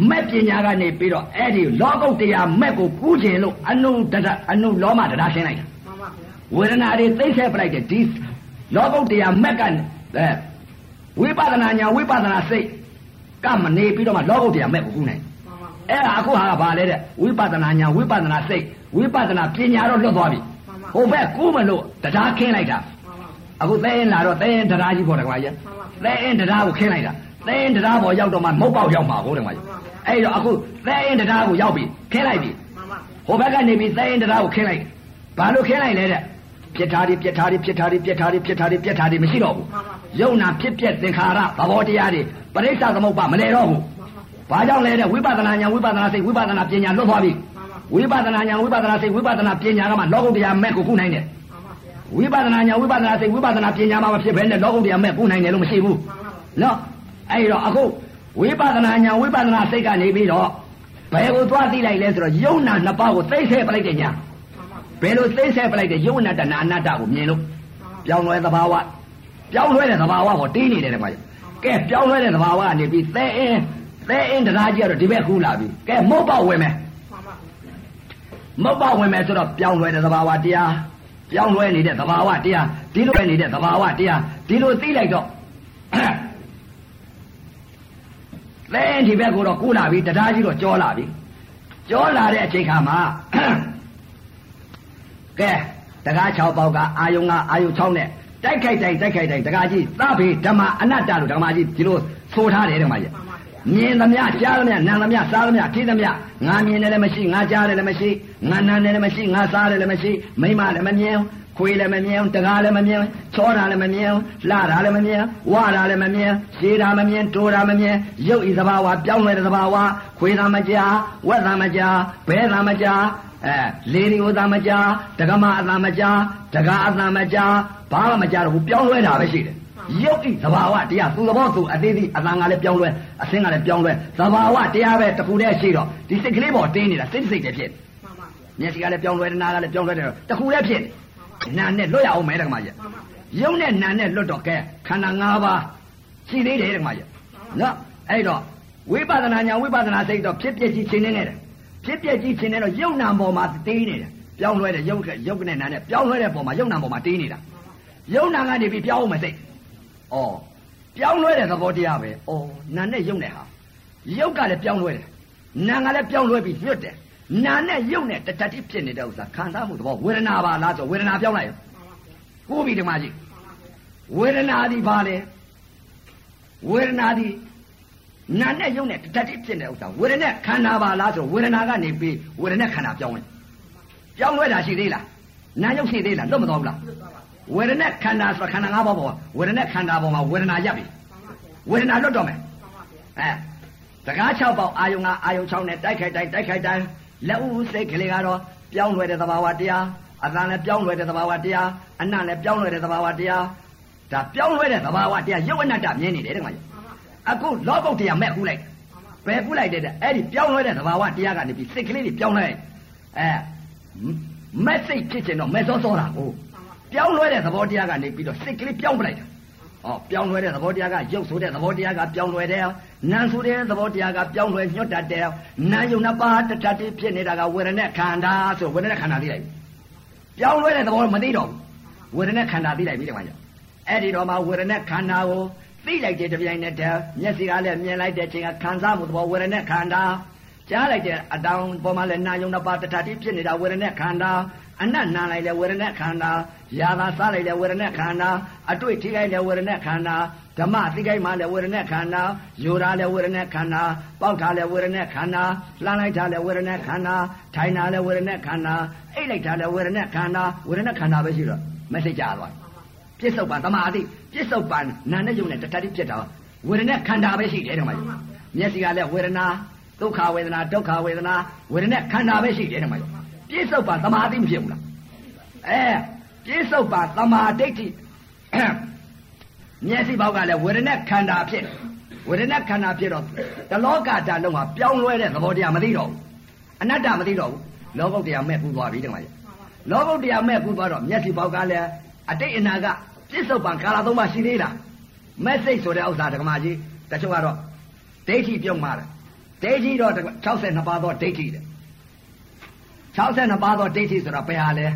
မဲ့ပညာကနေပြီးတော့အဲ့ဒီလောကုတ်တရားမဲ့ကိုကူးခြင်းလို့အနုတဒအနုလောမတရားရှင်းလိုက်တာမှန်ပါဗျာဝေဒနာတွေသိဆက်ပလိုက်တယ်ဒီလောကုတ်တရားမက်ကအဲဝိပဿနာညာဝိပဿနာစိတ်ကမနေပြီးတော့မှလောကုတ်တရားမက်ကိုကူးနိုင်မှန်ပါဗျာအဲ့ဒါအခုဟာကဘာလဲတဲ့ဝိပဿနာညာဝိပဿနာစိတ်ဝိပဿနာပညာတော့လွတ်သွားပြီဟိုဘက်ကူးမလို့တရားခင်းလိုက်တာမှန်ပါဗျာအခုသဲရင်လာတော့သဲရင်တရားကြီးပေါ်တယ်ကွာကြီးမှန်ပါသဲရင်တရားကိုခင်းလိုက်တာ သဲရင်တရားပေါ်ရောက်တော့မှမုတ်ပေါက်ရောက်မှာဟုတ်တယ်ကွာကြီးအဲ့တော့အခုသဲရင်တရားကိုရောက်ပြီခင်းလိုက်ပြီမှန်ပါဗျာဟိုဘက်ကနေပြီးသဲရင်တရားကိုခင်းလိုက်ဘာလို့ခင်းလိုက်လဲတဲ့ပြစ်ထားဒီပြစ်ထားဒီပြစ်ထားဒီပြစ်ထားဒီပြစ်ထားဒီပြစ်ထားဒီမရှိတော့ဘူးမှန်ပါဗျာယုံနာဖြစ်ပြက်သင်္ခါရသဘောတရားတွေပရိစ္ဆသမုပ္ပါမလဲတော့ဘူးမှန်ပါဗျာဘာကြောင့်လဲတဲ့ဝိပဿနာညာဝိပဿနာစိတ်ဝိပဿနာပညာလွတ်သွားပြီမှန်ပါဗျာဝိပဿနာညာဝိပဿနာစိတ်ဝိပဿနာပညာကမှလောကုတ္တရာမဲ့ကိုခုနိုင်တယ်မှန်ပါဗျာဝိပဿနာညာဝိပဿနာစိတ်ဝိပဿနာပညာမှမဖြစ်ဘဲနဲ့လောကုတ္တရာမဲ့ကိုနိုင်တယ်လို့မရှိဘူးမှန်ပါဗျာနော် အဲ့တော့အခုဝိပဿနာညာဝိပဿနာစိတ်ကနေပြီးတော့ဘယ်ကိုသွားသိလိုက်လဲဆိုတော့ယုံနာနှစ်ပါးကိုသိဆဲပလိုက်တဲ့ညာမှန်ပါဗျာဘယ်လိုသိဆဲပလိုက်တဲ့ယုံနာတနာအနတ္တကိုမြင်လို့ပြောင်းလဲသဘာဝပြောင်းလဲတဲ့သဘာဝကိုတင်းနေတယ်တဲ့ကွာကဲပြောင်းလဲတဲ့သဘာဝကနေပြီးသဲအင်းသဲအင်းတရားကြီးကတော့ဒီဘက်ကူးလာပြီကဲမုတ်ပေါက်ဝင်မယ်မှန်ပါဗျာမုတ်ပေါက်ဝင်မယ်ဆိုတော့ပြောင်းလဲတဲ့သဘာဝတရားပြောင်းလဲနေတဲ့သဘာဝတရားဒီလိုပဲနေတဲ့သဘာဝတရားဒီလိုသိလိုက်တော့ သဲအင်းဒီဘက်ကိုတော့ကူးလာပြီတရားကြီးတော့ကြောလာပြီကြောလာတဲ့အချိန်ခါမှာကဲတကား6ပေါက်ကအာယုံကအာယုံ6နဲ့တိုက်ခိုက်တိုင်းတိုက်ခိုက်တိုင်းတကားကြီးသဗ္ဗေဓမ္မအနတ္တလို့ဓမ္မကြီးဒီလိုဆိုထားတယ်ဓမ္မကြီးမြင်သမျှကြားသမျှနားသမျှစားသမျှထိသမျှငါမြင်တယ်လည်းမရှိငါကြားတယ်လည်းမရှိငါနားတယ်လည်းမရှိငါစားတယ်လည်းမရှိမိမလည်းမမြင် ခွေးလည်းမမြင်တကားလည်းမမြင်ချောတာလည်းမမြင်လှတာလည်းမမြင်ဝါတာလည်းမမြင်ရှည်တာမမြင်တိုးတာမမြင်ရုပ်ဤသဘာဝပြောင်းလဲတဲ့သဘာဝခွေးသာမကြားဝက်သာမကြားဘဲသာမကြားအဲလေဒီဥသာမကြားတက္ကမအသာမကြားတကားအသာမကြားဘာမှမကြားတော့ဘူးပြောင်းလဲတာပဲရှိတယ်ရုပ်ဤသဘာဝတရားသူသဘောသူအသေးသေးအသာငါလည်းပြောင်းလဲအစင်းကလည်းပြောင်းလဲသဘာဝတရားပဲတခုတည်းရှိတော့ဒီစိတ်ကလေးပေါ်တင်းနေတာစိတ်စိတ်တည်းဖြစ်မျက်စိကလည်းပြောင်းလဲတယ်နားကလည်းပြောင်းလဲတယ်တခုတည်းဖြစ်နာ နဲ့လွတ်ရအောင်မဲတက္ကမကြီးရုပ်နဲ့နာနဲ့လွတ်တော့ကဲခန္ဓာ၅ပါးရှိသေးတယ်တက္ကမကြီးနော်အဲ့တော့ဝိပဿနာညာဝိပဿနာစိတ်တော့ဖြစ်ပြကြီးချင်းနေတယ်ဖြစ်ပြကြီးချင်းနေတော့ရုပ်နာပေါ်မှာတင်းနေတယ်ပြောင်းလဲတဲ့ရုပ်ရုပ်နဲ့နာနဲ့ပြောင်းလဲတဲ့ပေါ်မှာရုပ်နာပေါ်မှာတင်းနေတာရုပ်နာကနေပြီးပြောင်းအောင်မစိတ်ဩပြောင်းလဲတဲ့သဘောတရားပဲဩနာနဲ့ရုပ်နဲ့ဟာရုပ်ကလည်းပြောင်းလဲတယ်နာကလည်းပြောင်းလဲပြီးညွတ်တယ် နာနဲ့ရုပ်နဲ့တတတိဖြစ်နေတဲ့ဥစ္စာခံစားမှုသဘောဝေဒနာပါလားဆိုဝေဒနာပြောင်းလိုက်ကိုပြီဓမ္မကြီးဝေဒနာဒီဘာလဲဝေဒနာဒီနာနဲ့ရုပ်နဲ့တတတိဖြစ်တဲ့ဥစ္စာဝေဒနာခန္ဓာပါလားဆိုဝေဒနာကနေပြီးဝေဒနာခန္ဓာပြောင်းလိုက်ပြောင်းလဲတာရှိသေးလားနာရုပ်ရှိသေးလားလွတ်မတော်ဘူးလားဝေဒနာခန္ဓာဆိုခန္ဓာ၅ပါးပေါ်ဝေဒနာခန္ဓာပေါ်မှာဝေဒနာရပ်ပြီဝေဒနာလွတ်တော့မယ်အဲတကား6ပေါက်အာယုံကအာယုံ6နဲ့တိုက်ခိုက်တိုင်းတိုက်ခိုက်တိုင်း လက်ဦးစိတ်ကလေးကတော့ပြောင်းလဲတဲ့သဘာဝတရားအတန်လည်းပြောင်းလဲတဲ့သဘာဝတရားအနံ့လည်းပြောင်းလဲတဲ့သဘာဝတရားဒါပြောင်းလဲတဲ့သဘာဝတရားရုပ်အနတ္တမြင်နေတယ်တဲ့ကောင်ကြီးအခုလောကုတ်တရားမဲ့ကူးလိုက်ဘယ်ကူးလိုက်တဲ့အဲ့ဒီပြောင်းလဲတဲ့သဘာဝတရားကနေပြီးစိတ်ကလေးတွေပြောင်းလဲအဲမက်စိတ်ဖြစ်ခြင်းတော့မဲ့စောစောတာကိုပြောင်းလဲတဲ့သဘောတရားကနေပြီးတော့စိတ်ကလေးပြောင်းပလိုက်တာ ဟောပြောင်းလဲတဲ့သဘောတရားကရုပ်ဆိုတဲ့သဘောတရားကပြောင်းလဲတယ်နာမ်ဆိုတဲ့သဘောတရားကပြောင်းလဲညွတ်တတ်တယ်နာယုံနှစ်ပါးတတတိဖြစ်နေတာကဝေဒနာခန္ဓာဆိုဝေဒနာခန္ဓာသိလိုက်ပြောင်းလဲတဲ့သဘောမသိတော့ဘူးဝေဒနာခန္ဓာသိလိုက်ပြီတခါကျအဲ့ဒီတော့မှဝေဒနာခန္ဓာကိုသိလိုက်တဲ့တပြိုင်နက်တည်းမျက်စိကလည်းမြင်လိုက်တဲ့ချိန်ကခံစားမှုသဘောဝေဒနာခန္ဓာကြားလိုက်တဲ့အတောင်ပေါ်မှာလည်းနာယုံနှစ်ပါးတတတိဖြစ်နေတာဝေဒနာခန္ဓာ အနတ်နာလိုက်လေဝေဒနာခန္ဓာယာသာစားလိုက်လေဝေဒနာခန္ဓာအတွေ့ထိခိုက်လေဝေဒနာခန္ဓာဓမ္မသိခိုက်မှလေဝေဒနာခန္ဓာယူတာလေဝေဒနာခန္ဓာပေါက်တာလေဝေဒနာခန္ဓာလှမ်းလိုက်တာလေဝေဒနာခန္ဓာထိုင်တာလေဝေဒနာခန္ဓာအိတ်လိုက်တာလေဝေဒနာခန္ဓာဝေဒနာခန္ဓာပဲရှိတော့မစိတ်ကြသွားပြစ္ဆုတ်ပံတမာတိပြစ္ဆုတ်ပံနာနဲ့ယုံနဲ့တတတိဖြစ်တာဝေဒနာခန္ဓာပဲရှိတယ်ဓမ္မကြီးမျက်စိကလည်းဝေဒနာဒုက္ခဝေဒနာဒုက္ခဝေဒနာဝေဒနာခန္ဓာပဲရှိတယ်ဓမ္မကြီးပြစ္ဆုတ်ပံတမာတိမဖြစ်ဘူးလားအဲပြစ္ဆုတ်ပါသမာဓိဋ္ဌိမျက်စိပေါက်ကလည်းဝေဒနာခန္ဓာဖြစ်ဝေဒနာခန္ဓာဖြစ်တော့တလောကဓာတ်လုံးဟာပြောင်းလဲတဲ့သဘောတရားမသိတော့ဘူးအနတ္တမသိတော့ဘူးလောကုတ်တရားမဲ့ပူသွားပြီတခါကြီးလောကုတ်တရားမဲ့ပူသွားတော့မျက်စိပေါက်ကလည်းအတိတ်အနာကပြစ္ဆုတ်ပံကာလသုံးပါရှိသေးလားမက်စိတ်ဆိုတဲ့ဥစ္စာတက္ကမကြီးတချို့ကတော့ဒိဋ္ဌိပြုံးပါတယ်ဒိဋ္ဌိတော့62ပါးသောဒိဋ္ဌိတဲ့ 62ပါးသောဒိဋ္ဌိဆိုတာဘယ်ဟာလဲ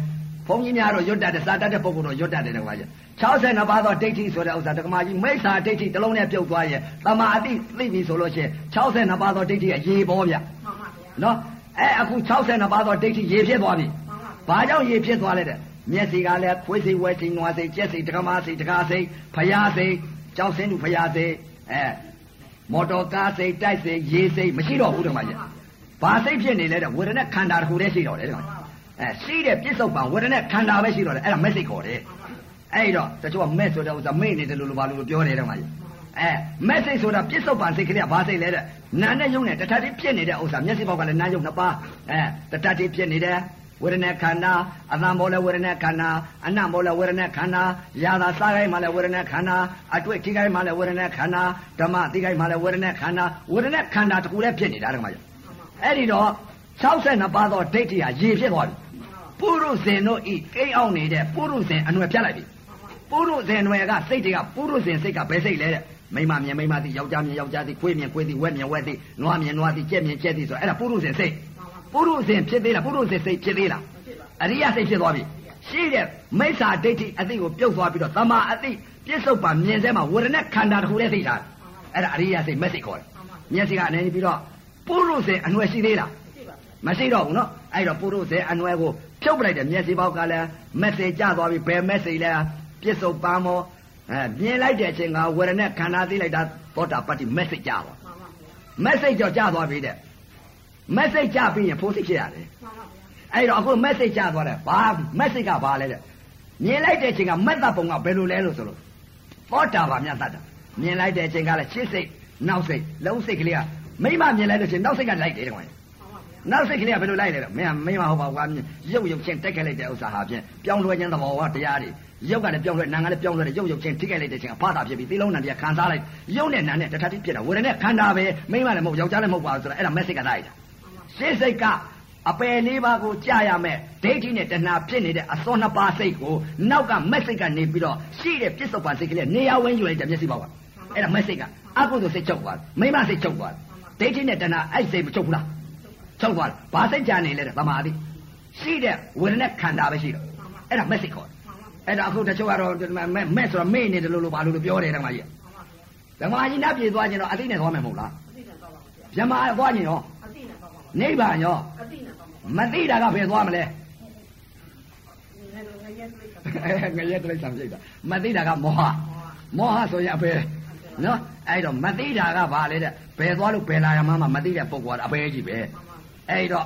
ဘုန်းကြီးများတော့ရွတ်တတ်တယ်စာတတ်တဲ့ပုဂ္ဂိုလ်တော့ရွတ်တတ်တယ်တက္ကမကြီး62ပါးသောဒိဋ္ဌိဆိုတဲ့ဥစ္စာတက္ကမကြီးမိစ္ဆာဒိဋ္ဌိတစ်လုံးနဲ့ပြုတ်သွားရဲ့တမာအတိသိပြီဆိုလို့ရှိရင်62ပါးသောဒိဋ္ဌိအရေးပေါ်ဗျနော်အဲအခု62ပါးသောဒိဋ္ဌိရေဖြစ်သွားပြီဘာကြောင့်ရေဖြစ်သွားလဲတဲ့မျက်စိကလည်းခွေးစိတ်ဝဲစိတ်နွားစိတ်ကြက်စိတ်တက္ကမစိတ်တကားစိတ်ဖယားစိတ်ကြောက်စင်းသူဖယားစိတ်အဲမော်တော်ကားစိတ်တိုက်စိတ်ရေစိတ်မရှိတော့ဘူးတက္ကမကြီး ဘာစိတ်ဖြစ်နေလဲတဲ့ဝေဒနာခန္ဓာတစ်ခုတည်းရှိတော့တယ်တက္ကမကြီးအဲရှိတဲ့ပြစ္ဆုတ်ပံဝေဒနာခန္ဓာပဲရှိတော့တယ်အဲ့ဒါမက်စိတ်ခေါ်တယ်အဲ့တော့တချို့ကမက်ဆိုတဲ့ဥစ္စာမေ့နေတယ်လို့လို့ဘာလို့ပြောတယ်တဲ့မှာအဲမက်စိတ်ဆိုတာပြစ္ဆုတ်ပံစိတ်ကလေးကဘာစိတ်လဲတဲ့နာနဲ့ယုံနဲ့တထတိဖြစ်နေတဲ့ဥစ္စာမျက်စိပေါက်ကလည်းနာယုံနှစ်ပါးအဲတထတိဖြစ်နေတယ်ဝေဒနာခန္ဓာအသံပေါ်လဲဝေဒနာခန္ဓာအနံ့ပေါ်လဲဝေဒနာခန္ဓာယာသာစားခိုင်းမှလဲဝေဒနာခန္ဓာအတွေ့ထိခိုင်းမှလဲဝေဒနာခန္ဓာဓမ္မသိခိုင်းမှလဲဝေဒနာခန္ဓာဝေဒနာခန္ဓာတကူလဲဖြစ်နေတာဓမ္မကြီး အဲ့ဒီတော့62ပါးသောဒိဋ္ဌိဟာရေဖြစ်သွားပြီပုရုဇဉ်တို့ဤကိန်းအောင်နေတဲ့ပုရုဇဉ်အနွယ်ပြတ်လိုက်ပြီပုရုဇဉ်နွယ်ကစိတ်တွေကပုရုဇဉ်စိတ်ကဘယ်စိတ်လဲတဲ့မိမမြင်မိမသိယောက်ျားမြင်ယောက်ျားသိခွေးမြင်ခွေးသိဝက်မြင်ဝက်သိနွားမြင်နွားသိကြက်မြင်ကြက်သိဆိုအဲ့ဒါပုရုဇဉ်စိတ်ပုရုဇဉ်ဖြစ်သေးလားပုရုဇဉ်စိတ်ဖြစ်သေးလားအရိယစိတ်ဖြစ်သွားပြီရှိတဲ့မိစ္ဆာဒိဋ္ဌိအသိကိုပြုတ်သွားပြီးတော့သမာအသိပြစ္ဆုတ်ပါမြင်စဲမှာဝရณะခန္ဓာတစ်ခုတည်းသိတာအဲ့ဒါအရိယစိတ်မက်စိတ်ခေါ်တယ်မျက်စိကအနေနဲ့ပြီးတော့ ပုရုဇဉ်အနွယ်ရှိသေးလားမရှိတော့ဘူးနော်အဲ့တော့ပုရုဇေအနွယ်ကိုဖြုတ်ပလိုက်တဲ့မျက်စိပေါက်ကလည်းမက်ဆေ့ကြသွားပြီဘယ်မက်ဆေ့လဲပြစ္ဆုတ်ပန်းမောအဲမြင်လိုက်တဲ့အချိန်ကဝေဒနဲ့ခန္ဓာသိလိုက်တာသောတာပတ္တိမက်ဆေ့ကြပါမက်ဆေ့ကြောကြသွားပြီတဲ့မက်ဆေ့ကြပြီးရင်ဖိုးစိတ်ဖြစ်ရတယ်အဲ့တော့အခုမက်ဆေ့ကြသွားတယ်ဘာမက်ဆေ့ကဘာလဲတဲ့မြင်လိုက်တဲ့အချိန်ကမက်တပ်ပုံကဘယ်လိုလဲလို့ဆိုလို့သောတာပန်မြတ်တတ်တာမြင်လိုက်တဲ့အချိန်ကလည်းရှစ်စိတ်နောက်စိတ်လုံးစိတ်ကလေးက မိမမြင်လိုက်လို့ချင်းနောက်စိတ်ကလိုက်တယ်ကွာနောက်စိတ်ကလေးကဘယ်လိုလိုက်လဲတော့မင်းမိမဟုတ်ပါဘူးကွာရုပ်ရုပ်ချင်းတက်ခဲ့လိုက်တဲ့ဥစ္စာဟာဖြင့်ပြောင်းလဲခြင်းသဘောကတရားတွေရုပ်ကလည်းပြောင်းလဲနာကလည်းပြောင်းလဲတယ်ရုပ်ရုပ်ချင်းထိခဲ့လိုက်တဲ့ချင်းအဖတာဖြစ်ပြီးသီလုံးနံတရားခံစားလိုက်ရုပ်နဲ့နာနဲ့တထတိဖြစ်တာဝေဒနဲ့ခန္ဓာပဲမိမလည်းမဟုတ်ယောက်ျားလည်းမဟုတ်ပါဘူးဆိုတော့အဲ့ဒါမက်ဆေ့ကလိုက်တာရှင်းစိတ်ကအပယ်လေးပါးကိုကြာရမယ်ဒိဋ္ဌိနဲ့တဏှာဖြစ်နေတဲ့အစောနှစ်ပါးစိတ်ကိုနောက်ကမက်စိတ်ကနေပြီးတော့ရှိတဲ့ပြစ္ဆုတ်ပါစိတ်ကလေးနေရာဝင်းယူလိုက်တဲ့မျက်စိပေါက်ကအဲ့ဒါမက်စိတ်ကအကုသိုလ်စိတ်ချုပ်သွားမိမစိတ်ချုပ်သွား ဒိဋ္ဌိနဲ့တဏှာအဲ့စိတ်မချုပ်ဘူးလားချုပ်သွားဘာစိတ်ကြနေလဲတဲ့ဗမာတိရှိတဲ့ဝေဒနာခန္ဓာပဲရှိတော့အဲ့ဒါမက်စိတ်ခေါ်အဲ့ဒါအခုတချို့ကတော့မက်ဆိုတော့မေ့နေတယ်လို့လို့ဘာလို့ပြောတယ်ဓမ္မကြီးဓမ္မကြီးနတ်ပြည်သွားခြင်းတော့အသိနဲ့သွားမယ်မဟုတ်လားဗြဟ္မာသွားခြင်းရောနိဗ္ဗာန်ရောမသိတာကဘယ်သွားမလဲငရဲတိရစ္ဆာန်ပြိတ္တာမသိတာကမောဟမောဟဆိုရင်အပေနော် အဲ့တော့မသိတာကဘာလဲတဲ့ဘယ်သွားလို့ဘယ်လာရမှမသိတဲ့ပုဂ္ဂိုလ်ကအပေကြီးပဲအဲ့တော့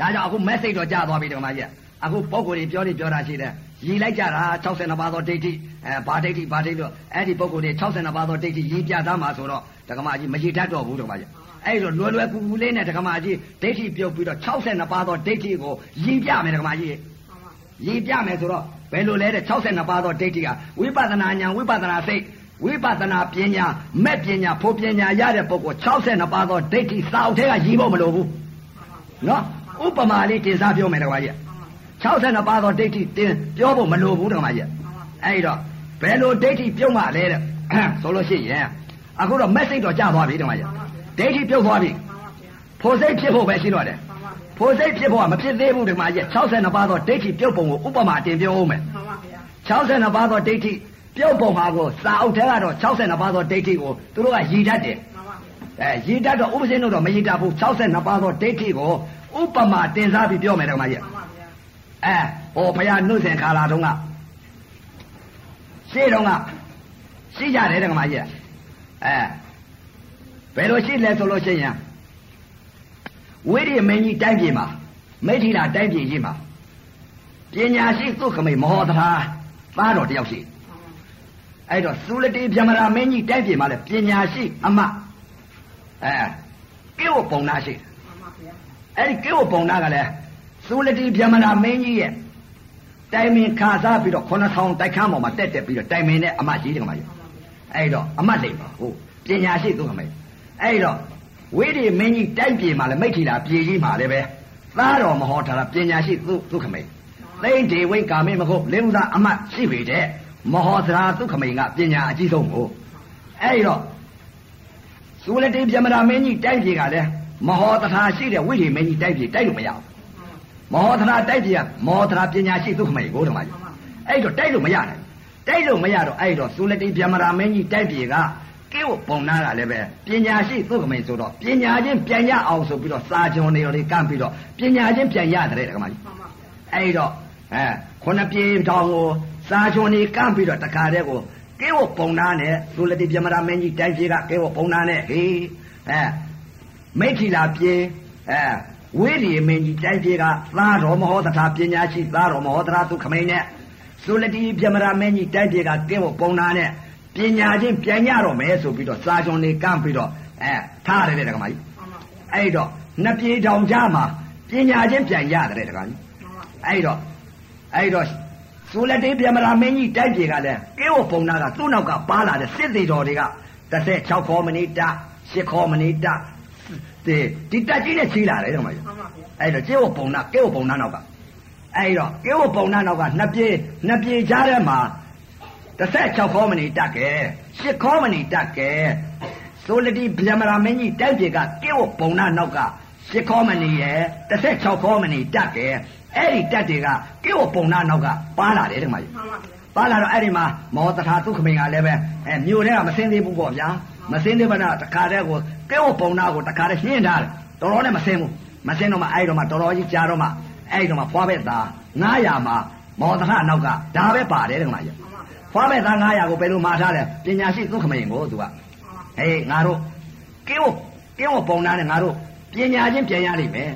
ဒါကြောင့်အခု message တော့ကြာသွားပြီဒီမှာကြီးအခုပုဂ္ဂိုလ်တွေပြောနေပြောတာရှိတယ်ရည်လိုက်ကြတာ62ပါးသောဒိဋ္ဌိအဲဘာဒိဋ္ဌိဘာဒိဋ္ဌိလို့အဲ့ဒီပုဂ္ဂိုလ်တွေ62ပါးသောဒိဋ္ဌိရည်ပြသားမှာဆိုတော့ဒကမကြီးမရည်တတ်တော့ဘူးဒီမှာကြီးအဲ့လိုလွယ်လွယ်ကူကူလေးနဲ့ဒကမာကြီးဒိဋ္ဌိပြုတ်ပြီးတော့62ပါးသောဒိဋ္ဌိကိုရည်ပြမယ်ဒကမာကြီးရည်ပြမယ်ဆိုတော့ဘယ်လိုလဲတဲ့62ပါးသောဒိဋ္ဌိကဝိပဿနာဉာဏ်ဝိပဿနာစိတ် ဝိပဿနာပညာမဲ့ပညာဖို့ပညာရတဲ့ပုဂ္ဂိုလ်62ပါးသောဒိဋ္ဌိစာအုပ်ထဲကရည်ဖို့မလိုဘူးနော်ဥပမာလေးတင်စားပြောမယ်ဒကမာကြီး62ပါးသောဒိဋ္ဌိတင်ပြောဖို့မလိုဘူးဒကမာကြီးအဲ့တော့ဘယ်လိုဒိဋ္ဌိပြုတ်မှလဲတဲ့ဆိုလို့ရှိရင်အခုတော့ message တော့ကြာသွားပြီဒကမာကြီးဒိဋ္ဌိပြုတ်သွားပြီဖို့စိတ်ဖြစ်ဖို့ပဲရှိတော့တယ်ဖို့စိတ်ဖြစ်ဖို့ကမဖြစ်သေးဘူးဒီမှာကြီး62ပါးသောဒိဋ္ဌိပြုတ်ပုံကိုဥပမာတင်ပြောဦးမယ်62ပါးသောဒိဋ္ဌိ ပြုတ်ပုံဟာကိုစာအုပ်ထဲကတော့62ပါးသောဒိဋ္ဌိကိုသူတို့ကရည်တတ်တယ်အဲရည်တတ်တော့ဥပဇင်းတို့တော့မရည်တတ်ဘူး62ပါးသောဒိဋ္ဌိကိုဥပမာတင်စားပြီးပြောမယ်ဒီမှာကြီးအဲဟောဘုရားနှုတ်ဆင်ခါလာတုန်းကရှေ့တုန်းကရှိကြတယ်ဒီမှာကြီးအဲဘယ်လိုရှိလဲဆိုလို့ရှိရင်ဝိရိယမင်းကြီးတိုင်းပြည်မှာမိထီလာတိုင်းပြည်ကြီးမှာပညာရှိသုခမိတ်မောသရာသားတော်တယောက်ရှိ အဲ့တော့သုလတိဗြဟ္မရာမင်းကြီးတိုက်ပြည်မှာလဲပညာရှိအမအဲကေဝပုံနာရှိအဲ့ဒီကေဝပုံနာကလည်းသုလတိဗြဟ္မရာမင်းကြီးရဲ့တိုင်မင်ခါစားပြီးတော့9000တိုက်ခန်းပေါ်မှာတက်တက်ပြီးတော့တိုင်မင်နဲ့အမကြီးတယ်ကမကြီးအဲ့တော့အမလိမ့်ပါဟုတ်ပညာရှိသုခမိတ်အဲ့တော့ဝိရိမင်းကြီးတိုက်ပြည်မှာလဲမိထီလာပြည်ကြီးမှာလည်းပဲသားတော်မဟောထားတာပညာရှိသုသုခမိတ်သိမ့်ဒေဝိကာမေမဟုတ်လင်းဥသာအမတ်ရှိပေတဲ့ မဟောသရာသုခမိန်ကပညာအကြီးဆုံးကိုအဲ့တော့သုလတိပြမရာမင်းကြီးတိုက်ပြေကလည်းမဟောသရာရှိတဲ့ဝိရိမင်းကြီးတိုက်ပြေတိုက်လို့မရဘူးမဟောသရာတိုက်ပြေကမဟောသရာပညာရှိသုခမိန်ကိုဓမ္မကြီးအဲ့တော့တိုက်လို့မရနိုင်တိုက်လို့မရတော့အဲ့တော့သုလတိပြမရာမင်းကြီးတိုက်ပြေကကဲဝပုံနာကလည်းပဲပညာရှိသုခမိန်ဆိုတော့ပညာချင်းပြန်ရအောင်ဆိုပြီးတော့စာကြုံနေတော်တွေကန့်ပြီးတော့ပညာချင်းပြန်ရတယ်ဓမ္မကြီးအဲ့တော့အဲခုနှစ်ပြေတောင်ကို စာချွန်နေကန့်ပြီးတော့တခါတည်းကိုကဲဝပုံနာနဲ့သုလတိပြမရာမင်းကြီးတိုင်းပြေကကဲဝပုံနာနဲ့ဟေးအဲမိထီလာပြေအဲဝိရိယမင်းကြီးတိုင်းပြေကသာတော်မဟောတထာပညာရှိသာတော်မဟောတထာသူခမိန်နဲ့သုလတိပြမရာမင်းကြီးတိုင်းပြေကကဲဝပုံနာနဲ့ပညာချင်းပြန်ရတော့မယ်ဆိုပြီးတော့စာချွန်နေကန့်ပြီးတော့အဲထားရတယ်တက္ကမကြီးအဲ့တော့နှစ်ပြေတောင်ကြားမှာပညာချင်းပြန်ရတယ်တက္ကမကြီးအဲ့တော့အဲ့တော့ သုလတိပြမရာမင်းကြီးတိုက်ပြေကလည်းကဲဝပုံနာကသူ့နောက်ကပါလာတဲ့စစ်သေးတော်တွေက16ခေါ်မနီတ10ခေါ်မနီတဒီဒီတက်ကြီးနဲ့ချီလာတယ်တော့မကြီးအဲ့တော့ကျဲဝပုံနာကဲဝပုံနာနောက်ကအဲ့တော့ကဲဝပုံနာနောက်ကနှစ်ပြေနှစ်ပြေကြားထဲမှာ16ခေါ်မနီတက်ကဲ10ခေါ်မနီတက်ကဲသုလတိပြမရာမင်းကြီးတိုက်ပြေကကဲဝပုံနာနောက်က10ခေါ်မနီရဲ့16ခေါ်မနီတက်ကဲ အဲ့ဒီတက်တွေကကိဝပုံနာနောက်ကပါလာတယ်တဲ့မကြီးပါလာတော့အဲ့ဒီမှာမောတထာသုခမိန်ကလည်းပဲအဲမြို့ထဲကမစင်းသေးဘူးပေါ့ဗျာမစင်းသေးပါနဲ့တခါတည်းကိုကဲဝပုံနာကိုတခါတည်းရှင်းထားတယ်တော်တော်နဲ့မစင်းဘူးမစင်းတော့မှအဲ့တော့မှတော်တော်ကြီးကြားတော့မှအဲ့တော့မှဖွားပဲသား900မှာမော်သထနောက်ကဒါပဲပါတယ်တဲ့ကမကြီးဖွားပဲသား900ကိုဘယ်လိုမှာထားလဲပညာရှိသုခမရင်ကိုသူကဟေးငါတို့ကဲဝကဲဝပုံနာနဲ့ငါတို့ပညာချင်းပြန်ရလိမ့်မယ်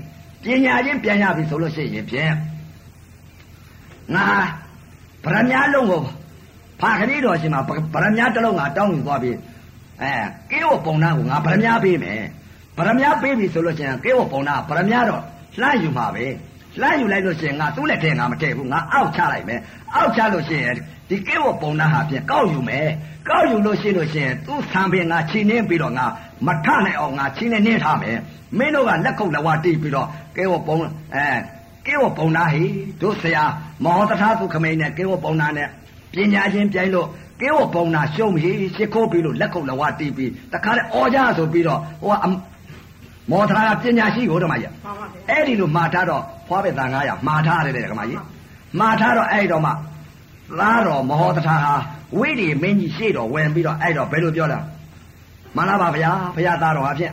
ပညာချင်းပြန်ရပြီဆိုလို့ရှိရင်ဖြင့်ငါဗရမညာလုံးကိုဖာခရီးတော်ရှင်မှာဗရမညာတစ်လုံးငါတောင်းယူသွားပြီအဲကိရောပုံနာကိုငါဗရမညာပေးမယ်ဗရမညာပေးပြီဆိုလို့ရှိရင်ကိရောပုံနာဗရမညာတော့လှမ်းယူမှာပဲ လှမ်းယူလိုက်လို့ရှိရင်ငါသူ့လက်ထဲငါမထည့်ဘူးငါအောက်ချလိုက်မယ်အောက်ချလို့ရှိရင်ဒီကဲဝပုံနာဟာဖြင့်ကောက်ယူမယ်ကောက်ယူလို့ရှိလို့ရှိရင်သူ့ဆံပင်ငါချီနှင်းပြီးတော့ငါမထနိုင်အောင်ငါချီနှင်းနှင်းထားမယ်မင်းတို့ကလက်ကုပ်လက်ဝါတီးပြီးတော့ကဲဝပုံအဲကဲဝပုံနာဟိတို့ဆရာမောဟတထာသူခမိန်နဲ့ကဲဝပုံနာနဲ့ပညာချင်းပြိုင်လို့ကဲဝပုံနာရှုံးပြီရှ िख ိုးပြီးလို့လက်ကုပ်လက်ဝါတီးပြီးတခါလေအော်ကြဆိုပြီးတော့ဟိုက မောဟတထာကပညာရှိကိုဓမ္မကြီးမှန်ပါဗျာအဲ့ဒီလိုမှာထားတော့ဖွားပဲသား900မှာထားတယ်တဲ့ဓမ္မကြီးမှာထားတော့အဲ့တော့မှသားတော်မဟောတထာဟာဝိရိမင်းကြီးရှေ့တော်ဝင်ပြီးတော့အဲ့တော့ဘယ်လိုပြောလဲမှန်လားပါဗျာဘုရားသားတော်ဟာဖြင့်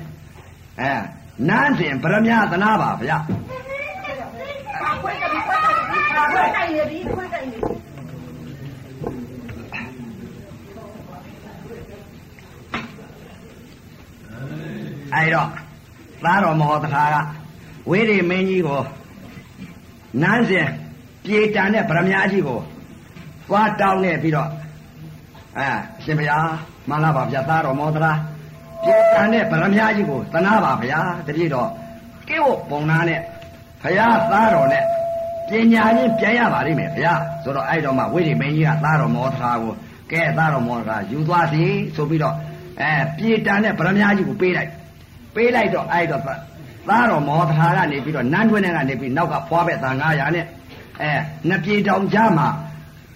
အဲနန်းစဉ်ဗရမ ्या သနာပါဗျာခွဲကြပြီခွဲကြပြီခွဲကြပြီခွဲကြပြီအဲ့တော့ သားတော်မဟောတထာကဝိရိမင်းကြီးကိုနန်းစဉ်ပြေတန်တဲ့ဗရမ ्या ကြီးကိုသွားတောင်းနေပြီးတော့အဲရှင်ဘုရားမှန်လားပါဗျာသားတော်မောသရာပြေတန်တဲ့ဗရမ ्या ကြီးကိုသနာပါဗျာတပြည့်တော့ကိဝပုံနာနဲ့ဘုရားသားတော်နဲ့ပညာချင်းပြန်ရပါလိမ့်မယ်ဗျာဆိုတော့အဲ့တော့မှဝိရိမင်းကြီးကသားတော်မောသရာကိုကဲသားတော်မောသရာယူသွားစီဆိုပြီးတော့အဲပြေတန်တဲ့ဗရမ ्या ကြီးကိုပေးလိုက် ပေးလိုက်တော့အဲ့တော့သားတော်မောသဟာကနေပြီးတော့နန်းတွင်းထဲကနေပြီးနောက်ကဖွားပဲသား900နဲ့အဲနှစ်ပြေတောင်ကြားမှာ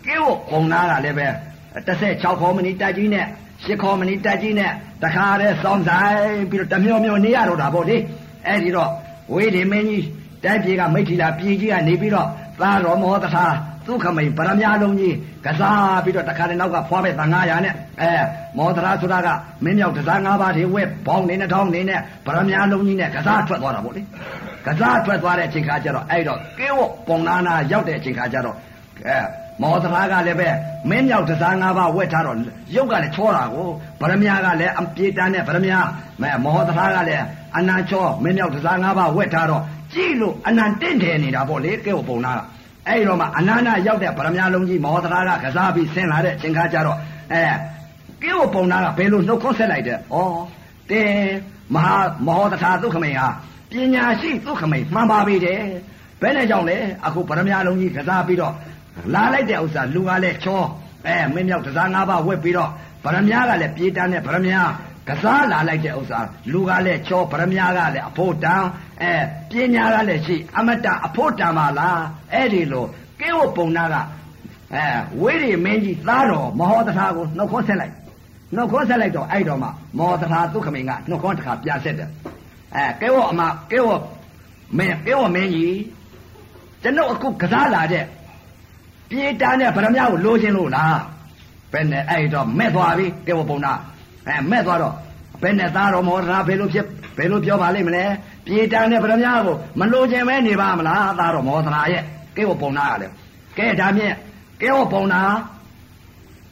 ကဲဝပုံနာကလည်းပဲ16ခေါ်မနီတက်ကြီးနဲ့10ခေါ်မနီတက်ကြီးနဲ့တခါတည်းစောင်းဆိုင်ပြီးတော့တမျောမျောနေရတော့တာပေါ့လေအဲ့ဒီတော့ဝေးဒီမင်းကြီးတိုက်ပြေကမိထီလာပြေကြီးကနေပြီးတော့သားတော်မောသဟာ သူခမိန်ပရမယာလုံးကြီးကစားပြီးတော့တခါတည်းနောက်ကဖွားပဲသံ900နဲ့အဲမောသရာဆိုတာကမင်းမြောက်ကစား9ပါးတွေဝက်ဘောင်းနေနဲ့ထောင်းနေနဲ့ပရမယာလုံးကြီးနဲ့ကစားထွက်သွားတာပေါ့လေကစားထွက်သွားတဲ့အချိန်ခါကျတော့အဲ့တော့ကေဝပုံနာနာရောက်တဲ့အချိန်ခါကျတော့အဲမောသရာကလည်းပဲမင်းမြောက်တစား၅ပါးဝက်ထားတော့ရုပ်ကလည်းချောတာကိုဗရမယာကလည်းအပြေတန်းနဲ့ဗရမယာမဲမောသရာကလည်းအနန္ချောမင်းမြောက်တစား၅ပါးဝက်ထားတော့ကြည့်လို့အနန္တင့်တယ်နေတာပေါ့လေကဲ့ပုံနာက အဲ့ဒီတော့မှအနာနာရောက်တဲ့ဗရမယာလုံးကြီးမောသရာကကစားပြီးဆင်းလာတဲ့အချိန်ခါကျတော့အဲကိဝပုံနာကဘယ်လိုနှုတ်ခွန်းဆက်လိုက်တဲ့ဩတဲ့မဟာမောသရာသုခမိန်ဟာပညာရှိသုခမိန်မှန်ပါပြီတဲ့ဘယ်နဲ့ကြောင့်လဲအခုဗရမယာလုံးကြီးကစားပြီးတော့လာလိုက်တဲ့ဥစ္စာလူကလည်းချောအဲမင်းမြောက်ကစားငါးပါးဝက်ပြီးတော့ဗရမယာကလည်းပြေးတန်းတဲ့ဗရမယာ ကစားလာလိုက်တဲ့ဥစ္စာလူကလည်းချောဗရမ ्या ကလည်းအဖို့တန်အဲပညာကလည်းရှိအမတအဖို့တန်ပါလားအဲ့ဒီလိုကေဝပုံနာကအဲဝိရိမင်းကြီးသားတော်မဟောတထာကိုနှုတ်ခွန်းဆက်လိုက်နှုတ်ခွန်းဆက်လိုက်တော့အဲ့တော့မှမောတထာဒုက္ခမင်းကနှုတ်ခွန်းတစ်ခါပြဆက်တယ်အဲကေဝအမကေဝမင်းကေဝမင်းကြီးကျွန်ုပ်အခုကစားလာတဲ့ပြေးတန်းတဲ့ဗရမ ्या ကိုလိုချင်လို့လားဘယ်နဲ့အဲ့တော့မဲ့သွားပြီကေဝပုံနာ အဲမဲ့သွားတော့ဘယ်နဲ့သားတော်မောဒနာဘယ်လိုဖြစ်ဘယ်လိုပြောပါလိမ့်မလဲပြေတန်တဲ့ဗရမညာကိုမလိုချင်ပဲနေပါမလားသားတော်မောဒနာရဲ့ကဲဝပုံနာရတယ်ကဲဒါမြင့်ကဲဝပုံနာ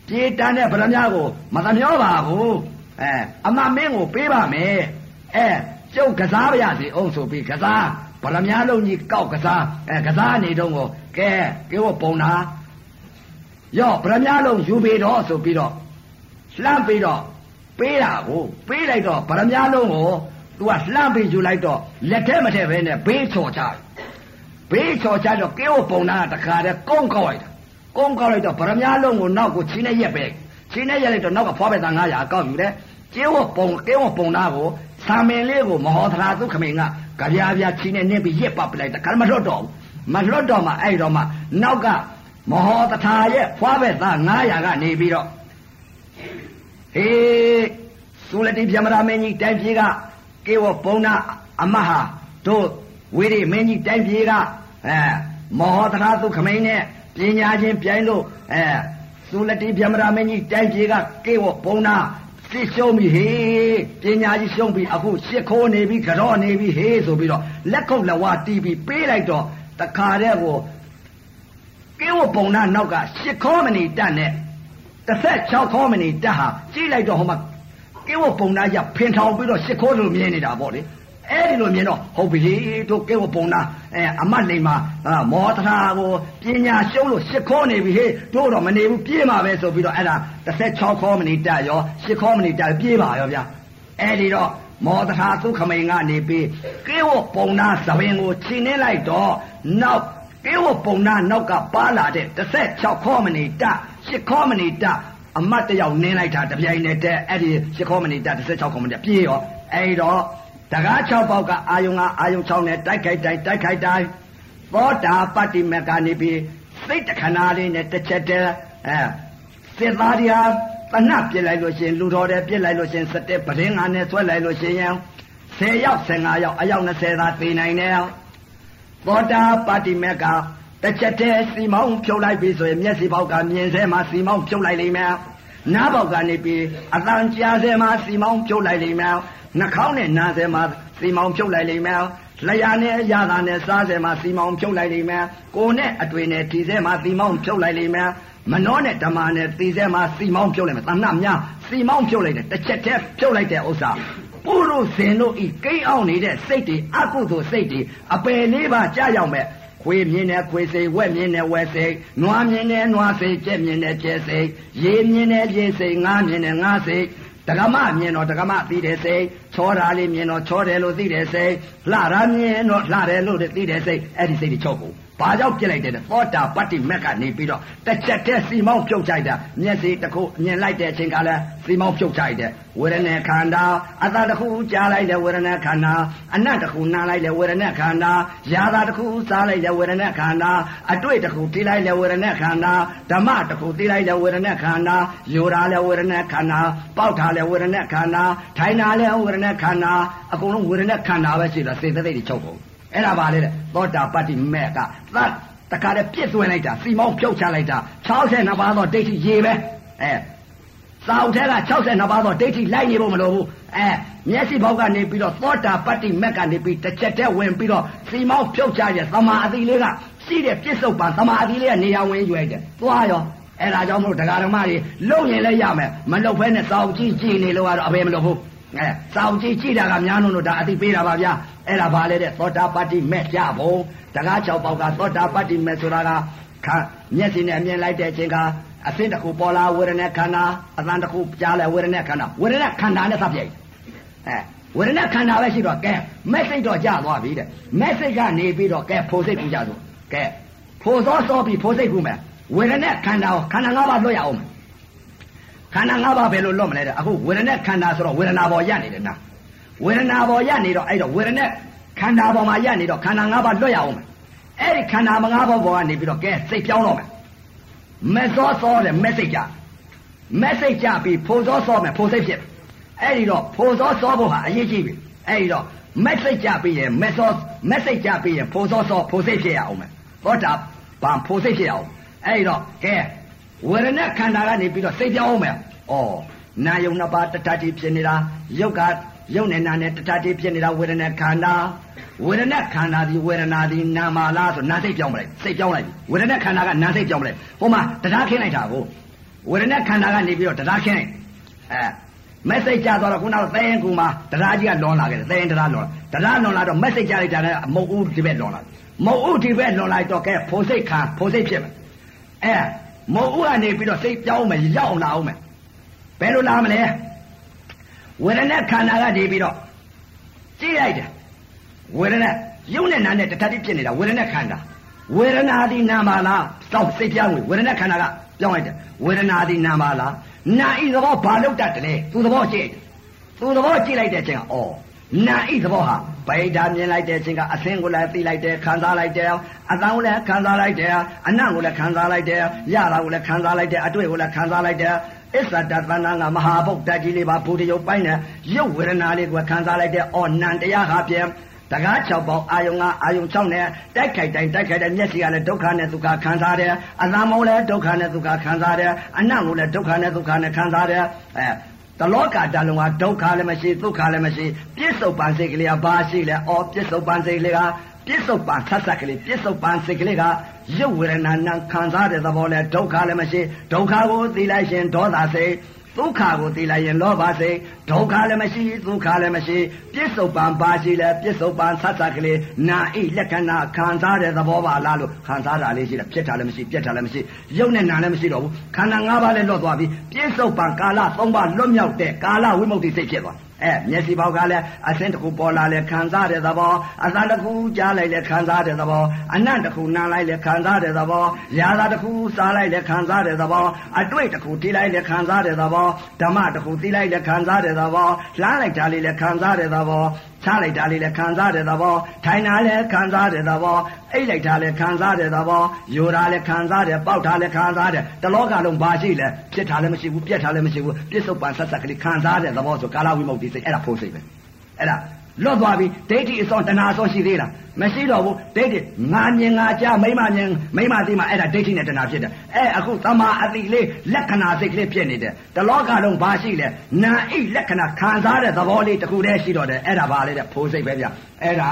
ပြေတန်တဲ့ဗရမညာကိုမသမျောပါဘူးအဲအမမင်းကိုပေးပါမယ်အဲကျုပ်ကစားပါရစေအောင်ဆိုပြီးကစားဗရမညာလုံးကြီးကောက်ကစားအဲကစားနေတော့ကိုကဲကဲဝပုံနာရော့ဗရမညာလုံးယူပြီးတော့ဆိုပြီးတော့လှမ်းပြီးတော့ ပေးတာကိုပေးလိုက်တော့ဗရမ ्या လုံးကိုသူကလှမ်းပြီးယူလိုက်တော့လက်ထဲမထည့်ပဲနဲ့ဘေးချော်ချတယ်ဘေးချော်ချတော့ကေဝပုံနာကတခါတည်းကုန်းကောက်လိုက်တာကုန်းကောက်လိုက်တော့ဗရမ ्या လုံးကိုနောက်ကိုချင်းနဲ့ရက်ပဲချင်းနဲ့ရက်လိုက်တော့နောက်ကဖွားပဲသား900ကောက်ယူတယ်ကျေဝပုံကေဝပုံနာကိုသာမင်လေးကိုမဟောသရာသုခမင်းကကြပြားပြားချင်းနဲ့နင်းပြီးရက်ပတ်ပလိုက်တာခါမလွတ်တော့ဘူးမလွတ်တော့မှအဲ့တော့မှနောက်ကမဟောတထာရဲ့ဖွားပဲသား900ကနေပြီးတော့ ဟေးသုလတိဗျမရာမင်းကြီးတိုင်ပြေကကေဝဘုံနာအမဟာတို့ဝိရိမင်းကြီးတိုင်ပြေကအဲမောဟတရာသုခမိန်နဲ့ပညာချင်းပြိုင်လို့အဲသုလတိဗျမရာမင်းကြီးတိုင်ပြေကကေဝဘုံနာစစ်ရှုံးပြီဟေးပညာကြီးရှုံးပြီအခုရှစ်ခိုးနေပြီကြော့နေပြီဟေးဆိုပြီးတော့လက်ခုပ်လက်ဝါးတီးပြီးပေးလိုက်တော့တခါတည်းကိုကင်းဝပုံနာနောက်ကရှစ်ခေါမဏီတက်နဲ့ 16ခေါမဏီတက်ဟာကြည့်လိုက်တော့ဟိုမှာကင်းဝပုံနာရဖင်ထောင်ပြီးတော့ရှစ်ခိုးလိုမြင်နေတာပေါ့လေအဲ့ဒီလိုမြင်တော့ဟုတ်ပြီတို့ကဲဝပုံနာအဲအမတ်လိမ္မာမောတရာကိုပညာရှုံးလို့ရှစ်ခေါနေပြီဟေးတို့တော့မနေဘူးပြေးမှာပဲဆိုပြီးတော့အဲ့ဒါ16ခေါမိနစ်တက်ရောရှစ်ခေါမိနစ်တက်ပြေးပါရောဗျာအဲ့ဒီတော့မောတရာသုခမိန်ကနေပြီးကဲဝပုံနာသဘင်ကိုခြိနှင်းလိုက်တော့နောက်ကဲဝပုံနာနောက်ကပါလာတဲ့16ခေါမိနစ်တက် ရှစ်ခေါမိနစ်တက်အမတ်တယောက်နင်းလိုက်တာတပြိုင်နက်တည်းအဲ့ဒီရှစ်ခေါမိနစ်တက်16ခေါမိနစ်ပြေးရောအဲ့တော့တကား6ပေါက်ကအာယုံကအာယုံ6နဲ့တိုက်ခိုက်တိုင်းတိုက်ခိုက်တိုင်းသောတာပတ္တိမကနေပြီးစိတ်တခဏလေးနဲ့တစ်ချက်တည်းအဲစစ်သားတွေဟာတနတ်ပြစ်လိုက်လို့ရှင်လူတော်တယ်ပြစ်လိုက်လို့ရှင်စတဲ့ပရင်းငါနဲ့ဆွဲလိုက်လို့ရှင်ရင်10ယောက်15ယောက်အယောက်20သာသိနိုင်တယ်သောတာပတ္တိမက တစ်ချက်တည်းစီမောင်းဖြုတ်လိုက်ပြီဆိုရင်မျက်စိပေါက်ကမြင်စဲမှာစီမောင်းဖြုတ်လိုက်လိမ့်မယ်နားပေါက်ကနေပြီးအတန်ကြားစဲမှာစီမောင်းဖြုတ်လိုက်လိမ့်မယ်နှာခေါင်းနဲ့နားစဲမှာစီမောင်းဖြုတ်လိုက်လိမ့်မယ်လျာနဲ့ရတာနဲ့စားစဲမှာစီမောင်းဖြုတ်လိုက်လိမ့်မယ်ကိုနဲ့အတွေ့နဲ့ထီစဲမှာစီမောင်းဖြုတ်လိုက်လိမ့်မယ်မနှောနဲ့ဓမ္မနဲ့သီစဲမှာစီမောင်းဖြုတ်လိုက်မယ်တဏှများစီမောင်းဖြုတ်လိုက်တယ်တစ်ချက်တည်းဖြုတ်လိုက်တဲ့ဥစ္စာပုရုဇဉ်တို့ဤကိန်းအောင်နေတဲ့စိတ်တွေအကုသိုလ်စိတ်တွေအပယ်လေးပါကြာရောက်မဲ့ ခွေမြင်တဲ့ခွေစိတ်ဝက်မြင်တဲ့ဝက်စိတ်နွားမြင်တဲ့နွားစိတ်ကြက်မြင်တဲ့ကြက်စိတ်ရေမြင်တဲ့ရေစိတ်ငါးမြင်တဲ့ငါးစိတ်တက္ကမမြင်တော့တက္ကမသိတဲ့စိတ်ချောတာလေးမြင်တော့ချောတယ်လို့သိတဲ့စိတ်လှတာမြင်တော့လှတယ်လို့သိတဲ့စိတ်အဲ့ဒီစိတ်တွေချုပ်ကုန် ဘာကြောင့်ပြစ်လိုက်တဲ့သောတာပတ္တိမက်ကနေပြီးတော့တစ်ချက်တည်းစီမောင်းပြုတ်ချိုက်တာမျက်စိတစ်ခုမြင်လိုက်တဲ့အချိန်ကလည်းစီမောင်းပြုတ်ချိုက်တယ်ဝေဒနာခန္ဓာအသာတစ်ခုကြားလိုက်တဲ့ဝေဒနာခန္ဓာအနတ်တစ်ခုနားလိုက်တဲ့ဝေဒနာခန္ဓာယာသာတစ်ခုစားလိုက်တဲ့ဝေဒနာခန္ဓာအတွေ့တစ်ခုသိလိုက်တဲ့ဝေဒနာခန္ဓာဓမ္မတစ်ခုသိလိုက်တဲ့ဝေဒနာခန္ဓာယောတာလည်းဝေဒနာခန္ဓာပေါက်တာလည်းဝေဒနာခန္ဓာထိုင်တာလည်းဝေဒနာခန္ဓာအကုန်လုံးဝေဒနာခန္ဓာပဲရှိတာစေတသိက်တွေချုပ်ကုန် အဲ့ဒါပါလေတဲ့သောတာပတ္တိမေကသတ်တခါတည်းပြစ်သွင်းလိုက်တာစီမောင်းဖြုတ်ချလိုက်တာ62ပါးသောဒိဋ္ဌိရေပဲအဲစာအုပ်ထဲက62ပါးသောဒိဋ္ဌိလိုက်နေဖို့မလိုဘူးအဲမျက်စိဘောက်ကနေပြီးတော့သောတာပတ္တိမက်ကနေပြီးတစ်ချက်တည်းဝင်ပြီးတော့စီမောင်းဖြုတ်ချရဲ့သမာအတိလေးကရှိတဲ့ပြစ္ဆုတ်ပါသမာအတိလေးကနေရာဝင်ရွယ်တယ်သွားရောအဲ့ဒါကြောင့်မလို့တရားဓမ္မတွေလုံရင်လည်းရမယ်မလုံဖဲနဲ့စာအုပ်ကြည့်ကြည့်နေလို့ကတော့အဘယ်မလို့ဘူး အဲစာအုပ်ကြည့်ကြည့်တာကများလို့ဒါအတိပေးတာပါဗျာအဲ့ဒါဘာလဲတဲ့သောတာပတ္တိမက်ကြဖို့တကား၆ပေါက်ကသောတာပတ္တိမက်ဆိုတာကခမျက်စိနဲ့အမြင်လိုက်တဲ့အချိန်ကအသင်းတစ်ခုပေါ်လာဝေဒနာခန္ဓာအသံတစ်ခုကြားလဲဝေဒနာခန္ဓာဝေဒနာခန္ဓာနဲ့သတ်ပြိုင်အဲဝေဒနာခန္ဓာပဲရှိတော့ကဲ message တော့ကြာသွားပြီတဲ့ message ကနေပြီးတော့ကဲဖိုစိတ်ကူကြဆိုကဲဖိုစောစောပြီးဖိုစိတ်ကူမယ်ဝေဒနာခန္ဓာခန္ဓာ၅ပါးလွတ်ရအောင်မယ် ခန္ဓာ၅ပါးဘယ်လိုလွတ်မလဲတဲ့အခုဝေဒနာခန္ဓာဆိုတော့ဝေဒနာပေါ်ရနေတယ်နာဝေဒနာပေါ်ရနေတော့အဲ့တော့ဝေဒနာခန္ဓာပေါ်မှာရနေတော့ခန္ဓာ၅ပါးလွတ်ရအောင်မယ်အဲ့ဒီခန္ဓာ၅ပါးပေါ်ကနေပြီးတော့ကဲစိတ်ပြောင်းတော့မယ်မစောစောတဲ့ message ကြ message ကြပြီးဖိုစောစောမယ်ဖိုစိတ်ဖြစ်အဲ့ဒီတော့ဖိုစောစောဖို့ဟာအရေးကြီးပြီအဲ့ဒီတော့ message ကြပြီးရင် message message ကြပြီးရင်ဖိုစောစောဖိုစိတ်ဖြစ်ရအောင်မယ်ဟောတာဘာဖိုစိတ်ဖြစ်ရအောင်အဲ့ဒီတော့ကဲ ဝေဒနာခန္ဓာကနေပြီးတော့စိတ်ပြောင်းအောင်မယ်ဩနာယုံနှစ်ပါးတတတိဖြစ်နေတာယုတ်ကယုတ်နဲ့နာနဲ့တတတိဖြစ်နေတာဝေဒနာခန္ဓာဝေဒနာခန္ဓာဒီဝေဒနာဒီနာမလားဆိုနာစိတ်ပြောင်းမလိုက်စိတ်ပြောင်းလိုက်ဝေဒနာခန္ဓာကနာစိတ်ပြောင်းမလိုက်ဟိုမှာတရားခင်းလိုက်တာကိုဝေဒနာခန္ဓာကနေပြီးတော့တရားခင်းလိုက်အဲမက်ဆေ့ကြသွားတော့ခုနကသဲရင်ကူမှာတရားကြီးကလွန်လာခဲ့တယ်သဲရင်တရားလွန်တရားလွန်လာတော့မက်ဆေ့ကြလိုက်တာလည်းမဟုတ်ဘူးဒီဘက်လွန်လာမဟုတ်ဘူးဒီဘက်လွန်လိုက်တော့ကဲဖိုစိတ်ခံဖိုစိတ်ဖြစ်မယ်အဲ မဟုတ်ဘူးကနေပြီးတော့စိတ်ပြောင်းမယ်ရောက်လာအောင်မယ်ဘယ်လိုလာမလဲဝေဒနာခန္ဓာကနေပြီးတော့ကြည့်လိုက်တယ်ဝေဒနာယုံနဲ့နာနဲ့တထတိဖြစ်နေတာဝေဒနာခန္ဓာဝေဒနာဒီနာမလားစောက်စိတ်ပြောင်းဝေဒနာခန္ဓာကပြောင်းလိုက်တယ်ဝေဒနာဒီနာမလားနာဤသဘောဘာလို့တတ်တယ်သူသဘောကြည့်သူသဘောကြည့်လိုက်တဲ့အချိန်ကအော် နာဤသဘောဟာဗိဓာမြင်လိုက်တဲ့အချိန်ကအသင်ကိုလည်းသိလိုက်တယ်ခံစားလိုက်တယ်အတန်းကိုလည်းခံစားလိုက်တယ်အနံ့ကိုလည်းခံစားလိုက်တယ်ရတာကိုလည်းခံစားလိုက်တယ်အတွေ့ကိုလည်းခံစားလိုက်တယ်အစ္ဆဒသန္နာကမဟာဗုဒ္ဓကြီးလေးပါဘုဒ္ဓရုပ်ပိုင်းနဲ့ရုပ်ဝေဒနာလေးကိုခံစားလိုက်တဲ့အော်နံတရားဟာပြန်တကား6ပေါက်အာယုံကအာယုံ6နဲ့တိုက်ခိုက်တိုင်းတိုက်ခိုက်တဲ့မျက်စိကလည်းဒုက္ခနဲ့ဒုက္ခခံစားတယ်အသံမောလည်းဒုက္ခနဲ့ဒုက္ခခံစားတယ်အနံ့ကိုလည်းဒုက္ခနဲ့ဒုက္ခနဲ့ခံစားတယ်အဲ တလောကတလုံးကဒုက္ခလည်းမရှိဒုက္ခလည်းမရှိပြစ္ဆုတ်ပန်စိတ်ကလေးကဘာရှိလဲအော်ပြစ္ဆုတ်ပန်စိတ်ကလေးကပြစ္ဆုတ်ပန်ဆက်ဆက်ကလေးပြစ္ဆုတ်ပန်စိတ်ကလေးကရုပ်ဝေဒနာနာခံစားတဲ့သဘောလဲဒုက္ခလည်းမရှိဒုက္ခကိုသိလိုက်ရင်ဒေါသစိတ် ဒုက္ခကိုသိလိုက်ရင်လောဘစိတ်ဒုက္ခလည်းမရှိဒုက္ခလည်းမရှိပြစ္ဆုတ်ပံပါရှိလဲပြစ္ဆုတ်ပံဆတ်ဆတ်ကလေးနာဣလက္ခဏာခံစားတဲ့သဘောပါလားလို့ခံစားတာလေးရှိတယ်ဖြစ်တာလည်းမရှိပြက်တာလည်းမရှိရုပ်နဲ့နာလည်းမရှိတော့ဘူးခန္ဓာ၅ပါးလည်းလွတ်သွားပြီပြစ္ဆုတ်ပံကာလ၃ပါးလွတ်မြောက်တဲ့ကာလဝိမု ക്തി စိတ်ဖြစ်သွား အဲမျက်စိပေါက်ကလည်းအစင်းတစ်ခုပေါ်လာလဲခံစားတဲ့သဘောအသံတစ်ခုကြားလိုက်လဲခံစားတဲ့သဘောအနံ့တစ်ခုနားလိုက်လဲခံစားတဲ့သဘောရာသာတစ်ခုစားလိုက်လဲခံစားတဲ့သဘောအတွေ့တစ်ခုထိလိုက်လဲခံစားတဲ့သဘောဓမ္မတစ်ခုသိလိုက်လဲခံစားတဲ့သဘောလှမ်းလိုက်တာလေးလဲခံစားတဲ့သဘော ချလိုက်တာလေးလည်းခံစားတဲ့သဘောထိုင်တာလည်းခံစားတဲ့သဘောအိတ်လိုက်တာလည်းခံစားတဲ့သဘောယူတာလည်းခံစားတယ်ပေါက်တာလည်းခံစားတယ်တလောကလုံးဘာရှိလဲဖြစ်တာလည်းမရှိဘူးပြက်တာလည်းမရှိဘူးပြစ္ဆုတ်ပန်ဆက်ဆက်ကလေးခံစားတဲ့သဘောဆိုကာလဝိမု ക്തി စိတ်အဲ့ဒါဖို့စိတ်ပဲအဲ့ဒါ လွတ်သွားပြီဒိဋ္ဌိအစွန်တဏှာအစွန်ရှိသေးလားမရှိတော့ဘူးဒိဋ္ဌိငါမြင်ငါကြားမိမမြင်မိမသိမှအဲ့ဒါဒိဋ္ဌိနဲ့တဏှာဖြစ်တယ်အဲအခုသမာအတိလေးလက္ခဏာစိတ်ကလေးဖြစ်နေတယ်တလောကလုံးဘာရှိလဲနာဣလက္ခဏာခံစားတဲ့သဘောလေးတစ်ခုတည်းရှိတော့တယ်အဲ့ဒါဘာလဲတဲ့ဖိုးစိတ်ပဲဗျအဲ့ဒါ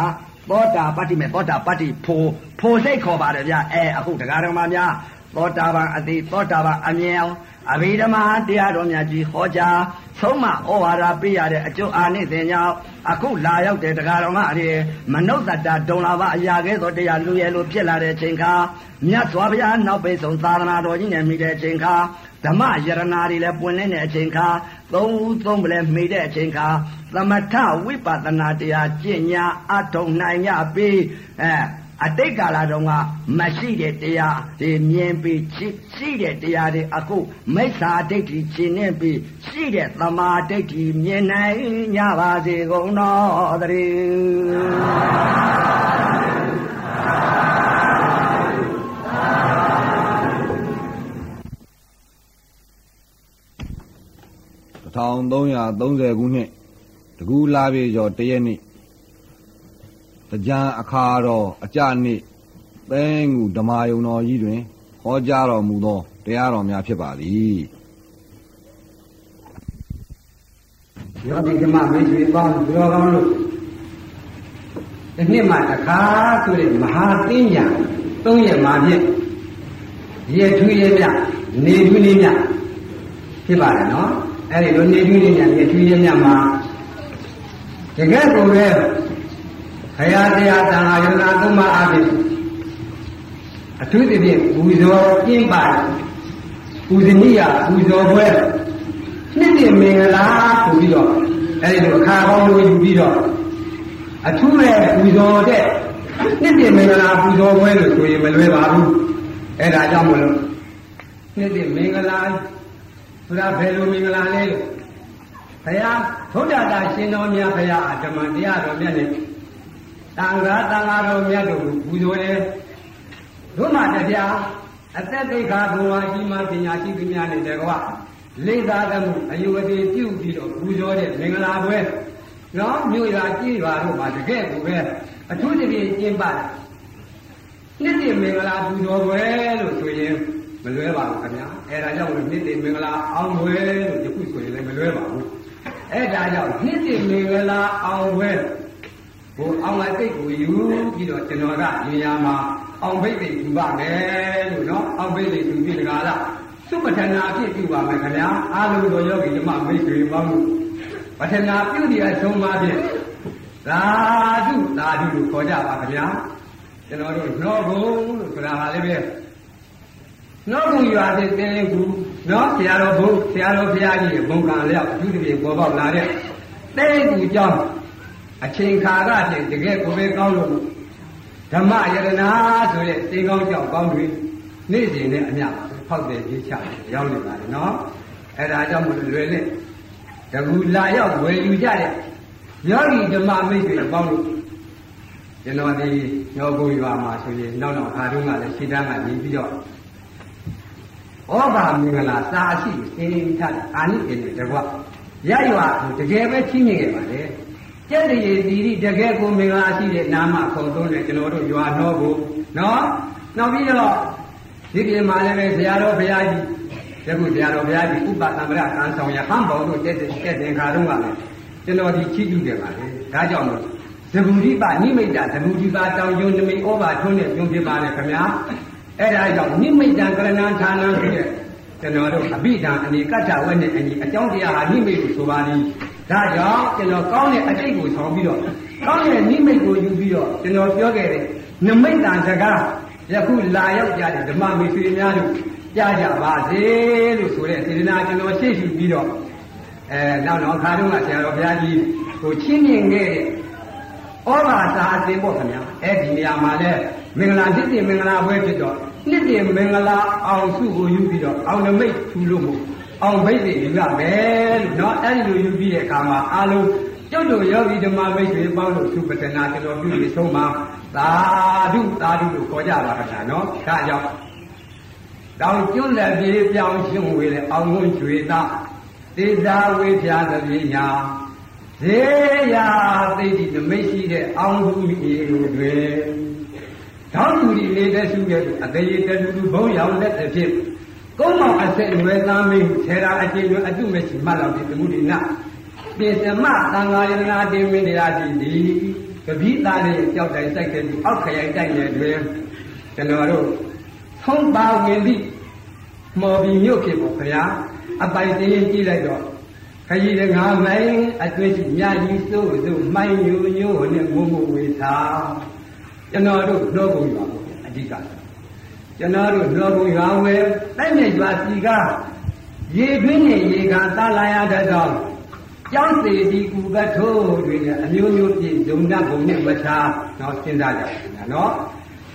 သောတာပတ္တိမေသောတာပတ္တိဖိုးဖိုးစိတ်ခေါ်ပါတယ်ဗျအဲအခုတရားတော်မှာများသောတာပန်အတိသောတာပန်အမြင်အောင် အဘိဓမ္မာတရားတော်များကြီးဟောကြားဆုံးမဩဝါဒပေးရတဲ့အကျိုးအာနိသင်ကြောင့်အခုလာရောက်တဲ့တရားတော်မအရေမနုဿတ္တဒုံလာဘအရာကဲသောတရားလူရဲ့လိုဖြစ်လာတဲ့ချိန်ခါမြတ်စွာဘုရားနောက်ပိတ်ဆုံးသာသနာတော်ကြီးနဲ့မိတဲ့ချိန်ခါဓမ္မယရနာတွေလည်းပွင့်လင်းတဲ့အချိန်ခါသုံးဦးသုံးပလဲမိတဲ့အချိန်ခါသမထဝိပဿနာတရားကျင့်ညာအထုံနိုင်ရပြီးအဲ အတိတ်ကာလတုန်းကမရှိတဲ့တရားဒီမြင်ပြီးရှိတဲ့တရားတွေအခုမိစ္ဆာဒိဋ္ဌိရှင်းနေပြီးရှိတဲ့သမာဓိဋ္ဌိမြင်နိုင်ကြပါစေကုန်တော်တည်း1330ခုနှစ်တကူလာပြေကျော်တရက်နေ့ တရားအခါတော်အကြနေ့ပဲငူဓမ္မယုံတော်ကြီးတွင်ဟောကြားတော်မူသောတရားတော်များဖြစ်ပါသည်ယောဂီဓမ္မမင်းကြီးပေါင်းပြောကောင်းလို့ဒီနှစ်မှတစ်ခါဆိုတဲ့မဟာသင်ညာသုံးရက်မှာဖြင့်ရေထူးရေမြနေထူးနေမြဖြစ်ပါတယ်နော်အဲ့ဒီလိုနေထူးနေမြရေထူးရေမြမှာတကယ်ကိုပဲဘု ရားတရားတန်ခါယုံနာသုံးပါးအပြင်အထူးသဖြင့်ပူဇော်ကျင့်ပါပူဇနိယပူဇော်ပွဲနှစ်ပြမင်္ဂလာဆိုပြီးတော့အဲဒီလိုအခါကောင်းလို့ယူပြီးတော့အထူးနဲ့ပူဇော်တဲ့နှစ်ပြမင်္ဂလာပူဇော်ပွဲလို့ဆိုရင်မလွယ်ပါဘူးအဲဒါကြောင့်မလို့နှစ်ပြမင်္ဂလာဆိုတာဘယ်လိုမင်္ဂလာလဲလို့ဘုရားဘုရားတာရှင်တော်မြတ်ဘုရားအဓမ္မတရားတော်မြတ်နဲ့ တန်ခါတန်ခါတော်မြတ်တို့ကိုပူဇော်တယ်တို့မှတရားအသက်သိက္ခာဘုရားကြီးမှပညာရှိသူများနဲ့တကွလိသာသမှုအယုဝတိပြုပြီးတော့ပူဇော်တဲ့မင်္ဂလာပွဲနော်မြို့ရွာကြည်ရွာတို့မှာတကယ်ကိုပဲအထူးတပြည့်ကျင်းပတယ်နှစ်တည်းမင်္ဂလာပူဇော်ပွဲလို့ဆိုရင်မလွဲပါဘူးခင်ဗျာအဲဒါကြောင့်နှစ်တည်းမင်္ဂလာအောင်ပွဲလို့ယခုဆိုရင်လည်းမလွဲပါဘူးအဲဒါကြောင့်နှစ်တည်းမင်္ဂလာအောင်ပွဲ ဟိုအောင်လိုက်စိတ်ကိုယူပြီးတော့ကျွန်တော်ကနေရာမှာအောင်ဘိတ်တွေယူပါမယ်လို့နော်အောင်ဘိတ်တွေယူပြီးတကားလားသုပဋ္ဌနာအဖြစ်ပြုပါမယ်ခင်ဗျာအားလုံးသောယောဂီဓမ္မမိတ်ဆွေပေါင်းလို့ပဋ္ဌနာပြုဒီအဆုံးပါဖြင့်သာဓုသာဓုလို့ခေါ်ကြပါခင်ဗျာကျွန်တော်တို့နှောကုံလို့ဆိုတာပါလေပဲနှောကုံရွာတဲ့တင်းကူနော်ဆရာတော်ဘုဆရာတော်ဘုရားကြီးဘုံကံလျောက်အထူးသဖြင့်ပေါ်ပေါက်လာတဲ့တင်းကူကြောင့် အချိန်ခါကဖြင့်တကယ်ကိုပဲကောင်းလို့ဓမ္မယရနာဆိုတဲ့စေကောင်းကြောင့်ကောင်းတွေနေ့စဉ်နဲ့အမျှဖောက်တဲ့ကြီးချရောက်နေပါလေနော်အဲ့ဒါကြောင့်မလို့လွယ်နဲ့တကူလာရောက်ဝယ်ယူကြတဲ့ယောဂီဓမ္မမိတ်တွေပေါင်းလို့ကျွန်တော်ဒီညောကိုရွာမှာဆိုရင်နောက်နောက်ခါတုန်းကလည်းရှင်းတန်းကနေပြီးတော့ဩဘာမင်္ဂလာစာရှိစေထအာနိတေတကွရရွာတကယ်ပဲချင်းနေခဲ့ပါလေ ကျက်တရေသီရိတကယ်ကိုမင်္ဂလာရှိတဲ့နာမခုံသုံးတဲ့ကျွန်တော်တို့ရွာတော်ကိုနော်နောက်ပြီးတော့ဒီပြင်မှာလည်းပဲဆရာတော်ဘုရားကြီးယခုဆရာတော်ဘုရားကြီးဥပသမရကံဆောင်ရဟန်ဘောတို့တက်တဲ့တက်တဲ့ခါတုန်းကလည်းကျွန်တော်ဒီချီးကျူးတယ်ပါလေဒါကြောင့်မို့သဗ္ဗူရိပနိမိတ်တာသဗ္ဗူရိပတောင်ယုံနမိတ်ဩဘာထွန်းတဲ့ယုံဖြစ်ပါလေခင်ဗျာအဲ့ဒါကြောင့်နိမိတ်တံကရဏဌာနဆိုတဲ့ကျွန်တော်တို့အဘိဓမ္မာအနေကတ္တဝက်နဲ့အညီအကြောင်းတရားဟာနိမိတ်ကိုဆိုပါလိ ဒါကြောင့်ကျွန်တော်ကောင်းတဲ့အတိတ်ကိုဆောင်ပြီးတော့ကောင်းတဲ့နိမိတ်ကိုယူပြီးတော့ကျွန်တော်ပြောခဲ့တဲ့နမိတ်တံစကားယခုလာရောက်ကြတဲ့ဓမ္မမေဆွေများတို့ကြားကြပါစေလို့ဆိုတဲ့စေတနာကျွန်တော်ရှေ့ရှုပြီးတော့အဲနောက်တော့ခါတုန်းကဆရာတော်ဘုရားကြီးဟိုချင်းမြင်ခဲ့တဲ့ဩဘာသာအစဉ်ပေါ့ခင်ဗျာအဲ့ဒီနေရာမှာလဲမင်္ဂလာနှစ်တင်မင်္ဂလာပွဲဖြစ်တော့နှစ်တင်မင်္ဂလာအောင်စုကိုယူပြီးတော့အောင်နမိတ်ထူလို့မို့ အောင်ဘိတ်တွေယူရမယ်လို့เนาะအဲ့ဒီလိုယူပြီးတဲ့အခါမှာအားလုံးကျွတ်တို့ယောဂီဓမ္မမိတ်တွေပေါင်းလို့သုပတနာကျွန်တော်ပြုပြီးဆုံးမှာသာဓုသာဓုလို့ခေါ်ကြပါခဏเนาะဒါကြောင့်တောင်ကျွတ်လက်ပြေးပြောင်းရှင်ဝေလေအောင်ဝွန်းကျွေသားတေသာဝေဖြာသပြေညာဇေယသိတိနမိတ်ရှိတဲ့အောင်သူမြေတွေတောင်းသူဒီနေတဲ့စုရဲ့အသေးတလူလူဘုံရောင်လက်တစ်ဖြစ် ကုန်းမောင်အဆက်အနွယ်သားမင်းဆေရာအချင်းအတုမရှိမှတ်လောက်ဒီသမှုဒီနာပိသမသံဃာယနာတိမင်းတရားရှိသည်ကပိသားလေးကြောက်တိုင်စိုက်ခဲ့ပြီးအောက်ခရိုင်တိုက်ရဲ့တွင်ကျွန်တော်တို့သုံးပါဝင်ပြီးမော်ဘီမြို့ဖြစ်ပေါ့ခင်ဗျာအပိုင်တင်းကြည့်လိုက်တော့ခကြီးတငါမိုင်းအတွေ့ရှိမြကြီးစိုးစိုးမိုင်းညိုညိုနဲ့ငုံငုံဝေသာကျွန်တော်တို့နှောကုန်ပါဘူးအဓိက ကျွန်တော်တို့နှောကုန်ရွာဝဲတိုက်မြရွာစီကရေတွင်းနဲ့ရေကသာလာရတဲ့တော့ကျောင်းစီဒီကူကထိုးတွေနဲ့အမျိုးမျိုးပြည့်ဇုံတတ်ပုံနဲ့မချာတော့စဉ်းစားကြပါနော်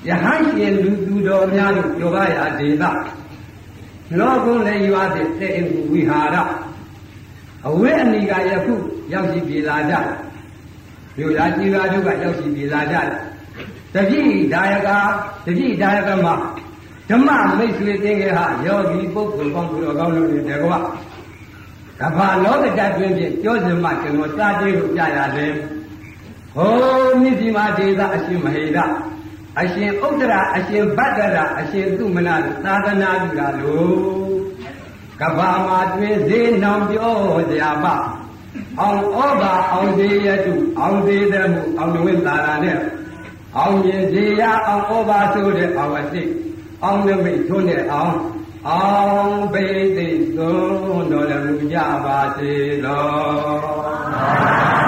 ယဟန်ရှင်လူသူတော်များတို့ပြောပါရဒေသလောကုလည်းရွာတဲ့တဲ့အိမ်ဝိဟာရအဝဲအနိကယခုရောက်ရှိပြေလာကြမြို့ရာကြီးပါတို့ကရောက်ရှိပြေလာကြတတိဒါယကတတိဒါယကမှာ ဓမ္မမိတ်ဆွေတင်းခဲ့ဟာယောဂီပုဂ္ဂိုလ်ကောင်းသူတော်ကောင်းလို့နေတယ်ကွာကဘာလောကတတွင်ဖြင့်ပြောစမှကျွန်တော်စာသေးကိုကြားရတယ်ဟောမြစ်ဒီမာဒေသအရှင်မဟေဒအရှင်ဥဒ္ဒရာအရှင်ဗတ္တရာအရှင်သူမနာသာသနာပြုတာလို့ကဘာမှာတွင်ဈေးနောင်ပြောကြပါအောင်ဩဘာအောင်သေးရတုအောင်သေးတယ်မှုအောင်ဝိသရာနဲ့အောင်ရင်ဈေးရအောင်ဩဘာဆိုတဲ့အောင်အသိ အောင်နမိတ်ထွန်းတဲ့အောင်အောင်ဘိသိသုံးတော်လည်းမူကြပါစေသော